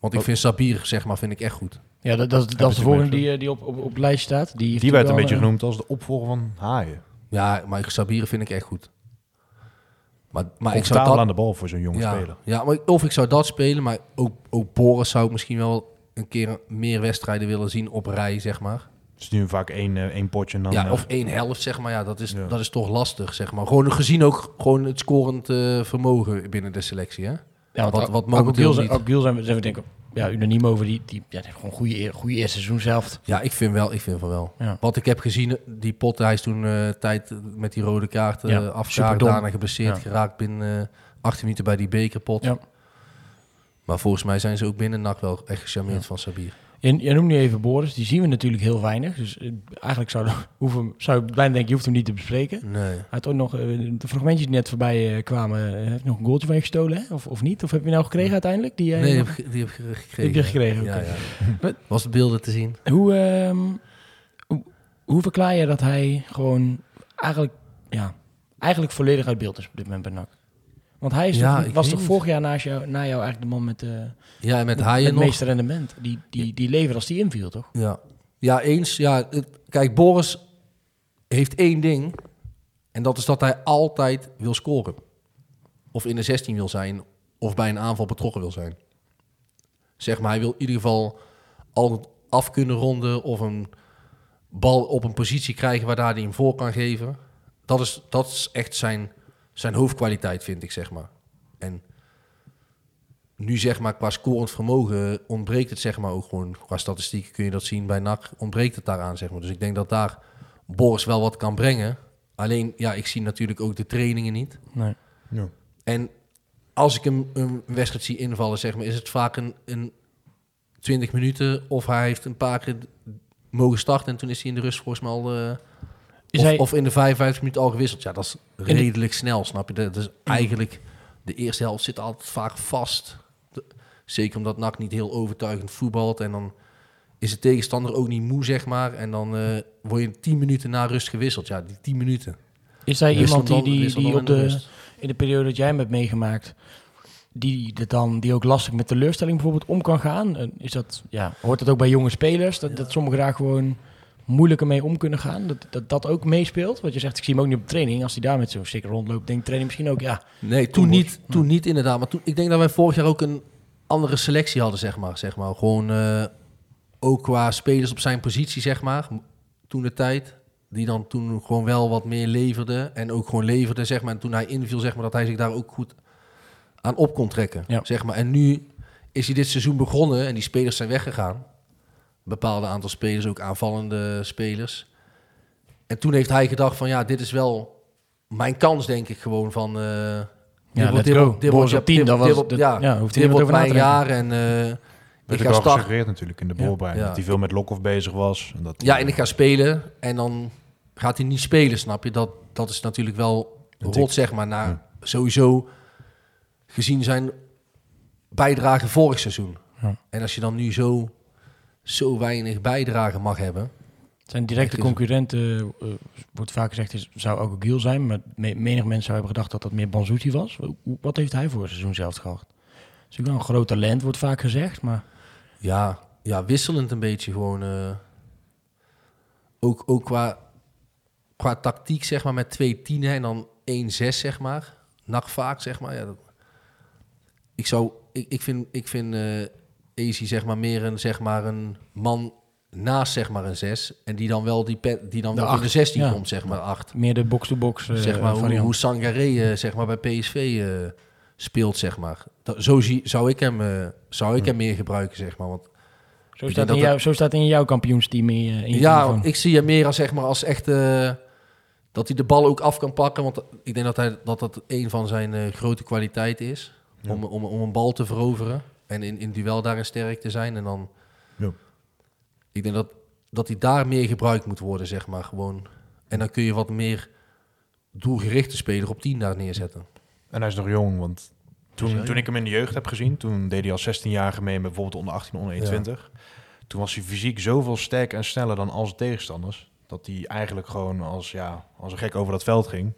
Want ik Wat- vind Sabir, zeg maar, vind ik echt goed. Ja, dat, dat, is- dat is de volgende die, eh, die op, op, op het lijst staat. Die, Die werd een beetje eh, genoemd als de opvolger van Haaien. Ja, maar Sabir vind ik echt goed. Maar, maar ik zou dat... aan de bal voor zo'n jonge ja, speler. Ja, maar ik- of ik zou dat spelen, maar ook, ook Boris zou ik misschien wel een keer meer wedstrijden willen zien op rij, zeg maar. Het is nu vaak één, eh, één potje en dan... ja, of één helft, zeg maar. Ja, dat is, Ja. dat is toch lastig, zeg maar. Gewoon gezien ook gewoon het scorend vermogen binnen de selectie, hè? Ja, Wat- wat, momenteel niet. Ook Giel zijn we, zijn we denk ik ja, unaniem over. Die, die, ja, die gewoon goede, goede eerste seizoen zelf. Ja, ik vind wel, ik vind van wel. Ja. Wat ik heb gezien, die pot, hij is toen eh, tijd met die rode kaart eh Ja, superdom. daarna geblesseerd Ja. geraakt binnen eh 18 minuten bij die bekerpot. Ja. Maar volgens mij zijn ze ook binnen NAC wel echt gecharmeerd van Sabir. Je, je noemt nu even Boris. Die zien we natuurlijk heel weinig. Dus eh, eigenlijk zou, hoeven, zou je bijna denken, je hoeft hem niet te bespreken. Nee. Hij had ook nog, eh, de fragmentjes die net voorbij eh, kwamen, heeft nog een goaltje van je gestolen, hè? Of, of niet? Of heb je nou gekregen uiteindelijk? Die, Nee, die heb, ik die heb ik gekregen. Heb je gekregen, Ja, Was de beelden te zien? Hoe, ehm, hoe, hoe verklaar je dat hij gewoon eigenlijk, ja, eigenlijk volledig uit beeld is op dit moment bij NAC? Want hij is Ja, toch, ik was toch vorig jaar naast jou, na jou eigenlijk de man met, eh Ja, en met met Haaien het nog. meeste rendement. Die, die, die leverde als die inviel, toch? Ja. ja, eens. Ja, het- kijk, Boris heeft één ding. En dat is dat hij altijd wil scoren. Of in de 16 wil zijn. Of bij een aanval betrokken wil zijn. Zeg maar, hij wil in ieder geval altijd af kunnen ronden. Of een, bal op een positie krijgen waar daar hij hem voor kan geven. Dat is, dat is echt zijn, zijn hoofdkwaliteit, vind ik, zeg maar. En nu zeg maar qua scorend vermogen ontbreekt het zeg maar ook gewoon. Qua statistieken kun je dat zien bij NAC, ontbreekt het daaraan zeg maar. Dus ik denk dat daar Boris wel wat kan brengen. Alleen, ja, ik zie natuurlijk ook de trainingen niet. Nee. Ja. En als ik hem een wedstrijd zie invallen, zeg maar, is het vaak een, een 20 minuten of hij heeft een paar keer mogen starten en toen is hij in de rust volgens mij al... eh, of, hij- of in de 55 minuten al gewisseld. Ja, dat is de- redelijk snel, snap je? Dat is eigenlijk... De eerste helft zit altijd vaak vast. De- zeker omdat NAC niet heel overtuigend voetbalt. En dan is de tegenstander ook niet moe, zeg maar. En dan eh, word je 10 minuten na rust gewisseld. Ja, die 10 minuten. Is hij iemand die, die, op in de in de periode dat jij hem hebt meegemaakt, die, dat dan, die ook lastig met teleurstelling bijvoorbeeld om kan gaan? Is dat, ja, hoort dat ook bij jonge spelers? Dat, dat sommigen daar gewoon moeilijker mee om kunnen gaan? Dat, dat dat ook meespeelt? Want je zegt, ik zie hem ook niet op training. Als hij daar met zo'n sticker rondloopt, denkt de training misschien ook, ja, Nee, toen niet, toen niet inderdaad. Maar toen, ik denk dat wij vorig jaar ook een andere selectie hadden, zeg maar. Zeg maar. Gewoon eh, ook qua spelers op zijn positie, zeg maar. Toen de tijd. Die dan toen gewoon wel wat meer leverde. En ook gewoon leverde, zeg maar. En toen hij inviel, zeg maar, dat hij zich daar ook goed aan op kon trekken. Ja. Zeg maar. En nu is hij dit seizoen begonnen en die spelers zijn weggegaan. Een bepaalde aantal spelers, ook aanvallende spelers. En toen heeft hij gedacht van, ja, dit is wel mijn kans, denk ik, gewoon van... eh, Ja, let's dit go. Boris op 10, dit dat wordt- was- dit ja, Ja, hoeft hij niet over mijn jaar en eh, ik ga starten. gesuggereerd natuurlijk in de. Ja. Dat hij veel met Lokhoff bezig was. En dat Ja, en ik ga spelen en dan gaat hij niet spelen, snap je? Dat, dat is natuurlijk wel rot, zeg maar. Na, Sowieso gezien zijn bijdrage vorig seizoen. Ja. En als je dan nu zo, zo weinig bijdrage mag hebben... Zijn directe Echt concurrenten, eh, wordt vaak gezegd, is, zou ook Giel zijn. Maar me- menig mensen zouden hebben gedacht dat dat meer Banzuti was. Wat heeft hij voor seizoen zelf gehad? Is natuurlijk wel een groot talent, wordt vaak gezegd. Maar Ja, ja wisselend een beetje gewoon. eh, ook ook qua, qua tactiek, zeg maar, met twee tienen en dan één zes, zeg maar. Nak vaak, zeg maar. Ja, dat, ik, zou, ik, ik vind, ik vind eh Easy, zeg maar, meer een, zeg maar, een man naast, zeg maar, een zes. En die dan wel, die, pe- die dan De wel in de acht, 16 ja. komt, zeg maar, acht. meer de box-to-box eh, zeg maar, hoe, hoe Sangaré, eh, zeg maar, bij PSV eh, speelt, zeg maar. Dat, zo zie, zou ik hem, eh, zou ik hem meer gebruiken, zeg maar. Want zo, staat in jou, zo staat in jouw kampioensteam in in ja, telefoon. ik zie hem meer als, zeg maar, als echt... eh, dat hij de bal ook af kan pakken. Want ik denk dat hij, dat, dat een van zijn eh, grote kwaliteiten is. Om, om, om een bal te veroveren. En in, in duel daarin sterk te zijn. En dan... Ja. Ik denk dat, dat hij daar meer gebruikt moet worden, zeg maar. Gewoon. En dan kun je wat meer doelgerichte speler op 10 daar neerzetten. En hij is nog jong, want toen, toen ik hem in de jeugd heb gezien, toen deed hij als 16-jarige mee met bijvoorbeeld onder 18, onder 21. Toen was hij fysiek zoveel sterker en sneller dan al zijn tegenstanders, dat hij eigenlijk gewoon als, ja, als een gek over dat veld ging.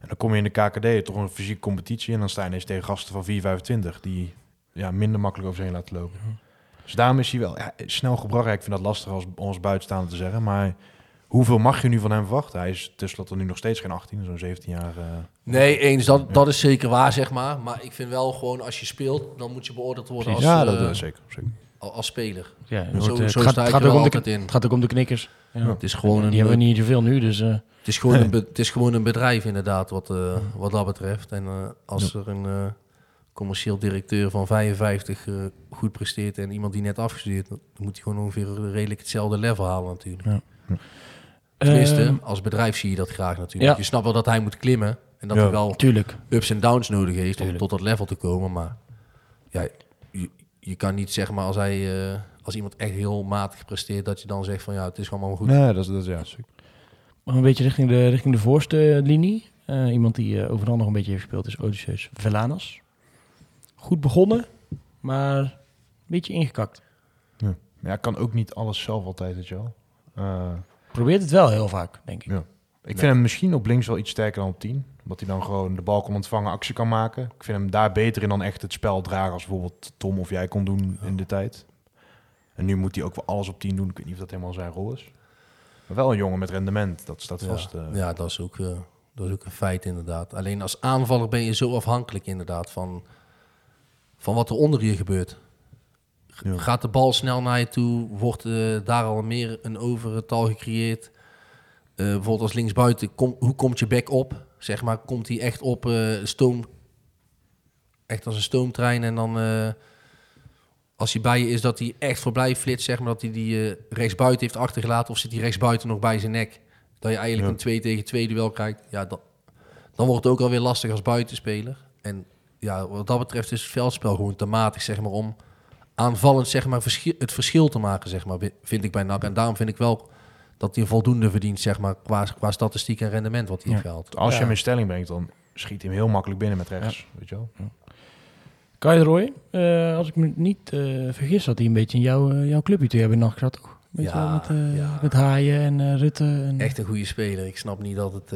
En dan kom je in de KKD, toch een fysieke competitie, en dan sta je ineens tegen gasten van 4,25, die ja, minder makkelijk over zich heen laten lopen. Dus daarom is hij wel ja, snel gebracht. Ik vind dat lastig als, als buitenstaander te zeggen, maar hoeveel mag je nu van hem verwachten? Hij is tenslotte nu nog steeds geen 18, zo'n 17 jaar. eh, Nee, eens. Dat, dat is zeker waar, zeg maar. Maar ik vind wel gewoon, als je speelt, dan moet je beoordeeld worden als, ja, eh, dat, dat zeker. zeker. als, speler. ja, zo- het, zo wordt, eh, het, gaat, er ook om de, altijd in. het gaat ook om de knikkers. Ja. Het is gewoon een, Die hebben we niet zoveel nu, dus... eh, Het is gewoon, een, be- het is gewoon een bedrijf inderdaad, wat, eh, wat dat betreft. En eh, als er een eh, commercieel directeur van 55 eh, goed presteert en iemand die net afgestudeerd, dan moet hij gewoon ongeveer redelijk hetzelfde level halen natuurlijk. Ja. Tenminste, Ehm, als bedrijf zie je dat graag natuurlijk. Ja. Je snapt wel dat hij moet klimmen en dat Ja. hij wel tuurlijk. ups en downs nodig heeft om tot dat level te komen. Maar ja, je, je kan niet zeg maar als hij, eh, als iemand echt heel matig presteert, dat je dan zegt van ja, het is gewoon allemaal goed. Nee, dat is, dat is ja. Maar een beetje richting de, richting de voorste linie. Eh, iemand die overal nog een beetje heeft gespeeld is Odysseus Velanas. Goed begonnen, maar een beetje ingekakt. Maar ja, kan ook niet alles zelf altijd, weet je wel. Eh, Probeert het wel heel vaak, denk ik. ja. Ik vind hem misschien op links wel iets sterker dan op 10. Omdat hij dan gewoon de bal kan ontvangen, actie kan maken. Ik vind hem daar beter in dan echt het spel dragen als bijvoorbeeld Tom of jij kon doen in de tijd. En nu moet hij ook wel alles op 10 doen. Ik weet niet of dat helemaal zijn rol is. Maar wel een jongen met rendement, dat staat vast. Ja, ja dat, is ook, eh, dat is ook een feit inderdaad. Alleen als aanvaller ben je zo afhankelijk inderdaad van, van wat er onder je gebeurt. Ja. Gaat de bal snel naar je toe? Wordt eh, daar al meer een overtal gecreëerd? Eh, bijvoorbeeld als linksbuiten, kom, hoe komt je back op? Zeg maar, komt hij echt op eh, stoom... Echt als een stoomtrein en dan... als hij bij je is, dat hij echt voorbij flitst, zeg maar, dat hij die rechtsbuiten heeft achtergelaten, of zit die rechtsbuiten nog bij zijn nek, dat je eigenlijk Ja. een 2 tegen 2 duel krijgt, ja, dan, dan wordt het ook alweer lastig als buitenspeler. En ja, wat dat betreft is het veldspel gewoon te matig, zeg maar, om aanvallend, zeg maar, het verschil te maken, zeg maar, vind ik bij NAC. En daarom vind ik wel dat hij een voldoende verdient, zeg maar, qua, qua statistiek en rendement wat hij Ja. gehaald. Als je hem in stelling brengt, dan schiet hij hem heel makkelijk binnen met rechts. Weet je wel? Kai Roy, eh, als ik me niet eh, vergis, had hij een beetje in jouw, eh, jouw clubje toen jij bij nacht zat, toch? Weet je Ja, wel, met, eh, ja. met Haaien en Rutte. En... Echt een goede speler. Ik snap niet dat het...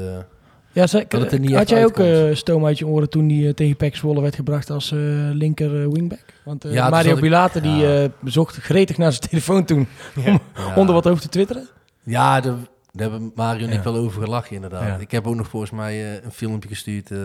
Ja, zei, dat het er niet had jij ook uitkomt. eh, stoom uit je oren toen die eh, tegen PEC Zwolle werd gebracht als eh, linker wingback? Want eh, Ja, Mario Bilate die Ja. eh, zocht gretig naar zijn telefoon toen om Ja. onder wat over te twitteren. Ja, daar, daar hebben Mario en Ja. ik wel over gelachen inderdaad. Ja. Ik heb ook nog volgens mij eh, een filmpje gestuurd eh,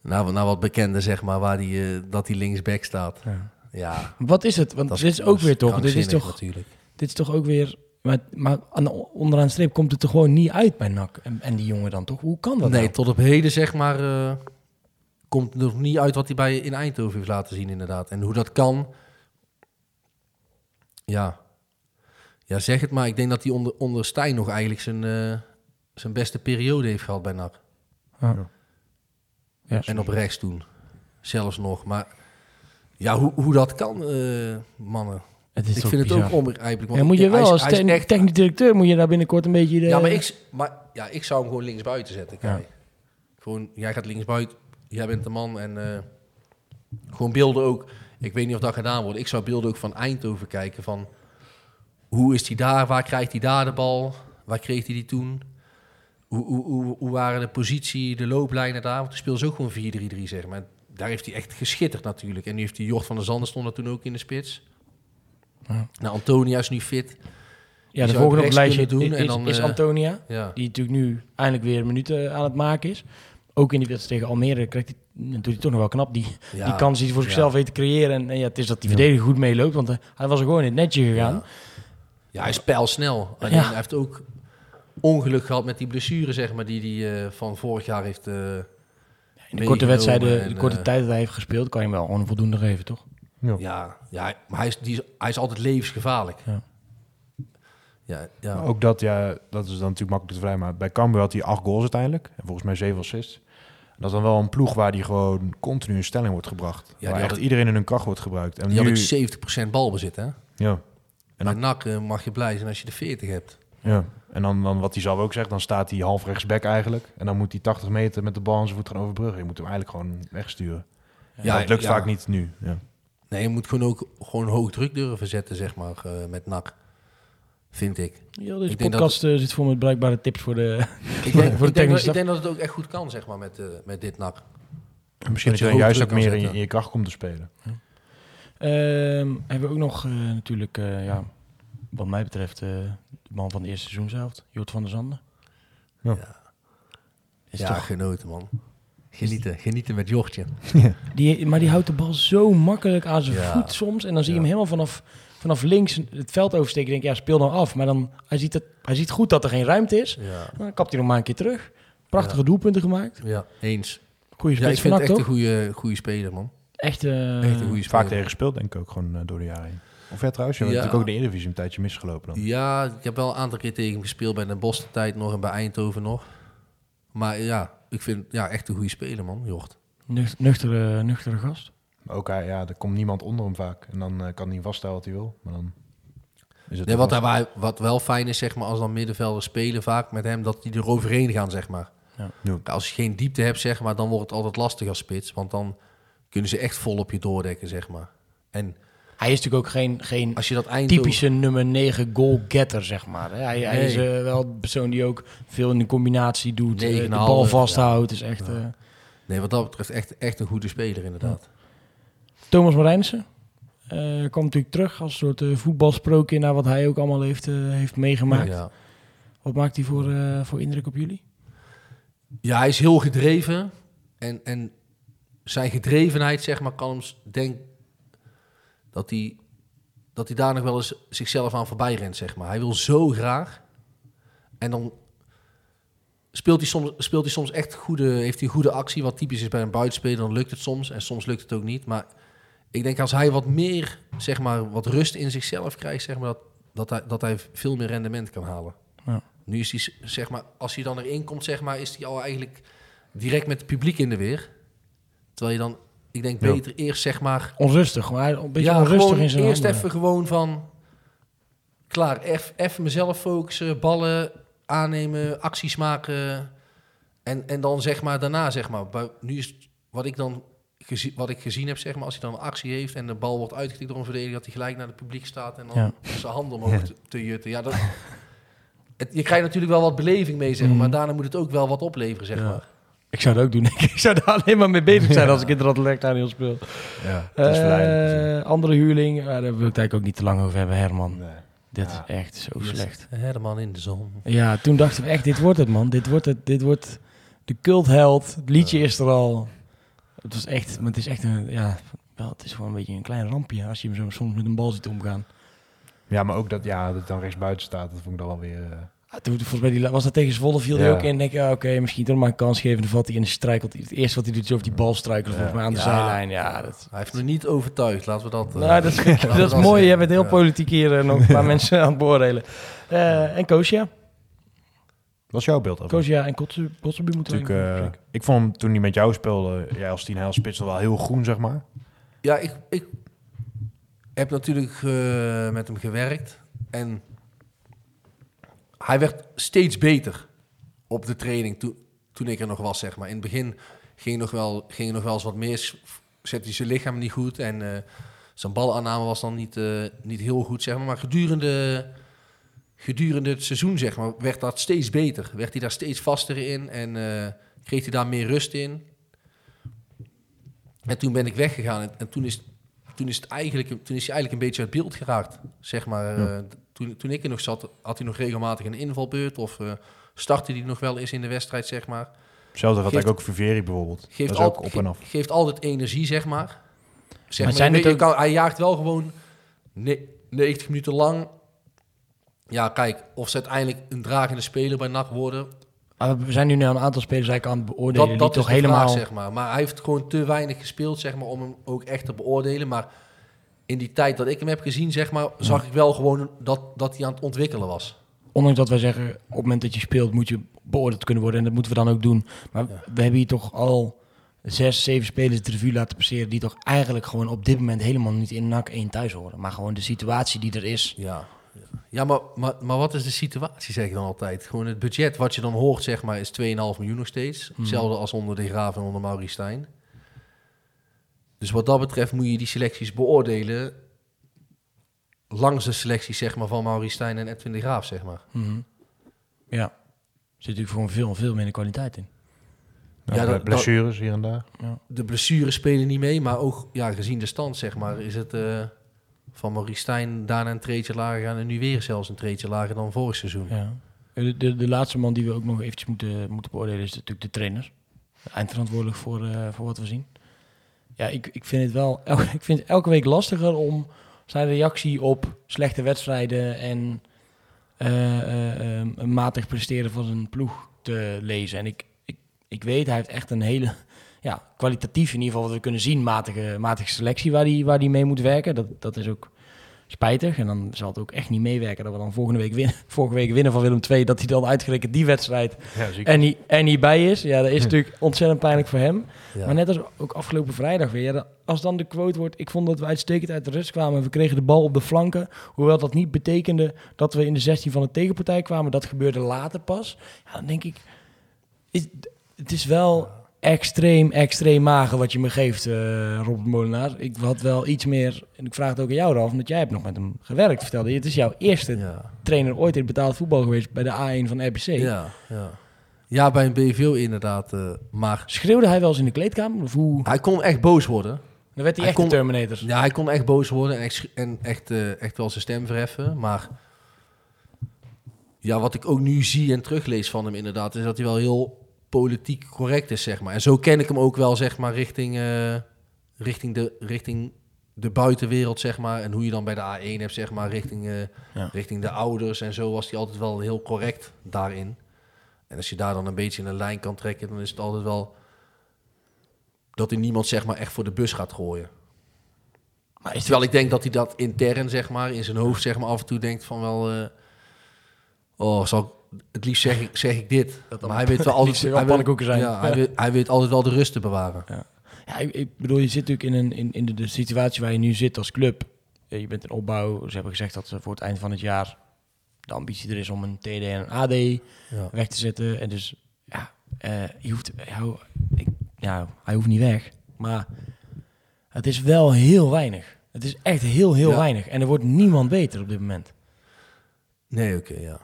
naar, wat- naar wat bekenden, zeg maar, waar die, eh, dat die linksback staat. Ja. Ja, Wat is het? Want dat dit is ook weer toch, dit is toch, natuurlijk. dit is toch ook weer, maar, maar aan de, onderaan de streep komt het er gewoon niet uit bij NAC. En, en die jongen dan toch? Hoe kan dat Nee, nou? tot op heden zeg maar eh, komt er nog niet uit wat hij bij in Eindhoven heeft laten zien inderdaad. En hoe dat kan, ja, ja zeg het maar. Ik denk dat hij onder, onder Stijn nog eigenlijk zijn, eh, zijn beste periode heeft gehad bij NAC. Ja. Ja. En op rechts toen. Zelfs nog. Maar ja, hoe, hoe dat kan, eh, mannen. Het is ik vind het ook onbegrijpelijk. want Ja, moet je hij wel als hij is techni- echt- technisch directeur moet je daar binnenkort een beetje... De, Ja, maar ik, maar, ja, ik zou hem gewoon linksbuiten zetten. Kai. Ja. Gewoon, jij gaat linksbuiten. Jij bent de man. En eh, gewoon beelden ook. Ik weet niet of dat gedaan wordt. Ik zou beelden ook van Eindhoven kijken. Van hoe is hij daar? Waar krijgt hij daar de bal? Waar kreeg hij die toen? Hoe, hoe, hoe, hoe waren de positie, de looplijnen daar? Want hij speelde ze ook gewoon 4-3-3, zeg maar. Daar heeft hij echt geschitterd natuurlijk. En nu heeft die Jort van der Zanden stond er toen ook in de spits. Ja. Nou, Antonia is nu fit. ja, de volgende op lijstje doen is, en dan, is eh, Antonia. Ja. Die natuurlijk nu eindelijk weer minuten aan het maken is. Ook in die wedstrijd tegen Almere krijgt hij, dan doet hij toch nog wel knap die, Ja. die kans die hij voor Ja. zichzelf weet te creëren. En, en ja, het is dat die verdediger goed meeloopt, want eh, hij was er gewoon in het netje gegaan. Ja. Ja, hij is pijlsnel. Alleen hij heeft ook ongeluk gehad met die blessure, zeg maar, die hij eh, van vorig jaar heeft. eh, In de korte wedstrijden, en, de korte tijd dat hij heeft gespeeld, kan je hem wel gewoon een voldoende geven, toch? Ja, ja maar hij is, die is, hij is altijd levensgevaarlijk. Ja. Ja, ja. Maar ook dat, ja, dat is dan natuurlijk makkelijk te vrij. Maar bij Cambuur had hij acht goals uiteindelijk. En volgens mij zeven assists. Dat is dan wel een ploeg waar die gewoon continu in stelling wordt gebracht. die waar echt iedereen in hun kracht wordt gebruikt. En Die had nu, ook 70% balbezit, hè? ja. En dan, NAC eh, mag je blij zijn als je de 40 hebt. ja. en dan, dan wat hij zelf ook zegt, dan staat hij half rechtsback eigenlijk. En dan moet hij 80 meter met de bal aan zijn voet gaan overbruggen. Je moet hem eigenlijk gewoon wegsturen. Ja, dat lukt ja. vaak niet nu. Ja. Nee, je moet gewoon ook gewoon hoog druk durven zetten, zeg maar, eh, met NAC. Vind ik. Ja, deze Ik denk podcast eh, zit vol met bruikbare tips voor de, Ik denk, voor de ik, denk dat, technische ik denk dat het ook echt goed kan, zeg maar, met, eh, met dit NAC. En Misschien Dat dat je juist ook meer in je, zetten. in je kracht komt te spelen. Ehm, hebben we ook nog eh, natuurlijk, eh, ja, wat mij betreft, eh, de man van de eerste seizoenshelft, Jort van der Zanden. Ja. Is ja, toch, genoten, man. Genieten, genieten met Jortje. die, maar die houdt de bal zo makkelijk aan zijn Ja. voet soms. En dan zie je Ja. hem helemaal vanaf, vanaf links het veld oversteken. Ik denk, ja, speel dan af. Maar dan, hij, ziet het, hij ziet goed dat er geen ruimte is. Ja, Dan kapt hij nog maar een keer terug. Prachtige doelpunten gemaakt. ja eens. Goeie Ja, ik vind het echt een goede, goede speler, man. Echt, eh, Echt een goede speler. Vaak tegen gespeeld, denk ik ook, gewoon eh, door de jaren heen. Of ja, trouwens, je hebt Ja. natuurlijk ook de Eredivisie een tijdje misgelopen dan. Ja, ik heb wel een aantal keer tegen hem gespeeld bij de Boston tijd nog en bij Eindhoven nog. Maar ja, ik vind ja, echt een goede speler, man, Jort. nucht- nuchtere, nuchtere gast. Maar ook, hij- ja, er komt niemand onder hem vaak. En dan eh, kan hij vaststellen wat hij wil. Maar dan is het Nee, wat, hij, wat wel fijn is, zeg maar, als dan middenvelders spelen vaak met hem, dat die er overheen gaan, zeg maar. Ja. Ja. Als je geen diepte hebt, zeg maar, dan wordt het altijd lastig als spits. Want dan kunnen ze echt vol op je doordekken, zeg maar. En Hij is natuurlijk ook geen, geen als je dat typische nummer 9 goal-getter, zeg maar. Hij, hij is eh, wel de persoon die ook veel in de combinatie doet. eh, de 9,5, bal ja. vasthoudt. Is echt, Ja. eh, Nee, wat dat betreft echt, echt een goede speler, inderdaad. Thomas Marijnissen kwam natuurlijk terug als een soort voetbalsprookje... naar wat hij ook allemaal heeft, heeft meegemaakt. Ja. Wat maakt hij voor, voor indruk op jullie? Ja, hij is heel gedreven. En, en zijn gedrevenheid, zeg maar, kan hem, denk dat hij, dat hij daar nog wel eens zichzelf aan voorbij rent, zeg maar. Hij wil zo graag. En dan speelt hij soms, speelt hij soms echt goede, heeft hij goede actie, wat typisch is bij een buitenspeler. Dan lukt het soms en soms lukt het ook niet. Maar ik denk als hij wat meer, zeg maar, wat rust in zichzelf krijgt, zeg maar, dat, dat, hij, dat hij veel meer rendement kan halen. Ja. Nu is hij, zeg maar, als hij dan erin komt, zeg maar, is hij al eigenlijk direct met het publiek in de weer. Terwijl je dan, ik denk, Ja. beter eerst, zeg maar, Onrustig, maar een beetje ja, onrustig in zijn eerst handen. even gewoon van... Klaar, even mezelf focussen, ballen aannemen, acties maken. En, en dan zeg maar daarna, zeg maar... Nu is wat ik dan wat ik gezien heb, zeg maar... Als hij dan een actie heeft en de bal wordt uitgetikt door een verdediger... dat hij gelijk naar het publiek staat en dan Ja. zijn handen omhoog te, te jutten. Ja, dat, het, je krijgt natuurlijk wel wat beleving mee, zeg maar. Mhm. Maar daarna moet het ook wel wat opleveren, zeg Ja. maar. Ik zou dat ook doen. ik zou daar alleen maar mee bezig zijn als ik in de Rotterdam speel. Ja, het is. Eh, andere huurling, ja, daar wil ik het eigenlijk ook niet te lang over hebben, Herman. Nee. Dit Ja. is echt zo slecht. Herman in de zon. Ja, toen dachten we echt, dit wordt het man. Dit wordt, het, dit wordt de cultheld. Het liedje is er al. Het was echt, maar het is echt een, ja, wel, het is gewoon een beetje een klein rampje als je hem zo soms met een bal ziet omgaan. Ja, maar ook dat, ja, dat het dan rechts buiten staat, dat vond ik dan wel weer... eh, Toen, volgens mij die, was dat tegen Zwolle, viel hij Ja. ook in. denk ja, oké, misschien toch maar een kans geven. Dan valt hij in de struikelt. Het eerste wat hij doet is over die bal struikelen, volgens mij aan de Ja. zijlijn. Ja, dat, Hij heeft me niet overtuigd, laten we dat... eh, nou, dat, is, dat is mooi. Je bent heel Ja. politiek hier en nog een paar mensen aan het beoordelen. Eh, en Koosja. Wat is jouw beeld over? Koosja en Kotsu- moeten eh, checken. ik vond hem toen hij met jou speelde, jij als tien spits wel heel groen, zeg maar. Ja, ik, ik heb natuurlijk eh, met hem gewerkt. En hij werd steeds beter op de training toen, toen ik er nog was, zeg maar. In het begin ging, nog wel, ging er nog wel eens wat mis. Zette hij zijn lichaam niet goed. En eh, zijn balaanname was dan niet, eh, niet heel goed, zeg maar. Maar gedurende, gedurende het seizoen, zeg maar, werd dat steeds beter. Werd hij daar steeds vaster in. En eh, kreeg hij daar meer rust in. En toen ben ik weggegaan. En, en toen, is, toen, is het eigenlijk, toen is hij eigenlijk een beetje uit beeld geraakt. Zeg maar, Ja. Toen, toen ik er nog zat, had hij nog regelmatig een invalbeurt. Of eh, startte hij nog wel eens in de wedstrijd, zeg maar. Hetzelfde had ik ook Viveri bijvoorbeeld. Geeft, dat is ook al- op en af. geeft altijd energie, zeg maar. Zeg Maar maar, zijn je ook- kan, hij jaagt wel gewoon ne- 90 minuten lang. Ja, kijk, of ze uiteindelijk een dragende speler bij NAC worden... Maar we zijn nu naar een aantal spelers eigenlijk aan het beoordelen. Dat, dat die is toch de helemaal. vraag, zeg maar. Maar hij heeft gewoon te weinig gespeeld, zeg maar, om hem ook echt te beoordelen. Maar in die tijd dat ik hem heb gezien, zeg maar, zag ik wel gewoon dat, dat hij aan het ontwikkelen was. Ondanks dat wij zeggen, op het moment dat je speelt moet je beoordeeld kunnen worden. En dat moeten we dan ook doen. Maar we hebben hier toch al zes, zeven spelers de revue laten passeren. Die toch eigenlijk gewoon op dit moment helemaal niet in NAC 1 thuis horen. Maar gewoon de situatie die er is. Ja, ja maar, maar, maar wat is de situatie, zeg ik dan altijd? Gewoon het budget wat je dan hoort, zeg maar, is 2,5 miljoen nog steeds. Hetzelfde als onder de Graaf en onder Maurice Stijn. Dus wat dat betreft moet je die selecties beoordelen langs de selecties, zeg maar, van Maurice Stijn en Edwin de Graaf, zeg maar. Mhm. Ja. Er zit natuurlijk gewoon veel, veel minder kwaliteit in. Ja, Ja, dat- blessures hier en daar. de blessures spelen niet mee, maar ook ja, gezien de stand, zeg maar, is het eh, van Maurice Stijn daarna een treetje lager gaan en nu weer zelfs een treetje lager dan vorig seizoen. Ja. De, de, de laatste man die we ook nog eventjes moeten, moeten beoordelen is natuurlijk de trainer. Eindverantwoordelijk voor, eh, voor wat we zien. Ja, ik, ik vind het wel el- ik vind elke week lastiger om zijn reactie op slechte wedstrijden en een matig presteren van zijn ploeg te lezen. En ik, ik, ik weet, hij heeft echt een hele, ja, kwalitatief in ieder geval wat we kunnen zien, matige, matige selectie waar hij waar die mee moet werken. Dat, dat is ook spijtig. En dan zal het ook echt niet meewerken dat we dan volgende week winnen, vorige week winnen van Willem II. Dat hij dan uitgerekend die wedstrijd Ja, en niet, en niet bij is. Ja, dat is natuurlijk ontzettend pijnlijk voor hem. Ja. Maar net als ook afgelopen vrijdag weer. Ja, als dan de quote wordt, ik vond dat we uitstekend uit de rust kwamen. en We kregen de bal op de flanken. Hoewel dat niet betekende dat we in de 16 van de tegenpartij kwamen. Dat gebeurde later pas. Ja, dan denk ik, is, het is wel extreem, extreem mager wat je me geeft, eh Robert Molenaar. Ik had wel iets meer, en ik vraag het ook aan jou, Ralf, omdat jij hebt nog met hem gewerkt, vertelde je. Het is jouw eerste Ja. trainer ooit in betaald voetbal geweest bij de A1 van RBC. Ja, ja. ja, bij een BVO inderdaad. eh, maar Schreeuwde hij wel eens in de kleedkamer? Of hoe? hij kon echt boos worden. Dan werd hij, Hij echt kon- Terminator. Ja, hij kon echt boos worden en echt, en echt, eh, echt wel zijn stem verheffen. Maar ja, wat ik ook nu zie en teruglees van hem inderdaad, is dat hij wel heel politiek correct is, zeg maar. En zo ken ik hem ook wel, zeg maar, richting, eh, richting, de, richting de buitenwereld, zeg maar. En hoe je dan bij de A1 hebt, zeg maar, richting, eh, Ja. richting de ouders. En zo was hij altijd wel heel correct daarin. En als je daar dan een beetje in een lijn kan trekken, dan is het altijd wel dat hij niemand, zeg maar, echt voor de bus gaat gooien. Maar is Terwijl ik denk dat hij dat intern, zeg maar, in zijn hoofd, zeg maar, af en toe denkt van wel... eh, oh, zal ik, het liefst zeg ik, zeg ik dit. maar hij weet wel altijd... hij pannenkoeken zijn. Ja, hij, weet, hij weet altijd wel de rust te bewaren. Ja, ik, ik bedoel, je zit natuurlijk in, een, in, in de, de situatie waar je nu zit als club. Je bent in opbouw. Ze hebben gezegd dat ze voor het eind van het jaar de ambitie er is om een TD en een AD Ja. weg te zetten. En dus, ja, eh, je hoeft, jou, ik, ja, hij hoeft niet weg. Maar het is wel heel weinig. Het is echt heel, heel Ja. weinig. En er wordt niemand beter op dit moment. Nee, oké, ja.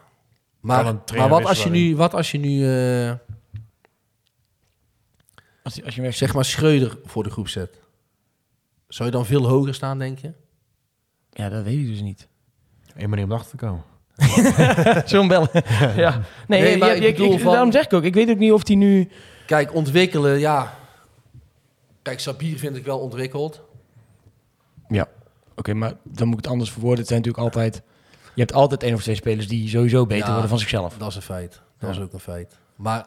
Maar, maar wat, als je nu, wat als je nu, eh, Als, als je weg zeg maar, Schreuder voor de groep zet? Zou je dan veel hoger staan, denk je? Ja, dat weet ik dus niet. Eén manier om erachter te komen. Zo'n bellen. ja. Nee, Nee, maar ja, ik ik, bedoel ik- van- daarom zeg ik ook. Ik weet ook niet of die nu... Kijk, ontwikkelen, ja. Kijk, Sabir vind ik wel ontwikkeld. Ja, oké, maar dan moet ik het anders verwoorden. Het zijn natuurlijk altijd... Je hebt altijd één of twee spelers die sowieso beter Ja. worden van zichzelf. Dat is een feit. Dat is ook een feit. Maar,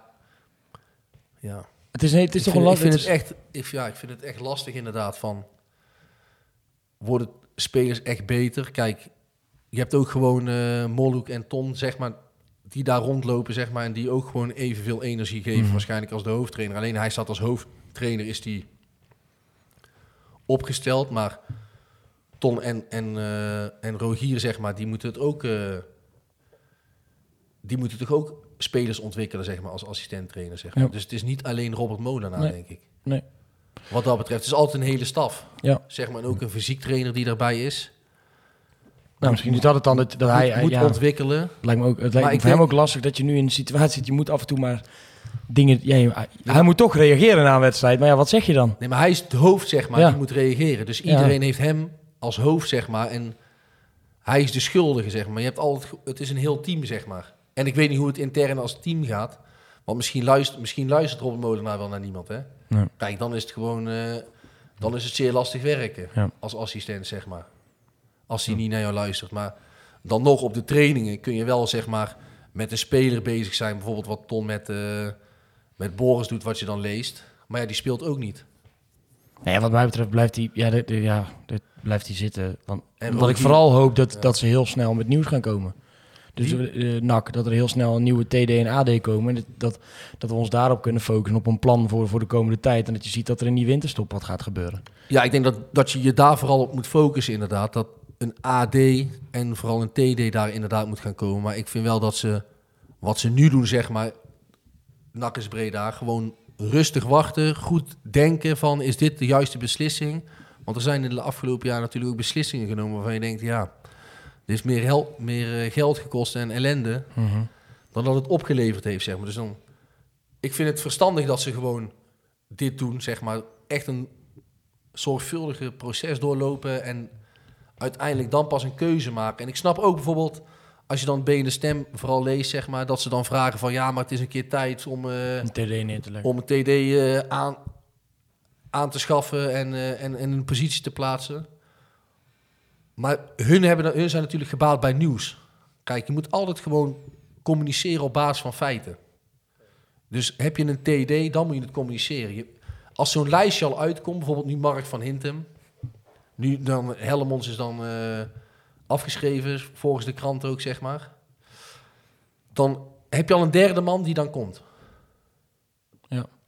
ja. Het is, het is ik toch vind, een ik vind lastig... het echt, ik, ja, ik vind het echt lastig inderdaad van... Worden spelers echt beter? Kijk, je hebt ook gewoon Molhoek en Ton, zeg maar... Die daar rondlopen, zeg maar... En die ook gewoon evenveel energie geven Mhm. waarschijnlijk als de hoofdtrainer. Alleen hij staat als hoofdtrainer, is die opgesteld. Maar Ton en, en, eh, en Rogier, zeg maar, die moeten het ook... eh, die moeten toch ook spelers ontwikkelen, zeg maar, als assistent-trainer, zeg maar. Ja. Dus het is niet alleen Robert Molenaar, Nee. denk ik. Nee. Wat dat betreft. Het is altijd een hele staf. Ja. Zeg maar, en ook een fysiek trainer die daarbij is. Nou, misschien is dat het dan dat, dat hij... moet hij- moet ja, ontwikkelen. het lijkt me ook, het lijkt me voor hem ook lastig dat je nu in een situatie zit. Je moet af en toe maar dingen... Ja, hij, hij moet toch reageren na een wedstrijd. Maar ja, wat zeg je dan? Nee, maar hij is het hoofd, zeg maar, die moet reageren. Dus iedereen heeft hem als hoofd, zeg maar. En hij is de schuldige, zeg maar. Je hebt altijd, het is een heel team, zeg maar. En ik weet niet hoe het intern als team gaat. Want misschien luistert, misschien luistert Robert Molenaar wel naar niemand, hè? Nee. Kijk, dan is het gewoon... eh, dan is het zeer lastig werken Ja. als assistent, zeg maar. Als hij niet naar jou luistert. Maar dan nog op de trainingen kun je wel, zeg maar, met een speler bezig zijn. Bijvoorbeeld wat Ton met, eh, met Boris doet, wat je dan leest. Maar ja, die speelt ook niet. Nee, wat mij betreft blijft hij, ja, dit, ja, dit blijft hij zitten. Want, En omdat ik vooral hoop dat, Ja. dat ze heel snel met nieuws gaan komen. Dus eh NAC, dat er heel snel een nieuwe TD en AD komen. En dat, dat, dat we ons daarop kunnen focussen op een plan voor, voor de komende tijd. En dat je ziet dat er in die winterstop wat gaat gebeuren. Ja, ik denk dat, dat je je daar vooral op moet focussen, inderdaad. Dat een AD en vooral een TD daar inderdaad moet gaan komen. Maar ik vind wel dat ze, wat ze nu doen, zeg maar, NAC is Breda, gewoon rustig wachten, goed denken van, is dit de juiste beslissing? Want er zijn in de afgelopen jaar natuurlijk ook beslissingen genomen waarvan je denkt, ja, dit is meer, hel- meer eh, geld gekost en ellende dan dat het opgeleverd heeft, zeg maar. Dus dan, ik vind het verstandig dat ze gewoon dit doen, zeg maar, echt een zorgvuldige proces doorlopen en uiteindelijk dan pas een keuze maken. En ik snap ook bijvoorbeeld, als je dan de stem vooral leest, zeg maar, dat ze dan vragen van ja, maar het is een keer tijd om, eh, Een TD neer te leggen. om een TD eh, aan, aan te schaffen en, eh, en, en een positie te plaatsen. Maar hun, hebben, hun zijn natuurlijk gebaat bij nieuws. Kijk, je moet altijd gewoon communiceren op basis van feiten. Dus heb je een TD, dan moet je het communiceren. Je, als zo'n lijstje al uitkomt, bijvoorbeeld nu Mark van Hintem. Nu dan Hellemons is dan afgeschreven, volgens de krant ook, zeg maar. Dan heb je al een derde man die dan komt.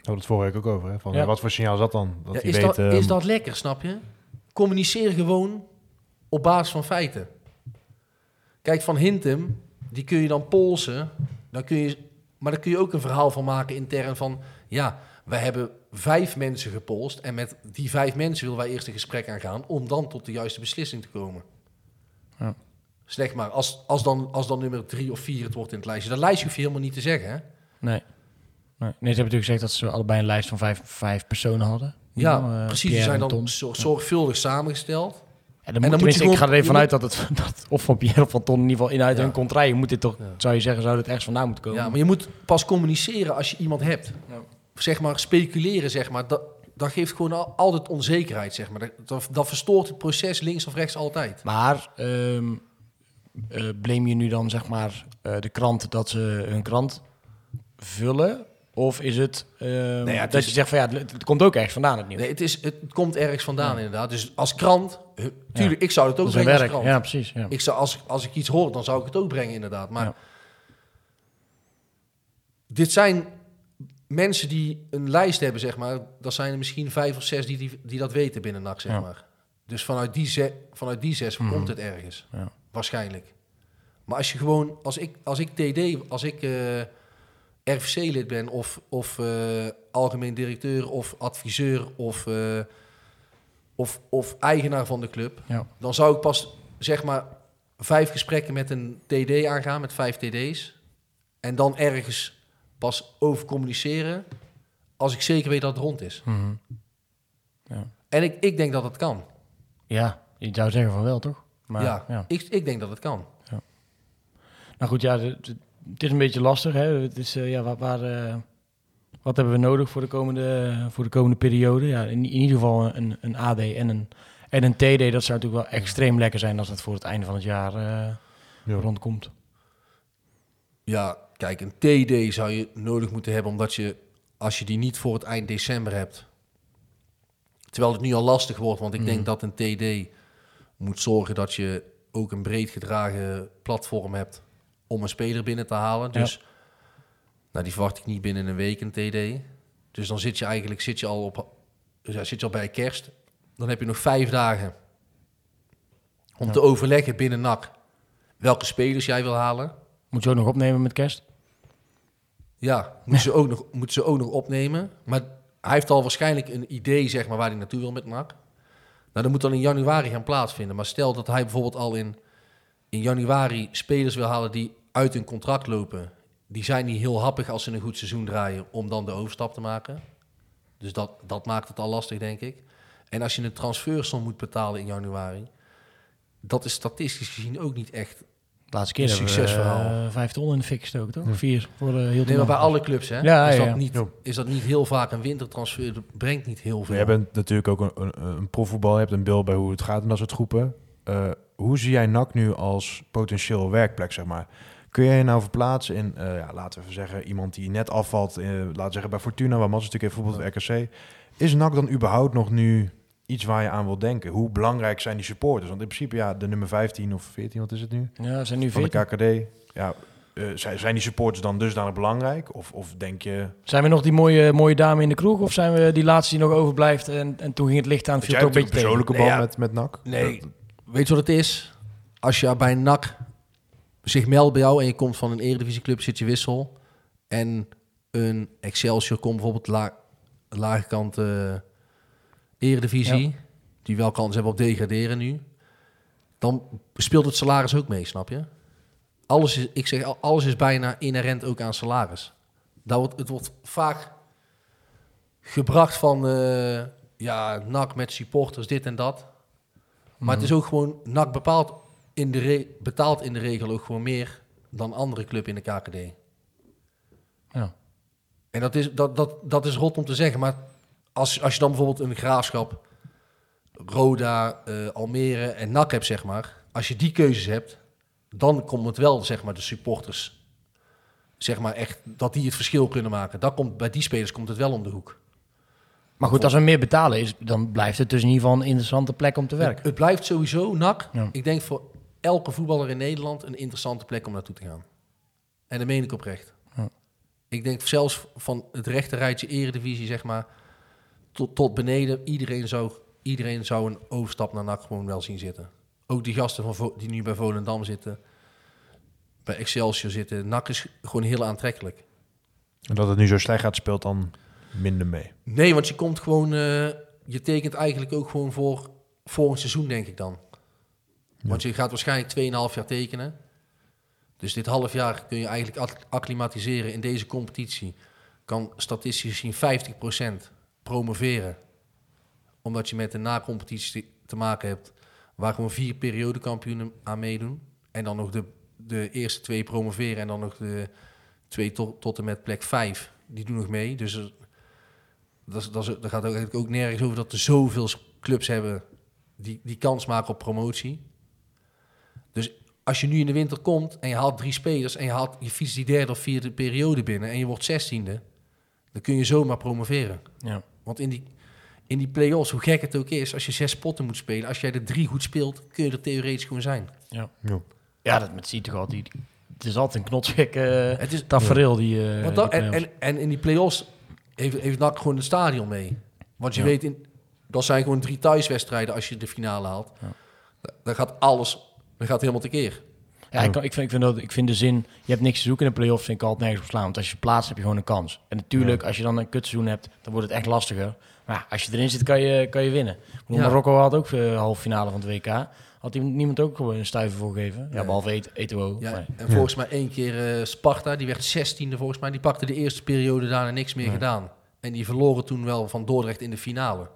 We hadden het vorige week ook over. Hè? Van, Ja. Wat voor signaal is dat dan? Dat Ja, is, weet, dat, ehm, is dat lekker, snap je? Communiceer gewoon op basis van feiten. Kijk, van Hintem, die kun je dan polsen. Dan kun je, maar daar kun je ook een verhaal van maken intern van... Ja, wij hebben vijf mensen gepolst... en met die vijf mensen willen wij eerst een gesprek aangaan... om dan tot de juiste beslissing te komen. Ja. Zeg maar, als, als, dan, als dan nummer drie of vier het wordt in het lijstje... dat lijstje hoef je helemaal niet te zeggen, hè? Nee. Nee. nee, ze hebben natuurlijk gezegd dat ze allebei een lijst van vijf, vijf personen hadden. Ja, Eh, precies. Die Pierre zijn dan Ton. zorgvuldig samengesteld. Dan En dan moet je ik ga er gewoon- even vanuit dat het dat of van Pierre of van Ton in ieder geval inhoud Ja. hun moet dit toch, Ja. zou je zeggen, zou het ergens vandaan moeten komen. Ja, maar je moet pas communiceren als je iemand hebt. Ja. Zeg maar speculeren, zeg maar. Dat, dat geeft gewoon al- altijd onzekerheid, zeg maar. Dat, dat, verstoort het proces links of rechts altijd. Maar eh, blame je nu dan zeg maar eh, de krant dat ze hun krant vullen? Of is het, ehm, ja, het dat is- je zegt van ja, het, het komt ook ergens vandaan het nieuws? Nee, het, is, het komt ergens vandaan inderdaad. Dus als krant, tuurlijk, ik zou het ook brengen als krant. Ja, precies. Ja. Ik zou, als, als ik iets hoor, dan zou ik het ook brengen inderdaad. Maar Ja. dit zijn mensen die een lijst hebben, zeg maar. Dat zijn er misschien vijf of zes die, die, die dat weten binnen NAC, zeg Ja. maar. Dus vanuit die, ze, vanuit die zes Mhm. komt het ergens. Ja. Waarschijnlijk. Maar als je gewoon, als ik, als ik TD, als ik eh, RVC-lid ben of, of eh, algemeen directeur of adviseur of, eh, of, of eigenaar van de club, Ja. dan zou ik pas zeg maar vijf gesprekken met een TD aangaan, met vijf TD's. En dan ergens pas over communiceren als ik zeker weet dat het rond is. Mhm. Ja. En ik, ik denk dat het kan. ja, je zou zeggen van wel, toch? Maar, ja, ja. Ik, ik denk dat het kan. Nou goed, ja, het is een beetje lastig. Hè? Het is, eh, ja, waar, waar, eh, wat hebben we nodig voor de komende, voor de komende periode? Ja, in, in ieder geval een, een AD en een, en een TD. Dat zou natuurlijk wel extreem lekker zijn als dat voor het einde van het jaar eh, rondkomt. Ja, kijk, een TD zou je nodig moeten hebben, omdat je, als je die niet voor het eind december hebt, terwijl het nu al lastig wordt, want ik Mhm. denk dat een TD moet zorgen dat je ook een breed gedragen platform hebt om een speler binnen te halen. Ja. Dus nou, die verwacht ik niet binnen een week een TD. Dus dan zit je eigenlijk zit je al, op, ja, zit je al bij kerst. Dan heb je nog vijf dagen om Ja. te overleggen binnen NAC welke spelers jij wil halen. Moet je ook nog opnemen met kerst? Ja, moeten ze, ook nog, moeten ze ook nog opnemen. Maar hij heeft al waarschijnlijk een idee zeg maar, waar hij naartoe wil met NAC. Nou, dat moet dan in januari gaan plaatsvinden. Maar stel dat hij bijvoorbeeld al in, in januari spelers wil halen die uit hun contract lopen. Die zijn niet heel happig als ze een goed seizoen draaien om dan de overstap te maken. Dus dat, dat maakt het al lastig, denk ik. En als je een transfersom moet betalen in januari... dat is statistisch gezien ook niet echt De laatste keer succesverhaal. we uh, vijf ton in de fik gestoken, toch? Vier voor uh, heel Nee, maar bij alle clubs, hè? Ja, is, ja, dat ja. Niet, Ja. is dat niet heel vaak een wintertransfer? Dat brengt niet heel veel. Jij bent natuurlijk ook een, een, een profvoetbal, je hebt een beeld bij hoe het gaat in dat soort groepen. Eh, hoe zie jij NAC nu als potentieel werkplek, zeg maar? Kun jij je nou verplaatsen in, eh, ja, laten we even zeggen, iemand die net afvalt, eh, laten we zeggen bij Fortuna, waar Mats natuurlijk heeft bijvoorbeeld bij RKC. Is NAC dan überhaupt nog nu iets waar je aan wil denken? Hoe belangrijk zijn die supporters? Want in principe, ja, de nummer 15 of 14, wat is het nu? Ja, zijn nu Van de 14. KKD. Ja, eh, zijn, zijn die supporters dan dusdanig belangrijk? Of, of denk je... Zijn we nog die mooie, mooie dame in de kroeg? Of zijn we die laatste die nog overblijft en, en toen ging het licht aan, viel jij hebt een beetje persoonlijke band Nee, ja. met, met NAC? Nee, weet je wat het is? Als je bij NAC zich meldt bij jou en je komt van een eredivisieclub, zit je wissel. En een Excelsior komt bijvoorbeeld la lage kant eh, eredivisie, die wel kans hebben op degraderen nu. Dan speelt het salaris ook mee, snap je? Alles is, ik zeg, al- alles is bijna inherent ook aan salaris. Dat wordt, het wordt vaak gebracht van, eh, ja, NAC met supporters, dit en dat. Maar het is ook gewoon, NAC bepaalt in de betaalt in de regel ook gewoon meer dan andere club in de KKD. Ja. En dat is, dat, dat, dat is rot om te zeggen, maar als, als je dan bijvoorbeeld een graafschap, Roda, eh, Almere en NAC hebt, zeg maar. Als je die keuzes hebt, dan komt het wel, zeg maar, de supporters. Zeg maar echt, dat die het verschil kunnen maken. Dat komt, bij die spelers komt het wel om de hoek. Maar goed, als we meer betalen is, dan blijft het dus in ieder geval een interessante plek om te werken. het blijft sowieso, NAC, Ja. ik denk voor elke voetballer in Nederland een interessante plek om naartoe te gaan. En dat meen ik oprecht. Ja. Ik denk zelfs van het rechte rijtje eredivisie, zeg maar, tot, tot beneden, iedereen zou, iedereen zou een overstap naar NAC gewoon wel zien zitten. Ook die gasten van, die nu bij Volendam zitten, bij Excelsior zitten. NAC is gewoon heel aantrekkelijk. En dat het nu zo slecht gaat, speelt dan minder mee. Nee, want je komt gewoon, eh, je tekent eigenlijk ook gewoon voor volgend seizoen, denk ik dan. Want je gaat waarschijnlijk 2,5 jaar tekenen. Dus dit half jaar kun je eigenlijk ac- acclimatiseren in deze competitie. Kan statistisch gezien 50% promoveren. Omdat je met een na-competitie te maken hebt waar gewoon vier periodekampioenen aan meedoen. En dan nog de, de eerste twee promoveren en dan nog de twee tot, tot en met plek 5. Die doen nog mee. Dus dat, dat, is, dat gaat ook, eigenlijk ook nergens over dat er zoveel clubs hebben die, die kans maken op promotie. Dus als je nu in de winter komt en je haalt drie spelers en je, haalt, je fietst die derde of vierde periode binnen en je wordt zestiende, dan kun je zomaar promoveren. Ja. Want in die, in die play-offs, hoe gek het ook is, als je zes spotten moet spelen, als jij er drie goed speelt, kun je er theoretisch gewoon zijn. Ja. Ja. Ja, dat met ziet toch altijd. Het is altijd een knotsgek uh, Het is- tafereel die, eh Want die en, en, en in die play-offs heeft, heeft NAC gewoon het stadion mee. Want je Ja. weet, in, dat zijn gewoon drie thuiswedstrijden als je de finale haalt. Dan gaat alles, dan gaat helemaal tekeer. Ja, ik, kan- ik, vind, ik, vind dat, ik vind de zin, je hebt niks te zoeken in de play-offs, vind ik altijd nergens op slaan. Want als je plaatst, heb je gewoon een kans. En natuurlijk, als je dan een kutseizoen hebt, dan wordt het echt lastiger. Maar ja, als je erin zit, kan je, kan je winnen. Ja. Marokko had ook de halve finale van het WK. Had niemand ook gewoon een stuiver voor gegeven. Ja, behalve Et- Eto'o. Ja, Maar- en volgens mij één keer eh, Sparta, die werd zestiende volgens mij. Die pakte de eerste periode daarna niks meer gedaan. En die verloren toen wel van Dordrecht in de finale.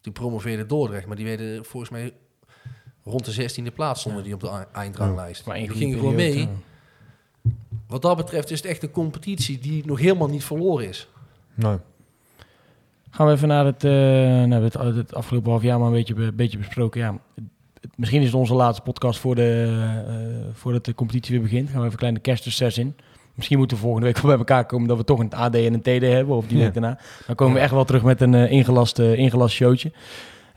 Toen promoveerde Dordrecht, maar die werden volgens mij rond de zestiende plaats stonden die op de eindranglijst. Maar die gingen gewoon mee. Wat dat betreft is het echt een competitie die nog helemaal niet verloren is. Nee. Gaan we even naar het, eh nou, het, het afgelopen half jaar maar een beetje, be- beetje besproken. Ja, het- misschien is het onze laatste podcast voor de, eh, voordat de competitie weer begint. Gaan we even een kleine kerstreces in. Misschien moeten we volgende week wel bij elkaar komen dat we toch een AD en een TD hebben. Of die Ja. week daarna. Dan komen we echt wel terug met een eh, ingelast, eh, ingelast showtje.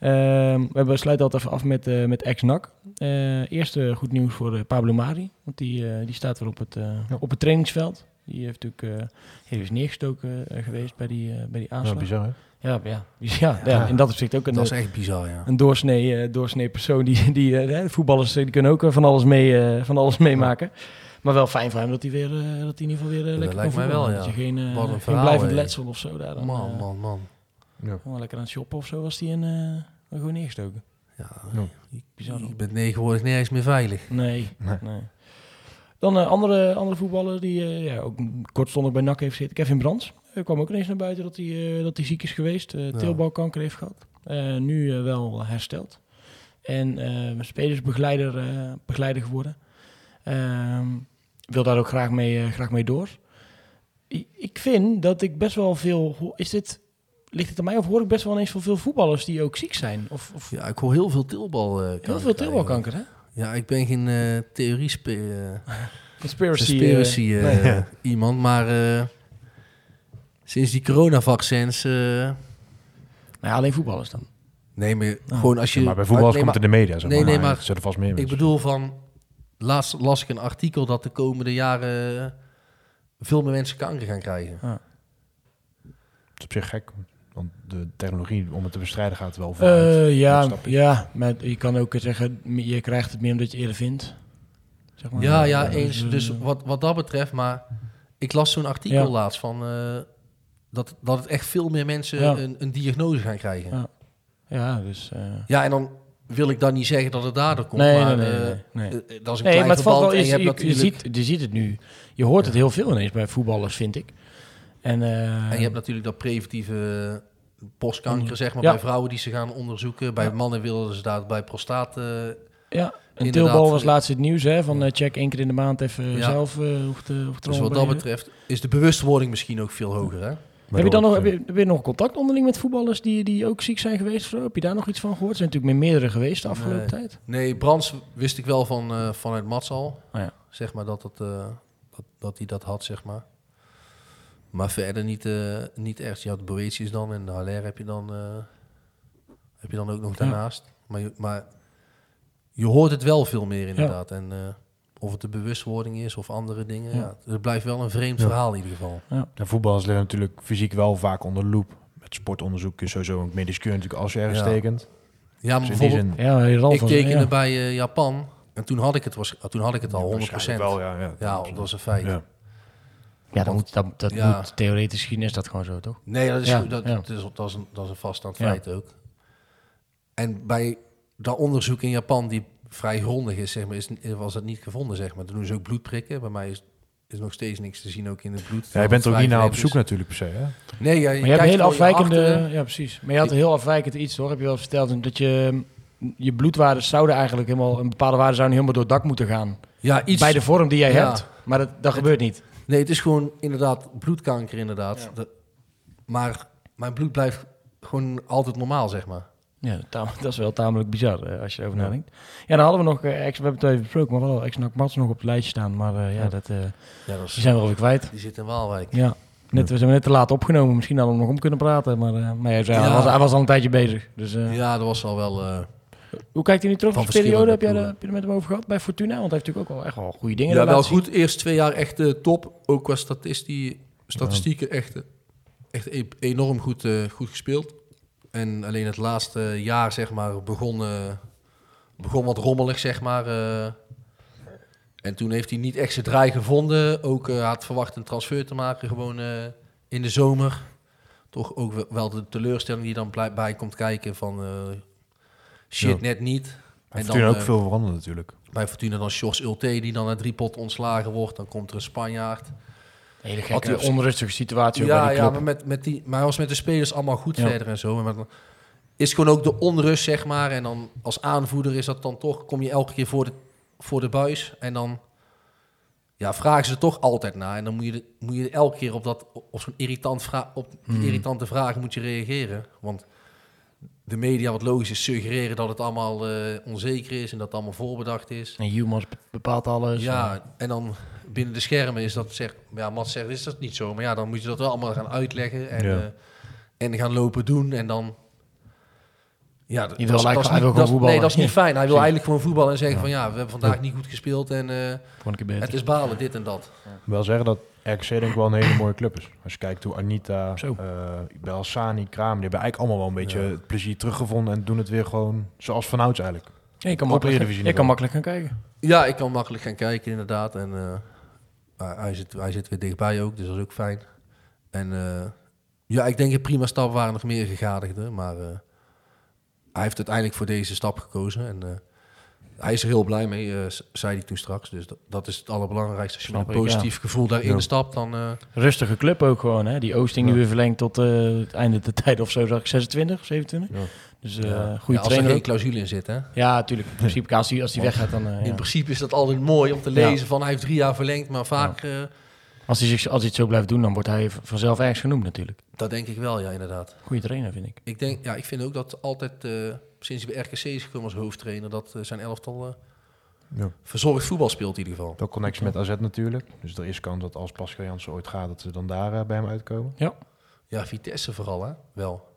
Ehm, we sluiten altijd even af met, eh met ex-NAC. Eh eerst goed nieuws voor eh, Pablo Mari. Want die, eh, die staat weer op het, eh, op het trainingsveld. Die heeft natuurlijk eh, die is neergestoken geweest bij die, bij die Ja, aanslag. bizar, hè? Ja, ja. Dus ja, ja, in dat opzicht ook een, Dat is echt bizar, ja. een doorsnee, eh, doorsnee persoon. Die, die, hè, voetballers die kunnen ook van alles, mee, eh, van alles meemaken. Maar wel fijn voor hem dat hij, weer, dat hij in ieder geval weer lekker lijkt kan mij wel, voetballen. ja. Dat je geen, eh, blijvend hè. letsel of zo daar dan. Man, man, man. gewoon lekker aan het shoppen of zo was hij in, eh, gewoon neergestoken. Ja, Ja. Bizar. je bent tegenwoordig nergens meer veilig. Nee, nee. Nee. Dan eh, andere, andere voetballer die eh, ja, ook kortstondig bij NAC heeft zitten. Kevin Brands. Er kwam ook ineens naar buiten dat hij, eh, dat hij ziek is geweest. eh teelbalkanker heeft gehad. Eh, nu eh, wel hersteld. En eh spelersbegeleider eh, begeleider geworden. Ehm, wil daar ook graag mee, eh, graag mee door. I- Ik vind dat ik best wel veel... Is dit, ligt het aan mij of hoor ik best wel ineens van veel voetballers die ook ziek zijn? Of, of Ja, ik hoor heel veel tilbal. eh, heel kanker veel krijgen. teelbalkanker, hè? Ja, ik ben geen eh theorie spe- eh, Conspiracy. conspiracy ja. iemand, maar eh, sinds die coronavaccins... eh, nou ja, alleen voetballers dan. nee, maar Ah. gewoon als je... Ja, maar bij voetbal nee, komt maar- het in de media, zeg nee, maar. nee, maar maar er zullen vast meer Ik mensen. bedoel van... Laatst las ik een artikel dat de komende jaren veel meer mensen kanker gaan krijgen. Het is op zich gek, want de technologie om het te bestrijden gaat wel. Eh, ja, ja, maar je kan ook zeggen, je krijgt het meer omdat je eerder vindt. Zeg maar. Ja, ja, Dus, eens. eh, Dus wat, wat dat betreft, maar ik las zo'n artikel Ja. laatst van eh, dat, dat het echt veel meer mensen Ja. een, een diagnose gaan krijgen. Ja. Ja, dus... eh, Ja, en dan wil ik dan niet zeggen dat het daardoor komt, Nee, maar nee, nee, eh, nee, nee. eh, eh, dat is een nee, klein maar het valt verband. wel en eens, je, je, hebt je, natuurlijk, ziet, je ziet het nu. Je hoort het heel veel ineens bij voetballers, vind ik. En, eh, en je hebt natuurlijk dat preventieve borstkanker, zeg maar, Ja. bij vrouwen die ze gaan onderzoeken. Bij mannen willen ze daar bij prostaat... eh, ja, en inderdaad, Tilbal was eh, laatst het nieuws, hè, van eh, check één keer in de maand even Ja. zelf uh, hoeft, uh, hoeft dus wat dat betreft is de bewustwording misschien ook veel hoger, hè? Heb je dan nog, heb je, heb je nog contact onderling met voetballers die, die ook ziek zijn geweest? Of zo? Heb je daar nog iets van gehoord? Er zijn natuurlijk meer meerdere geweest de afgelopen Nee. tijd. Nee, Brands wist ik wel van, eh, vanuit Mats al. Oh ja. Zeg maar dat, het, eh, dat, dat hij dat had, zeg maar. Maar verder niet, eh, niet echt. Je had Boetius dan en de Haller heb je dan, eh, heb je dan ook nog daarnaast. Maar, je, maar je hoort het wel veel meer inderdaad. En eh, of het de bewustwording is of andere dingen. Ja. het blijft wel een vreemd Ja. verhaal in ieder geval. En voetballers liggen natuurlijk fysiek wel vaak onder de loep. Met sportonderzoek je sowieso een medisch keur natuurlijk als je ergens Ja. tekent. Ja, maar Dus in bijvoorbeeld, zin- Ja, Ralf ik tekende ja. bij Japan. En toen had ik het, was, toen had ik het al, 100%. Waarschijnlijk wel, ja. ja. Ja, dat was een feit. Ja. Dat moet, dat, dat Ja. moet theoretisch gezien is dat gewoon zo, toch? Nee, dat is, Ja, dat, ja. dat is, dat, is een, dat is een vaststaand Ja. feit ook. En bij dat onderzoek in Japan, die vrij grondig is, zeg maar, is, was het niet gevonden. Zeg maar. Toen doen ze ook bloedprikken. Bij mij is, is nog steeds niks te zien, ook in het bloed. Ja, je bent ook niet naar op zoek natuurlijk per se, hè? Nee, ja, je, Maar je hebt heel afwijkende... Ja, precies. Maar je had een heel afwijkend iets, hoor. Heb je wel verteld. Dat je... Je bloedwaarden zouden eigenlijk helemaal... Een bepaalde waarde zouden helemaal door het dak moeten gaan. Ja, iets, Bij de vorm die jij Ja. hebt. Maar dat, dat gebeurt niet. Nee, het is gewoon inderdaad bloedkanker inderdaad. Maar mijn bloed blijft gewoon altijd normaal, zeg maar. Ja, dat is wel tamelijk bizar eh, als je erover nadenkt. Ja, dan hadden we nog, eh, ex, we hebben het even besproken, maar wel ex-NAC Mats nog op het lijstje staan. Maar eh, ja, Ja. dat, eh, Ja, dat is, die zijn we alweer kwijt. die zit in Waalwijk. Ja, net, we zijn net te laat opgenomen. Misschien hadden we nog om kunnen praten. Maar, maar hij, was, hij was al een tijdje bezig. Dus, Ja, dat was al wel... Hoe kijkt hij nu terug op de periode? Heb, jij, heb je er met hem over gehad bij Fortuna? Want hij heeft natuurlijk ook wel echt wel goede dingen ja, wel zien. goed. Eerst twee jaar echt eh, top. Ook qua statistie, statistieken echt, eh, echt e- enorm goed, eh, goed gespeeld. En alleen het laatste jaar, zeg maar, begon, begon wat rommelig, zeg maar. en toen heeft hij niet echt zijn draai gevonden. Ook had verwacht een transfer te maken, gewoon in de zomer. Toch ook wel- de teleurstelling die dan bij komt kijken van... shit, Ja. net niet. En En dan ook eh, veel veranderd natuurlijk. bij Fortuna dan Sjors Ulte, die dan na drie pot ontslagen wordt. Dan komt er een Spanjaard. Hele Had gekke, hij- onrustige situatie ook Ja, bij die ja club. maar, met, met die, maar hij was met de spelers allemaal goed Ja. verder en zo. Maar dan is gewoon ook de onrust, zeg maar. En dan als aanvoerder is dat dan toch... kom je elke keer voor de, voor de buis. En dan ja, vragen ze er toch altijd naar. En dan moet je, de- moet je elke keer op, dat, op zo'n irritant vra op die Hmm. irritante vragen moet je reageren. Want de media, wat logisch is, suggereren dat het allemaal eh, onzeker is... en dat het allemaal voorbedacht is. En Humans bepaalt alles. Ja, en dan binnen de schermen is dat zeg, ja, Mats zegt is dat niet zo, maar ja, dan moet je dat wel allemaal gaan uitleggen en, Ja. eh, en gaan lopen doen en dan. Ja, dat, wil dat is- lijkt- dat is hij niet- wil gewoon. Nee, dat is niet Ja. fijn. Hij wil eigenlijk gewoon voetballen en zeggen Ja. van ja, we hebben vandaag niet goed gespeeld en eh, ik het beter. het is balen, dit en dat. Ik wil wel zeggen dat RKC denk ik wel een hele mooie club is. Als je kijkt hoe Anita, Zo. eh Belsani, Kraam, die hebben eigenlijk allemaal wel een beetje Ja. het plezier teruggevonden en doen het weer gewoon zoals vanouds eigenlijk. Ja, je kan makkelijk, je kan makkelijk gaan kijken. Ja, ik kan makkelijk gaan kijken inderdaad en eh, hij- zit, hij zit weer dichtbij ook, dus dat is ook fijn. En eh, ja, ik denk een prima stap waren nog meer gegadigden, maar eh, hij heeft uiteindelijk voor deze stap gekozen. En eh, hij is er heel blij mee, eh, zei hij toen straks. Dus dat, dat is het allerbelangrijkste. Als je met een ik, ja. positief gevoel daarin Ja. stapt, dan... eh, Rustige club ook gewoon. Hè? Die Oosting nu weer verlengd tot eh, het einde de tijd of zo, zag ik 26, 27. Ja. Dus goede Ja, als er trainer. geen clausule in zit, hè? Ja, natuurlijk. In principe, als hij, als hij weggaat, dan... In principe is dat altijd mooi om te lezen van hij heeft drie jaar verlengd, maar vaak... Als, hij zich, als hij het zo blijft doen, dan wordt hij vanzelf ergens genoemd natuurlijk. dat denk ik wel, ja, inderdaad. Goede trainer, vind ik. Ik, denk, ja, ik vind ook dat altijd, eh, sinds hij bij RKC is gekomen als hoofdtrainer, dat eh, zijn elftal eh, Ja. verzorgd voetbal speelt in ieder geval. Ook connectie met AZ natuurlijk. Dus er is kans dat als Pascal Jansen ooit gaat, dat ze dan daar bij hem uitkomen. Ja, Vitesse vooral, hè? Wel.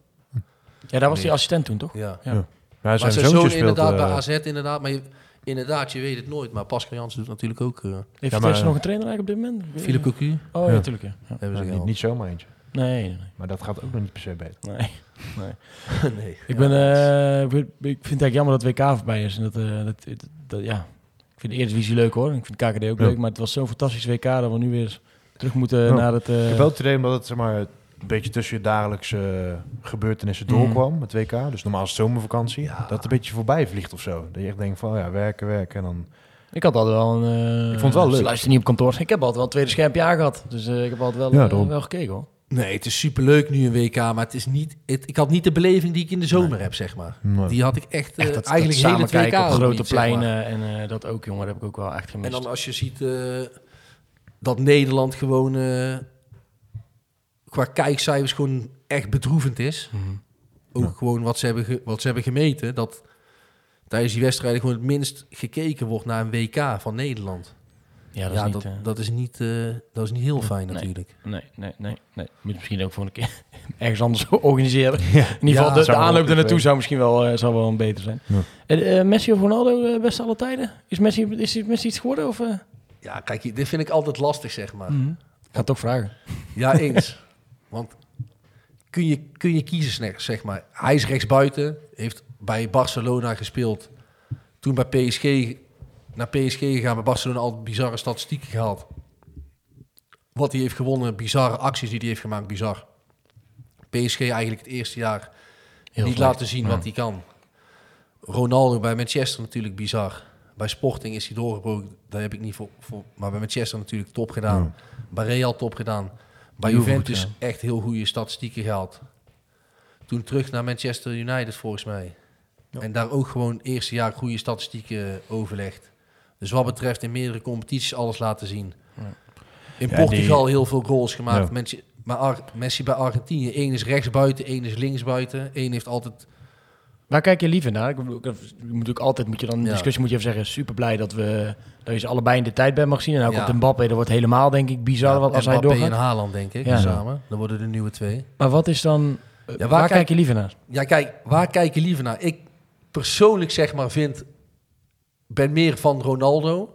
Ja, daar was Nee. hij assistent toen, toch? Ja. Ja. Ja, Maar zijn zijn zoon speelt... inderdaad bij AZ, inderdaad. Maar je, inderdaad, je weet het nooit. Maar Pascal Jansen doet natuurlijk ook... eh Heeft Ja, maar- nog een trainer eigenlijk op dit moment? Weet Philip. Cocu. Oh, ja, natuurlijk. Ja. Ja. Hebben ze nou, niet, niet zomaar eentje. Nee, nee, nee. Maar dat gaat ook nog niet per se beter. nee. nee. Ik, ben, eh, ik vind het eigenlijk jammer dat WK voorbij is. En dat, eh, dat, dat, dat- ja. Ik vind de Eredivisie leuk hoor. Ik vind KKD ook Ja. leuk. Maar het was zo'n fantastisch WK dat we nu weer terug moeten Ja. naar het... eh, Ik heb wel het idee omdat het zeg maar, een beetje tussen je dagelijkse gebeurtenissen Mhm. doorkwam, het WK. Dus normaal is het zomervakantie. Dat het een beetje voorbij vliegt of zo. Dat je echt denkt van, oh ja, werken, werken. En dan... Ik had altijd wel een... eh, Ik vond het wel leuk. Ze luisteren niet op kantoor. Ik heb altijd wel een tweede schermpje aangehad. Dus eh, ik heb altijd wel, Ja, eh, wel gekeken hoor. Nee, het is superleuk nu een WK. Maar het is niet... Het, ik had niet de beleving die ik in de zomer heb, zeg maar. Nee. Die had ik echt, Echt dat, eigenlijk dat heel het samen WK kijken op grote niet, zeg maar. pleinen. En dat ook, jongen, dat heb ik ook wel echt gemist. En dan als je ziet eh, dat Nederland gewoon eh, qua kijkcijfers gewoon echt bedroevend is. Mhm. Ook gewoon wat ze, hebben ge- wat ze hebben gemeten. Dat tijdens die wedstrijden gewoon het minst gekeken wordt naar een WK van Nederland. Ja, dat ja, is niet... dat, eh, dat, is niet eh, dat is niet heel fijn Nee. natuurlijk. Nee, nee, nee, nee. Moet misschien ook voor een keer ergens anders organiseren. In ieder Ja, geval, de, aanloop er naartoe zou misschien wel, eh, zou wel een beter zijn. En, Messi of Ronaldo, best alle tijden? Is Messi, is Messi iets geworden? Of? Ja, kijk, dit vind ik altijd lastig, zeg maar. Ik ga het ook vragen. Ja, eens. Want kun je, kun je kiezen, zeg- zeg maar. Hij is rechtsbuiten, heeft bij Barcelona gespeeld. Toen bij PSG, naar PSG gegaan, bij Barcelona al bizarre statistieken gehaald. Wat hij heeft gewonnen, bizarre acties die hij heeft gemaakt, bizar. PSG eigenlijk het eerste jaar Heel niet slecht. laten zien Ja. wat hij kan. Ronaldo bij Manchester natuurlijk bizar. Bij Sporting is hij doorgebroken, daar heb ik niet voor, voor maar bij Manchester natuurlijk top gedaan. Bij Real top gedaan. Bij Heel goed, Juventus ja. echt heel goede statistieken gehaald. Toen terug naar Manchester United volgens mij. En daar ook gewoon eerste jaar goede statistieken overlegd. Dus wat betreft in meerdere competities alles laten zien. Ja. In Ja, Portugal die- heel veel goals gemaakt. Ja. Manche- Maar Ar- Messi bij Argentinië, één is rechts buiten, één is links buiten. Één heeft altijd... Waar kijk je liever naar? Ik bedoel, ik- je moet natuurlijk altijd, moet je dan in de Ja. discussie moet je even zeggen, super blij dat we dat je ze allebei in de tijd bij mag zien. En ook Ja. op Mbappé, dat wordt helemaal denk ik bizar wat als hij doorgaat. en Haaland, denk ik, samen. Dan worden de nieuwe twee. Maar wat is dan, waar, waar kijk, kijk- je liever naar? Ja, kijk, waar kijk je liever naar? Ik persoonlijk zeg maar vind, ben meer van Ronaldo.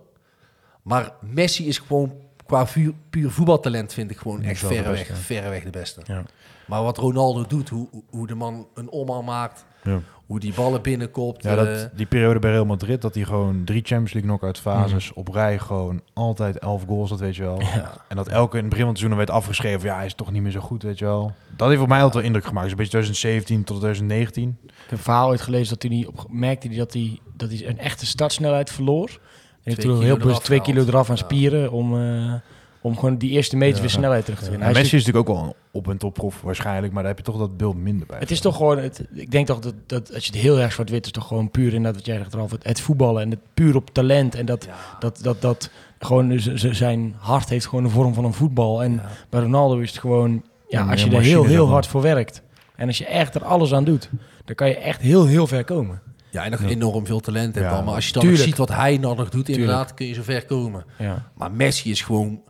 Maar Messi is gewoon qua vuur, puur voetbaltalent vind ik gewoon echt verreweg, beste. verreweg de beste. Ja. Maar wat Ronaldo doet, hoe, hoe de man een omhaal maakt, Ja. Hoe die ballen binnenkopt. Ja, eh, dat, die periode bij Real Madrid, dat hij gewoon drie Champions League knock-out fases Mhm. op rij gewoon altijd elf goals, dat weet je wel. En dat elke in het begin van het seizoen werd afgeschreven, ja, hij is toch niet meer zo goed, weet je wel. Dat heeft op mij altijd wel indruk gemaakt. Dus een beetje 2017 tot 2019. Ik heb een verhaal uitgelezen dat hij niet op, merkte hij dat hij dat hij een echte startsnelheid verloor. Hij heeft toen heel bewust eraf twee kilo eraf aan Ja. spieren om, eh, om gewoon die eerste meters weer snelheid terug te En winnen. Hij Messi is natuurlijk ook wel een op- en topprof waarschijnlijk, maar daar heb je toch dat beeld minder bij. Het is toch gewoon, het, ik denk toch dat, dat als je het heel erg zwart-wit is, toch gewoon puur inderdaad wat jij zegt, Ralf, het, het voetballen en het puur op talent en dat, dat, dat, dat gewoon z- zijn hart heeft gewoon de vorm van een voetbal. En bij Ronaldo is het gewoon, ja, Ja, als je er heel, heel hard voor werkt en als je echt er alles aan doet, dan kan je echt heel, heel ver komen. ja, en nog enorm veel talent hebt Ja, al. Maar als je dan ziet wat hij dan nog doet, inderdaad, kun je zo ver komen. Ja. Maar Messi is gewoon,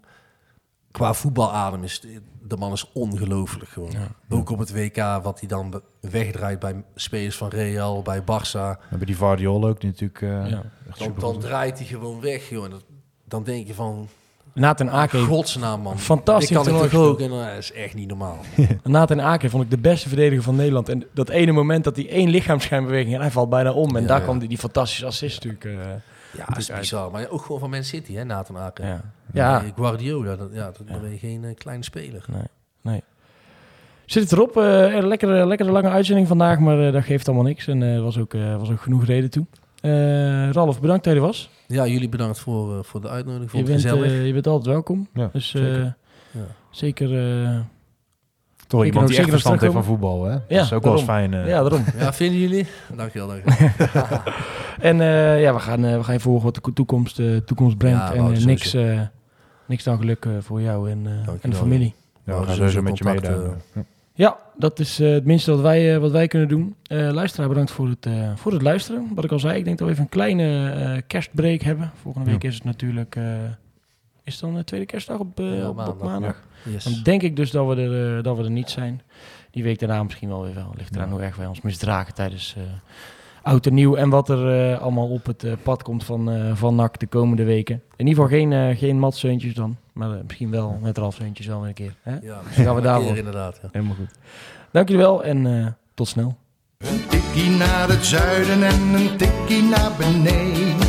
qua voetbaladem, is de man is ongelooflijk gewoon. Ook op het WK, wat hij dan wegdraait bij spelers van Real, bij Barça. Hebben die Vardiol ook, natuurlijk eh, Ja. echt Dan, dan draait hij gewoon weg, joh. Dat, dan denk je van, Nathan Ake, godsnaam man. Fantastisch kan ik toernooi toch ook? En dat is echt niet normaal. Nathan Ake vond ik de beste verdediger van Nederland. En dat ene moment dat hij één lichaamsschijnbeweging en hij valt bijna om. En Ja, daar ja. kwam die, die fantastische assist natuurlijk. eh, Ja, dat is uit. bizar. Maar ook gewoon van Man City, hè, Nathan Aken. ja. ja, Guardiola, dat, ja, dat, dan ben je geen eh, kleine speler. Nee, nee. Zit het erop? Een lekkere, lekkere lange uitzending vandaag, maar eh, dat geeft allemaal niks. En er was, ook, eh, was ook genoeg reden toe. Eh, Ralf, bedankt dat je er was. Ja, jullie bedankt voor, eh, voor de uitnodiging. Je bent, eh, je bent altijd welkom. Ja, dus eh, zeker. Ja. zeker... Toch Ik iemand die echt verstand heeft van voetbal, hè? Ja, dat is ook wel eens fijn. eh. ja, daarom. ja, vinden jullie? Dankjewel, dankjewel. En eh, ja, we gaan, eh, we gaan je volgen wat de ko- toekomst, eh, toekomst brengt. Ja, en niks, eh, niks dan geluk eh, voor jou en, eh, en de familie. Ja, we gaan sowieso met je meedoen. Ja. Dat is eh, het minste wat wij, eh, wat wij kunnen doen. Eh luisteraar, bedankt voor het, eh, voor het luisteren. Wat ik al zei, ik denk dat we even een kleine eh, kerstbreak hebben. Volgende week is het natuurlijk... eh, is dan de tweede kerstdag op, eh, Ja, op, op maandag. Yes. Dan denk ik dus dat we, er, eh, dat we er niet zijn. Die week daarna misschien wel weer wel. Ligt eraan hoe erg wij ons misdragen tijdens eh, oud en nieuw. En wat er eh, allemaal op het eh, pad komt van, eh van NAC de komende weken. In ieder geval geen, eh geen matseuntjes dan. Maar eh, misschien wel met Ralfseuntjes wel weer een keer. Hè? Ja, gaan we misschien een daarvoor. keer inderdaad. Ja. Helemaal goed. Dank jullie wel en eh, tot snel. Een tikkie naar het zuiden en een tikkie naar beneden.